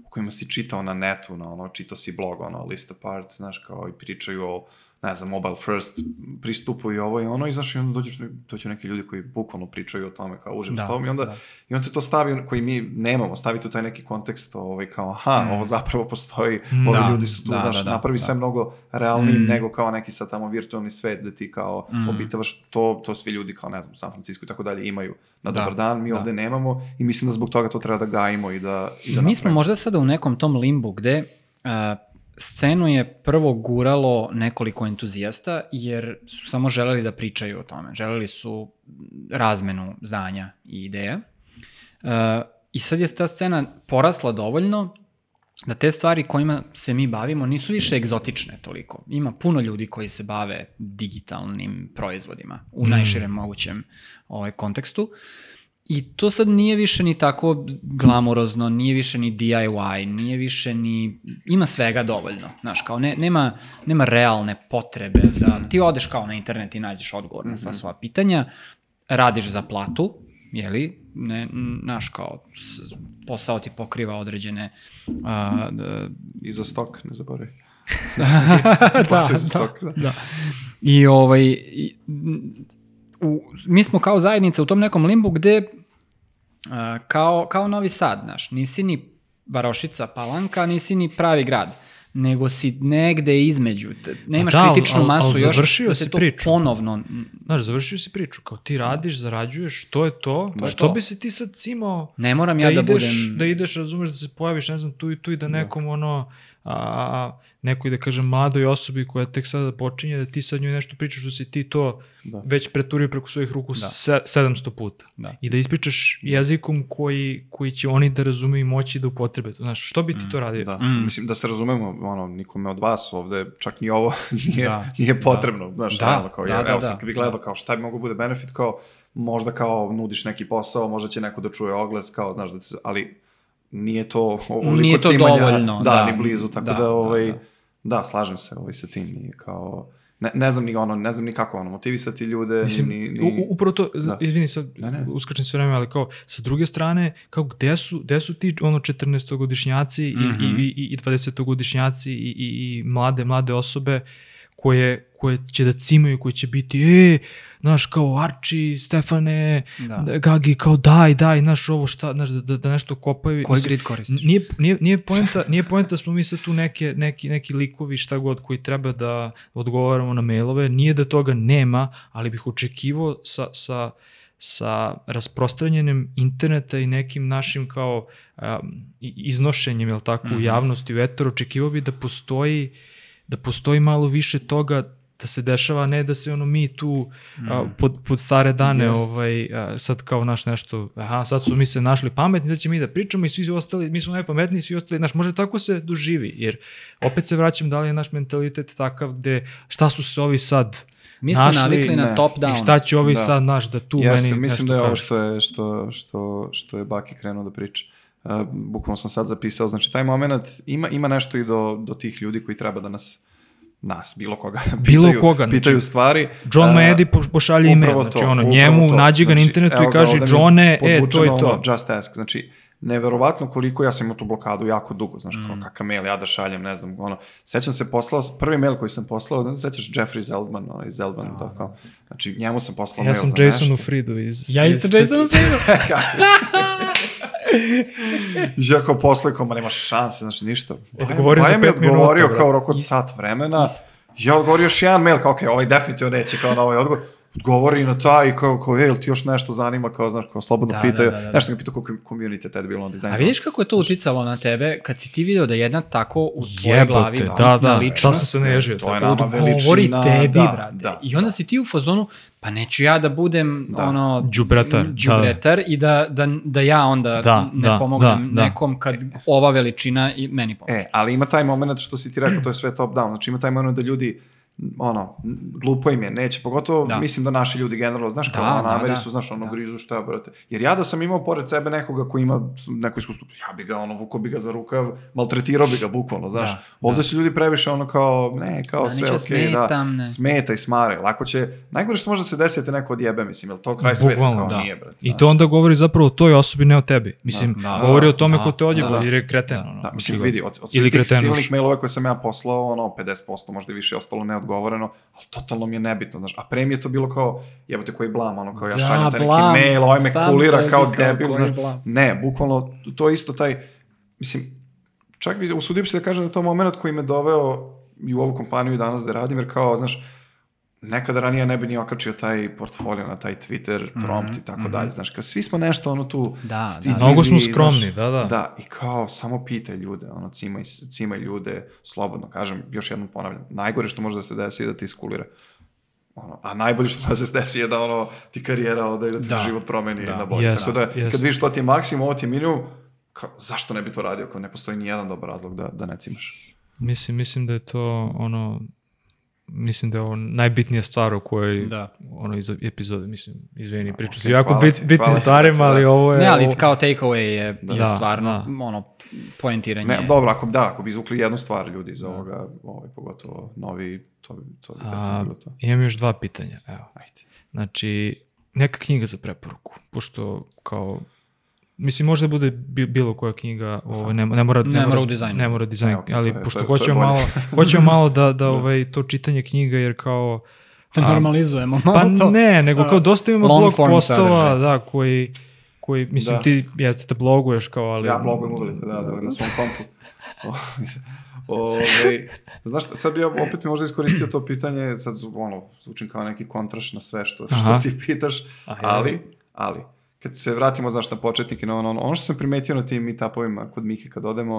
u kojima si čitao na netu, na ono, čitao si blog, ono, list apart, znaš, kao i pričaju o ne znam, mobile first pristupu i ovo i ono i znaš, i onda dođeš, dođu neki ljudi koji bukvalno pričaju o tome kao užim da, s tom i onda, da. i onda te to stavi, koji mi nemamo, stavi tu taj neki kontekst ovaj, kao, aha, mm. ovo zapravo postoji, mm, ovi da, ljudi su tu, da, znaš, da, da, napravi da. sve mnogo realnijim mm. nego kao neki sad tamo virtualni svet da ti kao mm. obitavaš, to, to svi ljudi kao, ne znam, u San Francisco i tako dalje imaju na da, dobar dan, mi da. ovde nemamo i mislim da zbog toga to treba da gajimo i da, i da Mi smo možda sada u nekom tom limbu gde uh, Scenu je prvo guralo nekoliko entuzijasta jer su samo želeli da pričaju o tome. Želeli su razmenu znanja i ideja. Uh, I sad je ta scena porasla dovoljno da te stvari kojima se mi bavimo nisu više egzotične toliko. Ima puno ljudi koji se bave digitalnim proizvodima u mm. najširem mogućem ovaj, kontekstu. Uh, I to sad nije više ni tako glamurozno, nije više ni DIY, nije više ni... Ima svega dovoljno, znaš, kao ne, nema, nema realne potrebe da ti odeš kao na internet i nađeš odgovor na sva mhm. svoja pitanja, radiš za platu, jeli, ne, naš kao posao ti pokriva određene a, d- I za stok, ne zaboravi. da, za stok, da. da. I ovaj, i, u, mi smo kao zajednica u tom nekom limbu gde kao, kao Novi Sad, znaš, nisi ni Varošica, Palanka, nisi ni pravi grad nego si negde između, nemaš da, al- kritičnu al- masu al još da se to priču. ponovno Znaš, završio si priču, kao ti radiš, zarađuješ, to je to, To pa što to. bi se ti sad cimao ne moram da, ja da ideš, budem da ideš, razumeš, da se pojaviš, ne znam, tu i tu i da nekom ono, a, a, nekoj, da kažem, mladoj osobi koja tek sada počinje, da ti sad njoj nešto pričaš, da si ti to Da. već preturio preko svojih ruku Da. se, 700 puta. Da. I da ispričaš jezikom koji, koji će oni da razumeju i moći da upotrebe to. Znaš, što bi ti to radio? Da. Mm. Mislim da se razumemo, ono, nikome od vas ovde, čak ni ovo nije, Da. nije potrebno. Znaš, Da. realno, kao, Da, evo, da, evo da. sad kad bi gledao kao šta bi mogo bude benefit, kao možda kao nudiš neki posao, možda će neko da čuje oglas, kao, znaš, da se, ali nije to ovoliko Nije to cimanja, dovoljno, da, da. ni blizu, tako Da, da, da, ovaj, da. da, slažem se ovaj, sa tim, nije kao, ne, ne znam ni ono, ne znam ni kako ono, motivisati ljude, Mislim, ni, ni, upravo to, Da. izvini sad, Ne, ne. uskačem sve vreme, ali kao, sa druge strane, kao gde su, gde su ti ono 14-godišnjaci i, Mhm. i, i, i 20-godišnjaci i, i, i mlade, mlade osobe koje, koje će da cimaju, koje će biti, e, znaš, kao Arči, Stefane, Da. Gagi, kao daj, daj, znaš, ovo šta, znaš, da, da, da nešto kopaju. Koji grid koristiš? Nije, nije, nije, poenta, nije poenta da smo mi sad tu neke, neki, neki likovi šta god koji treba da odgovaramo na mailove, nije da toga nema, ali bih očekivao sa, sa, sa rasprostranjenjem interneta i nekim našim kao um, iznošenjem, jel tako, Mhm. u javnosti, u eteru, očekivao bi da postoji da postoji malo više toga da se dešava, a ne da se ono mi tu a, Mm. pod, pod stare dane Jest. ovaj, a, sad kao naš nešto, aha, sad su mi se našli pametni, sad ćemo mi da pričamo i svi ostali, mi smo najpametniji, svi ostali, znaš, može tako se doživi, jer opet se vraćam da li je naš mentalitet takav gde šta su se ovi sad Mi smo našli, navikli na ne. top i down. šta će ovi Da. sad, naš, da tu Jeste, meni mislim da je ovo što je, što, što, što je Baki krenuo da priča. Uh, bukvalno sam sad zapisao, znači taj moment ima, ima nešto i do, do tih ljudi koji treba da nas nas, bilo koga, Bilo pitaju, koga, znači, pitaju stvari. John Uh, Maedi po, pošalje email, upravo znači to, ono, njemu to. nađi ga na Znači, internetu evo i kaže, Johne, e, to je to. ono, Just ask, znači, neverovatno koliko ja sam imao tu blokadu jako dugo, znaš, kao Mm. kakav mail ja da šaljem, ne znam, ono, sećam se poslao, prvi mail koji sam poslao, ne znam, sećaš Jeffrey Zeldman, ono, iz Zeldman.com, znači, njemu sam poslao Ja mail sam za Jasonu nešto. Fridu iz... Ja isto. Jasonu Fridu. I ja kao posle, kao, ma nema šanse, znači ništa. Odgovorio za Baja mi je minuta, odgovorio brate. kao u roku od sat vremena. Ja odgovorio još jedan mail, kao, ok, ovaj definitivno neće, kao na ovaj odgovor. Odgovori na taj, kao, kao, ej, ti još nešto zanima, kao, znaš, kao, slobodno Da, pitaju. da, da, da, da. Nešto sam ga pitao kako community je tada bilo na dizajnu. A vidiš kako je to uticalo na tebe kad si ti video da jedna tako u tvojoj Jebote, glavi da, da, da, ličnost šta sam se naježio. To je nama odgovori veličina. tebi, da, brate. Da, I onda si ti u fazonu, pa neću ja da budem Da. ono... Đubretar, m, đubretar i da, da, da ja onda Da, ne da, pomognem da, da. nekom kad ova veličina i meni pomogne. E, ali ima taj moment što si ti rekao, to je sve top down. Znači ima taj moment da ljudi ono, glupo im je, neće, pogotovo Da. mislim da naši ljudi generalno, znaš, kao Da, da, da, nameri da. su, znaš, ono, Da. grizu šta je, brate. Jer ja da sam imao pored sebe nekoga ko ima neko iskustvo, ja bi ga, ono, vuko bi ga za rukav, maltretirao bi ga, bukvalno, znaš. Da, Ovde da. su ljudi previše, ono, kao, ne, kao Da, sve okej, da, smetam, ne. smeta i smare, lako će, najgore što može da se desiti da te neko odjebe, mislim, jel to kraj sveta, kao da. nije, brate. I znaš. to onda govori zapravo o toj osobi, ne o tebi. Mislim, Da, da, govori o da, tome da, ko te odjeba, da, da. jer je kreten. Da, ono, Da, mislim, vidi, od, od svih tih silnih mailova koje sam ja poslao, ono, 50%, možda i više, ostalo neodgovoreno, ali totalno mi je nebitno, znaš, a pre mi je to bilo kao, jebote koji blam, ono, kao ja Da, šaljem taj neki blam, mail, ovaj me kulira kao kao debil, blam. ne, bukvalno, to je isto taj, mislim, čak bi, usudio bi se da kažem da to moment koji me doveo i u ovu kompaniju i danas da radim, jer kao, znaš, nekada ranije ne bi ni okačio taj portfolio na taj Twitter prompt i tako mhm. dalje, znaš, kao svi smo nešto ono tu Da, da. stidljivi, Mnogo smo znaš, skromni, da, da. Da, i kao samo pitaj ljude, ono, cimaj, cimaj ljude, slobodno, kažem, još jednom ponavljam, najgore što može da se desi je da ti iskulira. Ono, a najbolje što može da se desi je da ono, ti karijera ode i da ti Da. se život promeni Da. na bolje. Jest, Tako da, jest. kad vidiš to ti je maksimum, ovo ti je minimum, kao, zašto ne bi to radio, kao ne postoji ni jedan dobar razlog da, da ne cimaš. Mislim, mislim da je to ono, mislim da je ovo najbitnija stvar o kojoj, Da. ono, iz epizode, mislim, izvini, priču okej, se jako bit, bitnim stvarima, ali da. ovo je... Ne, ali ovo- kao takeaway je, Da. je Da, stvarno da. ono, poentiranje. Ne, dobro, ako, da, ako bi izvukli jednu stvar ljudi iz ovoga, ovaj, pogotovo novi, to bi, to bi A, bilo to. imam još dva pitanja, evo. Ajde. Znači, neka knjiga za preporuku, pošto kao Mislim, može da bude bilo koja knjiga, ovaj, ne, ne, mora, ne, ne mora u dizajnu. Ne mora dizajn, ne, okay, ali je, pošto to hoćemo, to malo, hoćemo malo da, da ovaj, to čitanje knjiga, jer kao... Da normalizujemo malo pa to. ne, nego kao dosta imamo blog postova, sadržaj. da, koji, koji, mislim, Da. ti jeste da bloguješ kao, ali... Ja blogujem uveliko, da, da, na svom kompu. Ove, znaš, šta, sad bi ja opet mi možda iskoristio to pitanje, sad ono, zvučim kao neki kontraš na sve što, što Aha. ti pitaš, ali, ali, kad se vratimo, znaš, na početnike, na ono, ono, ono što sam primetio na tim meetupovima kod Mike kad odemo,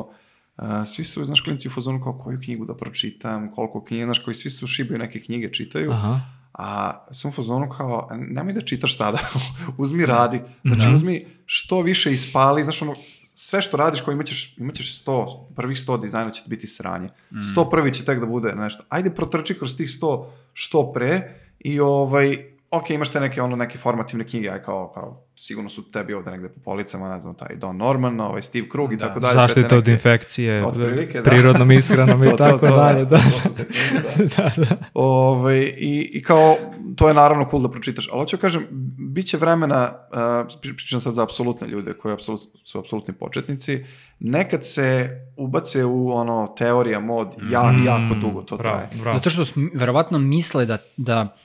uh, svi su, znaš, klinci u fazonu kao koju knjigu da pročitam, koliko knjiga, znaš, koji svi su šibaju neke knjige, čitaju, Aha. a sam u fazonu kao, nemoj da čitaš sada, uzmi radi, znači Da. uzmi što više ispali, znaš ono, sve što radiš, kao imaćeš, imaćeš 100, prvih 100 dizajna će ti biti sranje. Mm. 100 prvi će tek da bude nešto. Ajde protrči kroz tih 100 što pre i ovaj, ok, imaš te neke, ono, neke formativne knjige, aj kao, kao, sigurno su tebi ovde negde po policama, ne znam, taj Don Norman, ovaj Steve Krug i Da. tako dalje. sve te Zaštita od neke- infekcije, Otprilike, da. prirodnom ishranom i to, tako to, dalje. Da, to su te knjige, da. da, da. Ove, i, I kao, to je naravno cool da pročitaš, ali hoću da kažem, bit će vremena, uh, pričam sad za apsolutne ljude koji apsolut, su apsolutni početnici, nekad se ubace u ono teorija mod ja, Mm, jako dugo to bravo, traje. bravo. Zato što verovatno misle da, da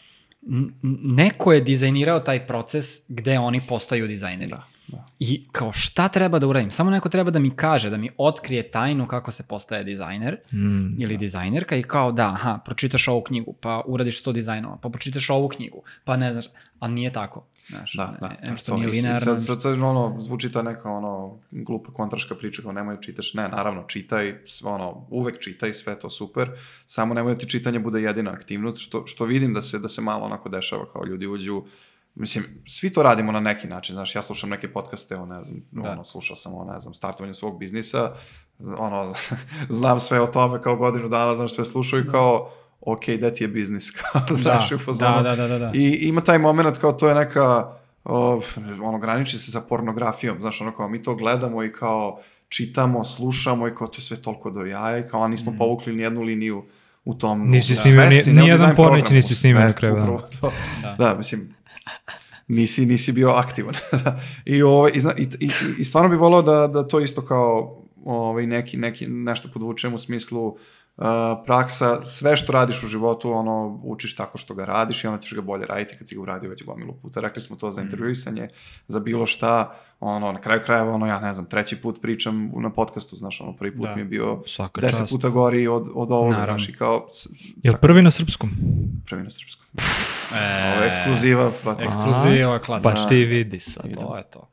neko je dizajnirao taj proces gde oni postaju dizajneri. Da, da. I kao šta treba da uradim? Samo neko treba da mi kaže, da mi otkrije tajnu kako se postaje dizajner Mm, ili dizajnerka i kao da, aha, pročitaš ovu knjigu, pa uradiš 100 dizajnova, pa pročitaš ovu knjigu, pa ne znaš, ali nije tako. Znaš, Da, da, ne, da, što to. nije linearno. Sad, sad, sad, ono, zvuči ta neka ono, glupa kontraška priča kao nemoj čitaš. Ne, naravno, čitaj, sve, ono, uvek čitaj, sve to super, samo nemoj da ti čitanje bude jedina aktivnost, što, što vidim da se, da se malo onako dešava, kao ljudi uđu, Mislim, svi to radimo na neki način, znaš, ja slušam neke podcaste, o ne znam, Da. ono, slušao sam o, ne znam, startovanju svog biznisa, ono, znam sve o tome kao godinu dana, znaš, sve slušao i kao, ok, da ti je biznis, kao, znaš, u fazonu. da, da, da, da, da. I ima taj moment kao to je neka, o, ono, graniči se sa pornografijom, znaš, ono kao mi to gledamo i kao čitamo, slušamo i kao to je sve toliko do jaja i kao a nismo Mm. povukli nijednu liniju u tom... Nisi u snimio ni- svesci, ne u nijedan pornić nisi snimio na kraju to. Da. Da, mislim, nisi, nisi bio aktivan. I, ovaj, i, i, i, I stvarno bih volao da, da to isto kao ovaj, neki, neki, nešto podvučem u smislu uh, praksa, sve što radiš u životu, ono, učiš tako što ga radiš i onda ćeš ga bolje raditi kad si ga uradio već gomilu puta. Rekli smo to za intervjuisanje, za bilo šta, ono, na kraju krajeva, ono, ja ne znam, treći put pričam na podcastu, znaš, ono, prvi put Da. mi je bio Svaka deset čast. puta gori od, od ovoga, Naravno. znaš, i kao, s- Jel prvi na srpskom? prvi na srpskom. E, Ovo je ekskluziva, pa to. Ekskluziva, klasa. Pa ti vidi sad. To je to.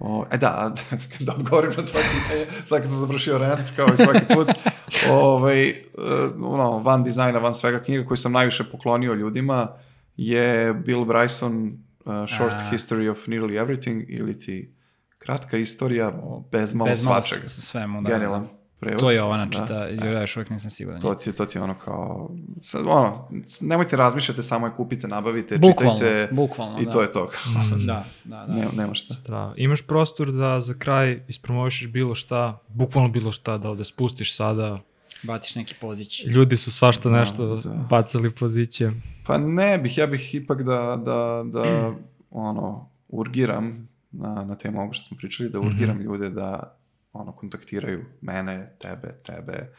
O, e da, da odgovorim na tvoje pitanje, sad kad sam završio rent, kao i svaki put, ovaj, uh, ono, van dizajna, van svega knjiga koju sam najviše poklonio ljudima je Bill Bryson uh, Short A. History of Nearly Everything ili ti kratka istorija bez malo Bez malo svačega. svemu, da. Genijalan prevod. To je Jovana Da. čita, ja još uvijek nisam siguran. To ti, je- to ti je ono kao, sad, ono, nemojte razmišljate, samo je kupite, nabavite, Bukvalno, čitajte bukvalno, i da. to je to. Da, da, da. Ne, nema šta. Strava. Imaš prostor da za kraj ispromovišeš bilo šta, bukvalno bilo šta, da ovde spustiš sada. Baciš neki pozić. Ljudi su svašta Da, nešto da. bacali pozicije. Pa ne bih, ja bih ipak da, da, da ono, urgiram na, na temu ovoga što smo pričali, da urgiram ljude da ono, kontaktiraju mene, tebe, tebe,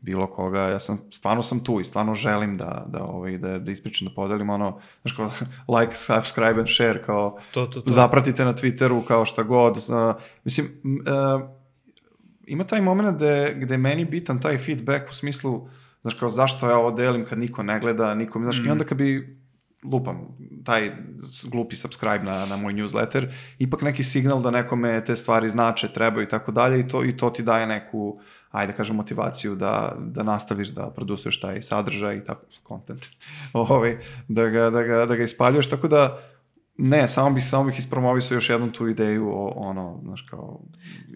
bilo koga. Ja sam, stvarno sam tu i stvarno želim da, da, ovaj, da, da ispričam, da podelim ono, znaš kao, like, subscribe and share, kao, To, to, to. zapratite na Twitteru kao šta god. Uh, mislim, uh, ima taj moment gde, gde je meni bitan taj feedback u smislu, znaš kao zašto ja ovo delim kad niko ne gleda, niko, znaš, Mhm. i onda kad bi lupam, taj glupi subscribe na, na moj newsletter, ipak neki signal da nekome te stvari znače, trebaju i tako dalje i to, i to ti daje neku, ajde kažem, motivaciju da, da nastaviš da producuješ taj sadržaj i tako, content, ovaj, da, ga, da, ga, da ga ispaljuješ, tako da ne, samo bih, samo bih ispromovisao još jednom tu ideju o, ono, znaš, kao,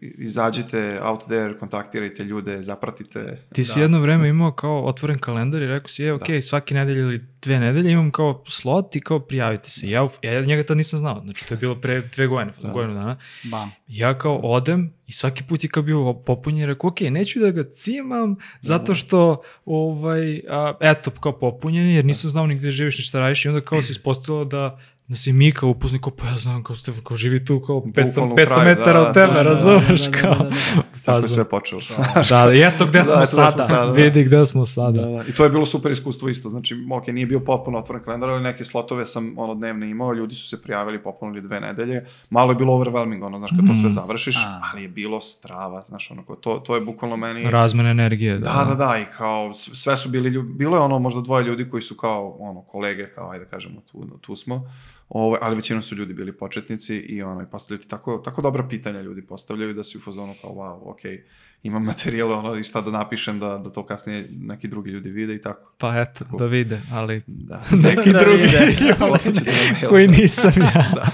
izađite out there, kontaktirajte ljude, zapratite. Ti si Da. jedno vreme imao kao otvoren kalendar i rekao si, je, ok, svake nedelje ili dve nedelje imam kao slot i kao prijavite se. Ja, ja njega tad nisam znao, znači to je bilo pre dve godine, Da. godinu dana. Bam. Ja kao odem i svaki put je kao bio popunjen i rekao, ok, neću da ga cimam zato što, ovaj, a, eto, kao popunjen je, jer nisam znao ni gde živiš ni šta radiš i onda kao se ispostavilo da da si mi kao upuznik, kao pa ja znam kao ste, kao živi tu kao 500, Bukvalno u 500 kraju, metara da, od tebe, da, da, da, razumeš, da, da, kao. da, da, da. Tako je sve počelo. Da, da, eto gde Da, smo eto gde smo sada, sada, da. vidi gde smo sada. Da, da. I to je bilo super iskustvo isto, znači, ok, nije bio potpuno otvoren kalendar, ali neke slotove sam ono dnevne imao, ljudi su se prijavili, popunili dve nedelje, malo je bilo overwhelming, ono, znaš, kad to sve Mm. završiš, A. ali je bilo strava, znaš, ono, kao, to, to je bukvalno meni... Razmene energije. Da, da, da, i kao, sve su bili bilo je ono možda dvoje ljudi koji su kao, ono, kolege, kao, ajde da kažemo, tu, tu smo, Ovo, ali većinom su ljudi bili početnici i ono, i postavljaju ti tako, tako dobra pitanja ljudi postavljaju da si u fazonu kao, wow, ok, imam materijale, ono, i šta da napišem da, da to kasnije neki drugi ljudi vide i tako. Pa eto, Tako. da vide, ali Da. neki Da drugi mail. koji nisam ja. da.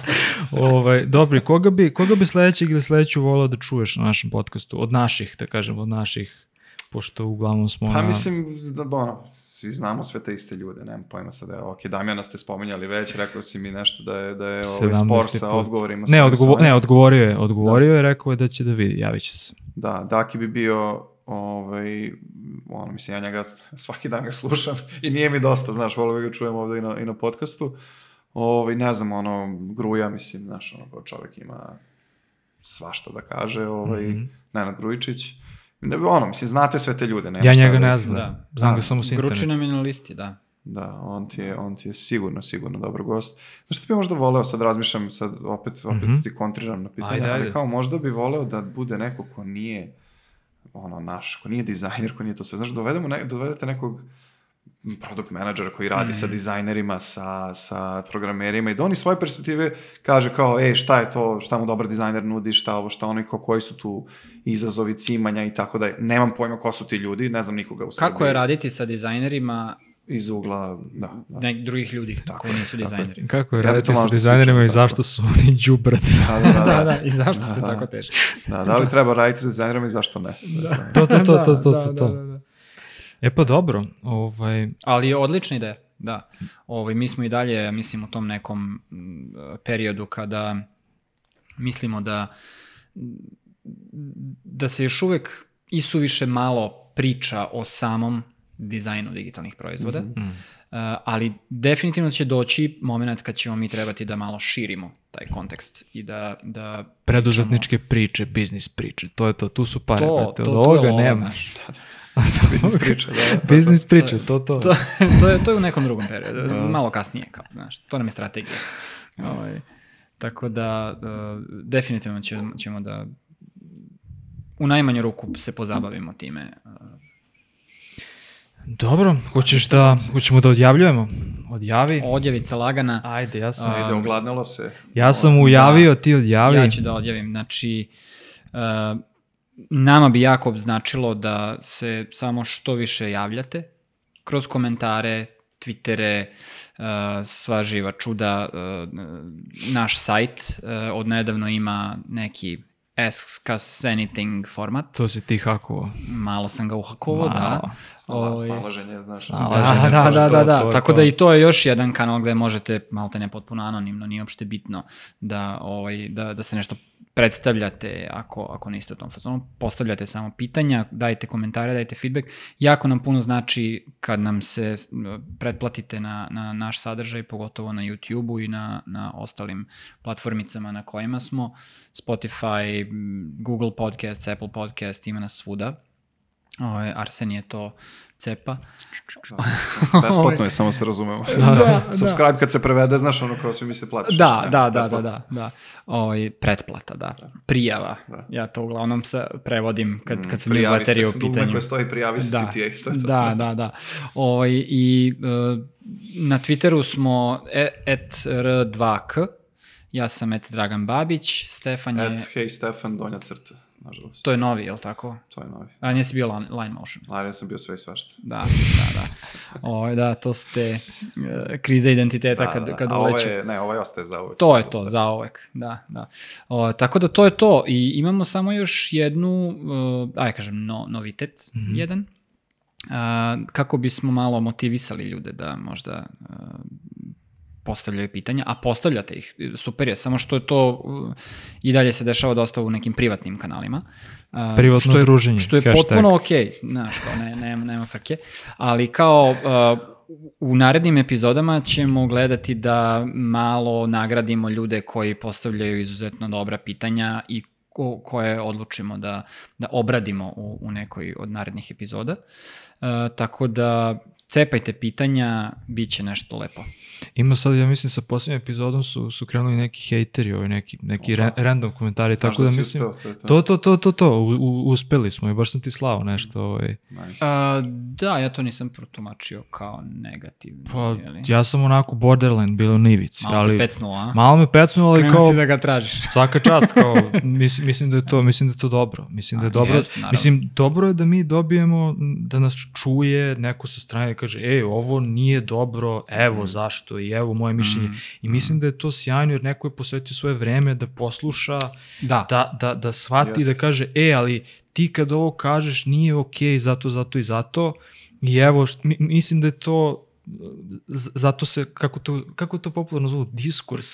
ovaj, dobro, i koga bi, koga bi sledećeg ili sledeću volao da čuješ na našem podcastu? Od naših, da kažem, od naših, pošto uglavnom smo Pa na... mislim, da, ono, svi znamo sve te iste ljude, nemam pojma sad, evo, ok, Damjana ste spominjali već, rekao si mi nešto da je, da je ovaj 17. spor sa put. odgovorima. Ne, odgovo, ne, odgovorio je, odgovorio je, rekao je da će da vidi, javit će se. Da, Daki bi bio, ovaj, ono, mislim, ja njega svaki dan ga slušam i nije mi dosta, znaš, volio ga čujem ovde i na, i na podcastu. Ovaj, ne znam, ono, Gruja, mislim, znaš, ono, kao čovek ima svašta da kaže, ovaj, Mhm. Nenad Grujičić. Ne, ono, mislim, znate sve te ljude. nema Ja njega da ne znam, Da. znam Da. ga samo s interneta. nam je na listi, da. Da, on ti je, on ti je sigurno, sigurno dobar gost. Znaš što bi možda voleo, sad razmišljam, sad opet, opet Mhm. ti kontriram na pitanje, Ajde, ajde. ali kao možda bi voleo da bude neko ko nije ono naš, ko nije dizajner, ko nije to sve. Znaš, dovedemo ne, dovedete nekog product menadžera koji radi sa Mhm. dizajnerima, sa, sa programerima i da oni svoje perspektive kaže kao, ej, šta je to, šta mu dobar dizajner nudi, šta ovo, šta ono i kao, koji su tu izazovi cimanja i tako da nemam pojma ko su ti ljudi, ne znam nikoga u Srbiji. Kako je raditi sa dizajnerima Iz ugla, da. da. nek, drugih ljudi Tako koji nisu dizajneri? Kako je Ja raditi sa dizajnerima i zašto su oni džubrat? Da, da, da, da, da. da, i zašto Da, ste da. tako teški? Da, da li treba raditi sa dizajnerom i zašto ne? Da. to, to, to, to, to, Da, to, da, da, da. E pa dobro, ovaj, Ali je odlična ideja, da. Ovaj, mi smo i dalje, mislim, u tom nekom mm, periodu kada mislimo da da se još uvek isuviše malo priča o samom dizajnu digitalnih proizvoda, Mhm. mm. Uh, ali definitivno će doći moment kad ćemo mi trebati da malo širimo taj kontekst i da, da preduzetničke priče, biznis priče, to je to, tu su pare, To- brate, to- od to je ovoga ovo, nema. znaš. Biznis priča, da. da. Biznis priče, to, to. to, to, je, to je u nekom drugom periodu, Da. malo kasnije, kao, znaš, to nam je strategija. Ovaj, tako da, uh, definitivno ćemo, ćemo da u najmanju ruku se pozabavimo time. Dobro, hoćeš da, hoćemo da odjavljujemo? Odjavi. Odjavica lagana, Ajde, ja sam, A, Ide, ogladnilo se. ja sam ujavio, ti odjavi. ja ću da odjavim. Znači, uh, nama bi jako značilo da se samo što više javljate kroz komentare, Twittere, uh, sva živa čuda. Uh, naš sajt uh, od nedavno ima neki Ask Us Anything format. To si ti hakovao. Malo sam ga uhakovao, da. Malo. Snala, Ovaj, snalaženje, znaš. Snalaženje. Da, da, to, da, da, da. to Tako to. da i to je još jedan kanal gde možete, malte ne potpuno anonimno, nije uopšte bitno da, ovaj, da, da se nešto predstavljate ako, ako niste u tom fazonu. Postavljate samo pitanja, dajte komentare, dajte feedback. Jako nam puno znači kad nam se pretplatite na, na naš sadržaj, pogotovo na YouTube-u i na, na ostalim platformicama na kojima smo. Spotify, Google Podcast, Apple Podcast, ima nas svuda. Ovaj, Arsen je to cepa. Besplatno je, samo se razumemo. Da, Subscribe kad se prevede, znaš, ono kao svi mi se platiš. Da, ne, da, da, da, besplatno. da, da. Ovaj, pretplata, da. Prijava. Da. Ja to uglavnom sa, prevodim kad, kad su Mm, Prijavi newsletteri se, u dugme pitanju. koje stoji, prijavi se Da. CTA. To je to. Da, da, da. Ovaj, I uh, na Twitteru smo e, et r2k, ja sam et Dragan Babić, Stefan je, At Hey Stefan, donja crta, nažalost. to je novi, je li tako? To je novi. A nisi bio line, line motion. Ali ja sam bio sve i svašta. Da, da, da. Ovaj, da, to su te uh, krize identiteta Da, kad, da, da. kad A ovo uleću. je, ne, ovaj ostaje za uvek. To je to, zaovek, da, da. O, tako da to je to i imamo samo još jednu, uh, aj kažem, no, novitet Mhm. jedan, a, kako bismo malo motivisali ljude da možda uh, postavljaju pitanja, a postavljate ih, super je, samo što je to uh, i dalje se dešava dosta u nekim privatnim kanalima. A, Privatno što je, druženje, Što je hashtag. potpuno okej, znaš, kao ne, nema, nema frke, ali kao uh, u narednim epizodama ćemo gledati da malo nagradimo ljude koji postavljaju izuzetno dobra pitanja i ko, koje odlučimo da, da obradimo u, u nekoj od narednih epizoda. Uh, tako da cepajte pitanja, bit će nešto lepo. Ima sad, ja mislim, sa posljednjim epizodom su, su krenuli neki hejteri, ovaj, neki, neki ra random komentari, Znaš tako da, si mislim, uspeo, to to. to, to, to, u, u, uspeli smo i baš sam ti slao nešto, ovaj. Nice. A, da, ja to nisam protumačio kao negativno. Pa, jeli? ja sam onako borderline bilo na ivici, Malo ali... te pecnulo, a? Malo me pecnulo, ali Krenuo kao, si da ga tražiš. svaka čast, kao, mislim, mislim da je to, mislim da je to dobro, mislim da je A, dobro, naravno. mislim, dobro je da mi dobijemo, da nas čuje neko sa strane i kaže, ej, ovo nije dobro, evo zašto i evo moje mišljenje. Mm. I mislim da je to sjajno jer neko je posvetio svoje vreme da posluša, Da. da, da, da shvati da Jeste. kaže, e, ali ti kad ovo kažeš nije okej zato, zato i zato. I evo, mislim da je to, zato se, kako to, kako to popularno zovu, diskurs.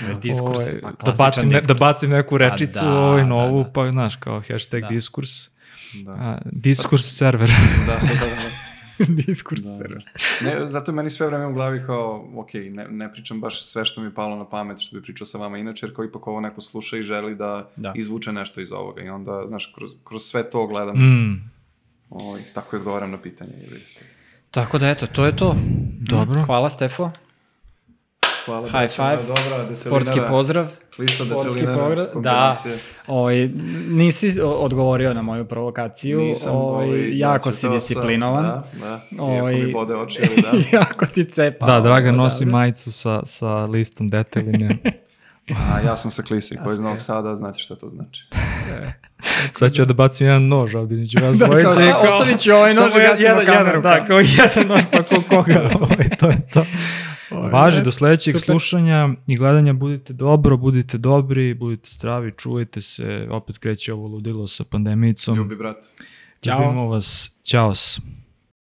To je diskurs, Ovaj, pa da, klasičan bacim, ne, da diskurs. bacim neku rečicu, da, ovaj, da, novu, da. pa znaš, kao hashtag Da. diskurs. Da. A, diskurs server. Da, da, da, da. diskurs. Da, da. Ne, zato je meni sve vreme u glavi kao, ok, ne, ne pričam baš sve što mi je palo na pamet, što bi pričao sa vama inače, jer kao ipak ovo neko sluša i želi da, Da. izvuče nešto iz ovoga. I onda, znaš, kroz, kroz sve to gledam, Mm, ovaj, tako i odgovaram na pitanje. Ili se. Tako da eto, to je to. Dobro. Hvala Stefo. Hvala, High five. dobra, deselinara. Sportski pozdrav. Sportski pozdrav. Da, kombinacije. ovaj, nisi odgovorio na moju provokaciju. Nisam, ovaj, ovaj, jako znači, si to sam, disciplinovan. Da, da, iako Ovaj, mi bode oči, ali da. jako ti cepa. da, Dragan ovo, nosi da. majicu sa, sa listom detaljine. A ja sam sa Klisi, koji iz Novog Sada, znate šta to znači. Sad ću ja da bacim jedan nož ovdje, neću vas Da, dvojice. kao, i sta- ostavit ću ovaj nož i gasimo kameru, da, kao. kao jedan nož, pa ko koga. ovaj, to je to. Važi, do sledećeg Super. slušanja i gledanja budite dobro, budite dobri, budite zdravi, čuvajte se, opet kreće ovo ludilo sa pandemijicom. Ljubi, brat. Ćao. Ljubimo vas, ćao.